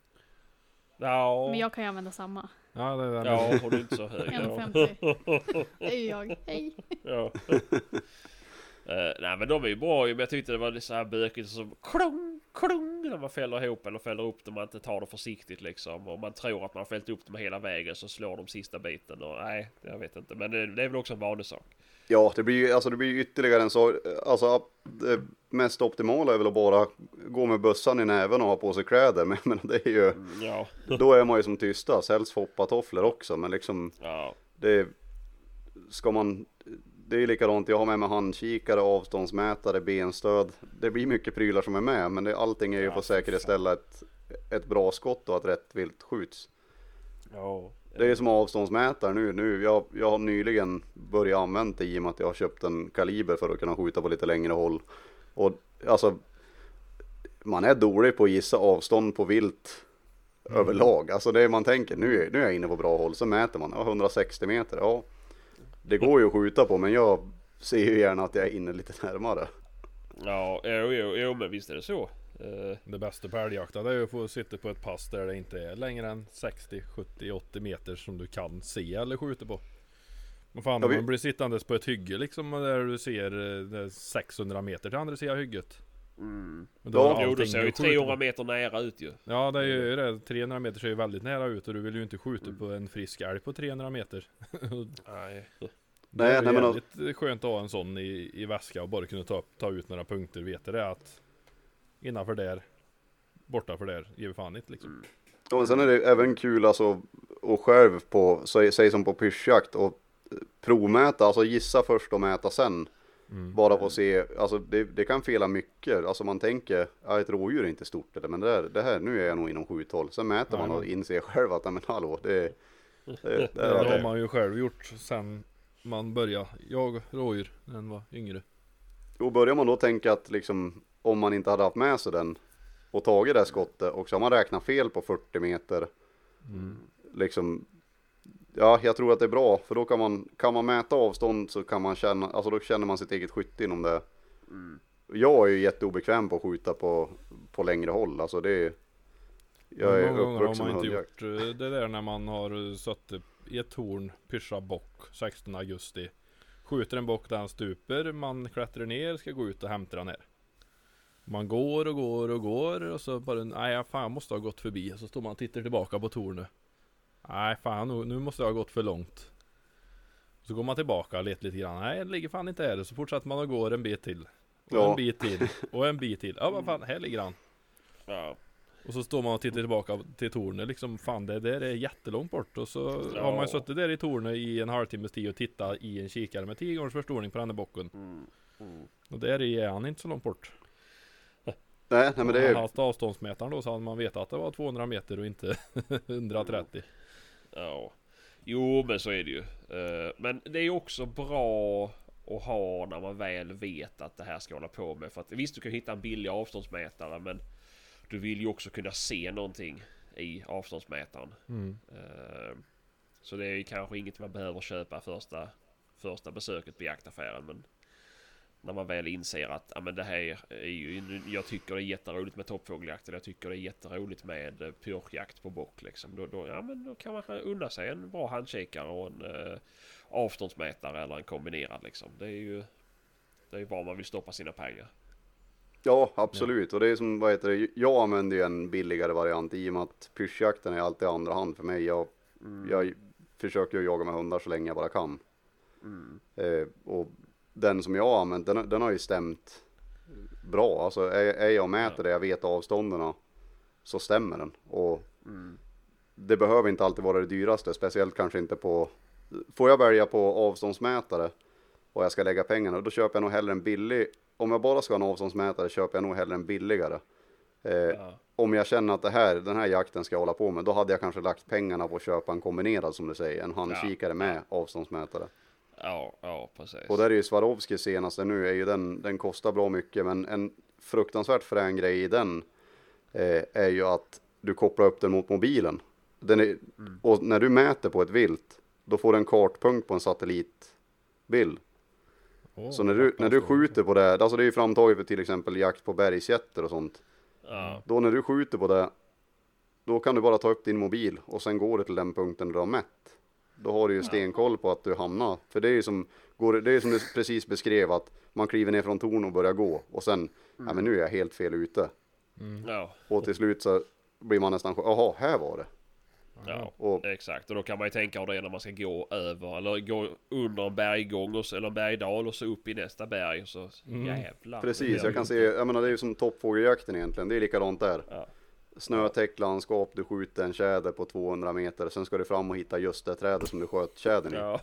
Ja, Men jag kan ju använda samma. Ja, det är ja har du inte så hög. ja. 1,50. Det är ju jag. Hej! Ja. (laughs) Eh, nej men de är ju bra men jag tyckte det var så här bökigt som klung, klung när man fäller ihop eller fäller upp dem man inte tar det försiktigt liksom. Och man tror att man har fällt upp dem hela vägen så slår de sista biten och nej, jag vet inte. Men det, det är väl också en vanesak. Ja, det blir ju alltså det blir ytterligare en sak. Alltså det mest optimala är väl att bara gå med bössan i näven och ha på sig kläder. (laughs) Men, men det är ju, Mm, Ja, då är man ju som tystast. Helst foppatofflor också. Men liksom ja, det ska man. Det är likadant. Jag har med mig handkikare, avståndsmätare, benstöd. Det blir mycket prylar som är med. Men det, allting är ju Ja, för att säkerställa ett, ett bra skott och att rätt vilt skjuts. ja. Det är som avståndsmätare nu. nu jag, jag har nyligen börjat använda det i och med att jag har köpt en kaliber för att kunna skjuta på lite längre håll. Och alltså, man är dålig på att gissa avstånd på vilt överlag. Alltså det man tänker, nu nu är jag inne på bra håll, så mäter man, ja 160 meter, ja. Det går ju att skjuta på, men jag ser ju gärna att jag är inne lite närmare. Ja, jo, jo, jo men visst är det så. Eh, Det bästa på älgjakten är ju att få sitta på ett pass där det inte är längre än 60, 70, 80 meter som du kan se eller skjuta på. Men fan Ja, vi- man blir sittandes på ett hygge liksom där du ser eh, det är 600 meter till andra sidan hygget. Mm. Men då allting det ser ju du skjuter 300 på. meter nära ut ju. Ja det är ju det. 300 meter ser ju väldigt nära ut och du vill ju inte skjuta Mm. på en frisk älg på 300 meter. (laughs) Nej. Det Nej, är nej, men jävligt skönt att ha en sån i, i väska och bara kunna ta, ta ut några punkter. Vet du det att innanför där, borta för där, ger vi fan inte liksom. Ja, men sen är det även kul alltså att själv på, säg, säg som på pyrschjakt och provmäta, alltså gissa först och mäta sen. Mm. Bara för att se, alltså det, det kan fela mycket. Alltså man tänker, ja ett rådjur är inte stort eller men det, här, det här, nu är jag nog inom skjuthåll. Sen mäter man och inser själv att, nej men hallå, det, det, (laughs) det, Det har man ju själv gjort sen man började jaga rådjur när man var yngre. Och börjar man då tänka att liksom, om man inte hade haft med sig den och tagit det skottet och så har man räknat fel på 40 meter. Liksom, ja jag tror att det är bra för då kan man, kan man mäta avstånd så kan man känna, alltså då känner man sitt eget skytte inom det. Jag är ju jätteobekväm på att skjuta på, på längre håll, alltså det är, jag är Många gånger har man inte hundjakt. gjort eh, det där när man har suttit i ett torn, pyssla bock 16 augusti. Skjuter en bock där han stuper, man klättrar ner, ska gå ut och hämta den ner. Man går och går och går och så bara, nej fan jag måste ha gått förbi. Så står man och tittar tillbaka på tornet. Nej fan nu, måste jag ha gått för långt. Så går man tillbaka och letar lite grann. Nej det ligger fan inte här. Så fortsätter man och går en bit till. Och Ja. en bit till. Och en bit till. Ja vad fan, här ligger han. Ja. Och så står man och tittar tillbaka till tornet liksom Fan det där är jättelångt bort Och så har man Ja. ju suttit där i tornet i en halvtimmes tid och tittat i en kikare med 10 gångers förstoring på den där bocken Mm. Mm. Och där är han inte så långt bort Nej, nej men det är, haft avståndsmätaren då så hade man vetat att det var 200 meter och inte (laughs) 130 Ja. Jo men så är det ju. Eh, Men det är också bra att ha när man väl vet att det här ska hålla på med. För att visst du kan hitta en billig avståndsmätare men du vill ju också kunna se någonting i avståndsmätaren. mm. Eh, Så det är ju kanske inget man behöver köpa första, första besöket på jaktaffären. Men när man väl inser att ja, men det här är ju, jag tycker det är jätteroligt med toppfågeljakt. Eller jag tycker det är jätteroligt med eh, pyrschjakt på bock. Liksom. Då, då, ja, men då kan man unna sig en bra handkikare och en eh, avståndsmätare eller en kombinerad. Liksom. Det är ju det är var man vill stoppa sina pengar. ja absolut. Och det är som, vad heter det, jag använder ju en billigare variant i och med att pyrschjakten är alltid andra hand för mig. Jag, jag försöker ju jaga med hundar så länge jag bara kan. Mm. Eh, och den som jag har använt, den, den har ju stämt bra. Alltså är, är jag mäter det, jag vet avstånden så stämmer den. Och Mm. det behöver inte alltid vara det dyraste, speciellt kanske inte på... Får jag välja på avståndsmätare och jag ska lägga pengarna, då köper jag nog hellre en billig... Om jag bara ska ha en avståndsmätare köper jag nog hellre en billigare. Eh, Ja. om jag känner att det här, den här jakten ska jag hålla på med, då hade jag kanske lagt pengarna på att köpa en kombinerad som du säger, en handkikare med avståndsmätare. Ja, ja precis. Och där är ju Swarovskis senaste nu, är ju den, den kostar bra mycket, men en fruktansvärt frän grej i den eh, är ju att du kopplar upp den mot mobilen. Den är, Och när du mäter på ett vilt, då får du en kartpunkt på en satellitbild. Åh, Så när du, när du skjuter på det, alltså det är ju framtaget för till exempel jakt på bergsjätter och sånt. Ja. Då när du skjuter på det, då kan du bara ta upp din mobil och sen går du till den punkten du har mätt. Då har du ju stenkoll på att du hamnar. För det är ju som, går, det är som du precis beskrev att man kliver ner från torn och börjar gå och sen, ja men nu är jag helt fel ute. Ja. Och till slut så blir man nästan, jaha, här var det. Ja, Och- exakt. Och då kan man ju tänka på det när man ska gå över eller gå under en berggång och så, eller en bergdal och så upp i nästa berg och så jävlar. Precis, jag kan se, jag menar det är ju som toppfågeljakten egentligen, det är likadant där. Ja. Snötäckt landskap, du skjuter en tjäder på 200 meter, sen ska du fram och hitta just det trädet som du sköt tjädern i. Ja.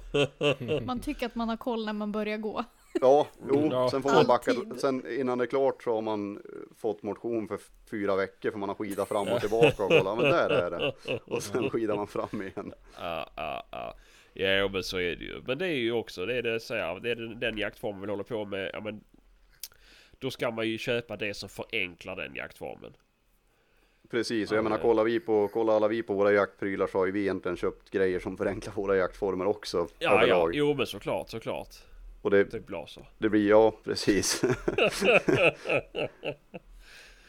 (laughs) Man tycker att man har koll när man börjar gå. Ja, (laughs) jo, Ja. sen får man backa. Alltid. Sen innan det är klart så har man eh, fått motion för fyra veckor för man har skidat fram och tillbaka och kolla, men där är det. (laughs) Och sen skidar man fram igen. Ja, ja, ja. Ja, men så är det ju. Men det är ju också, det är det, så här, det är den, den jaktformen vi håller på med. Ja, men, då ska man ju köpa det som förenklar den jaktformen. Precis, och jag Ja, menar kollar vi på, kollar alla vi på våra jaktprylar så har ju vi egentligen köpt grejer som förenklar våra jaktformer också Ja, ja, jo men såklart, såklart. Och det, Typ blaser. det blir, ja precis. (laughs)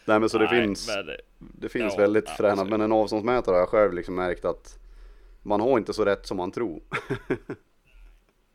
Nej men så det Nej, finns, det- det finns ja, väldigt ja, fräna, men en avståndsmätare har jag själv liksom märkt att man har inte så rätt som man tror. (laughs)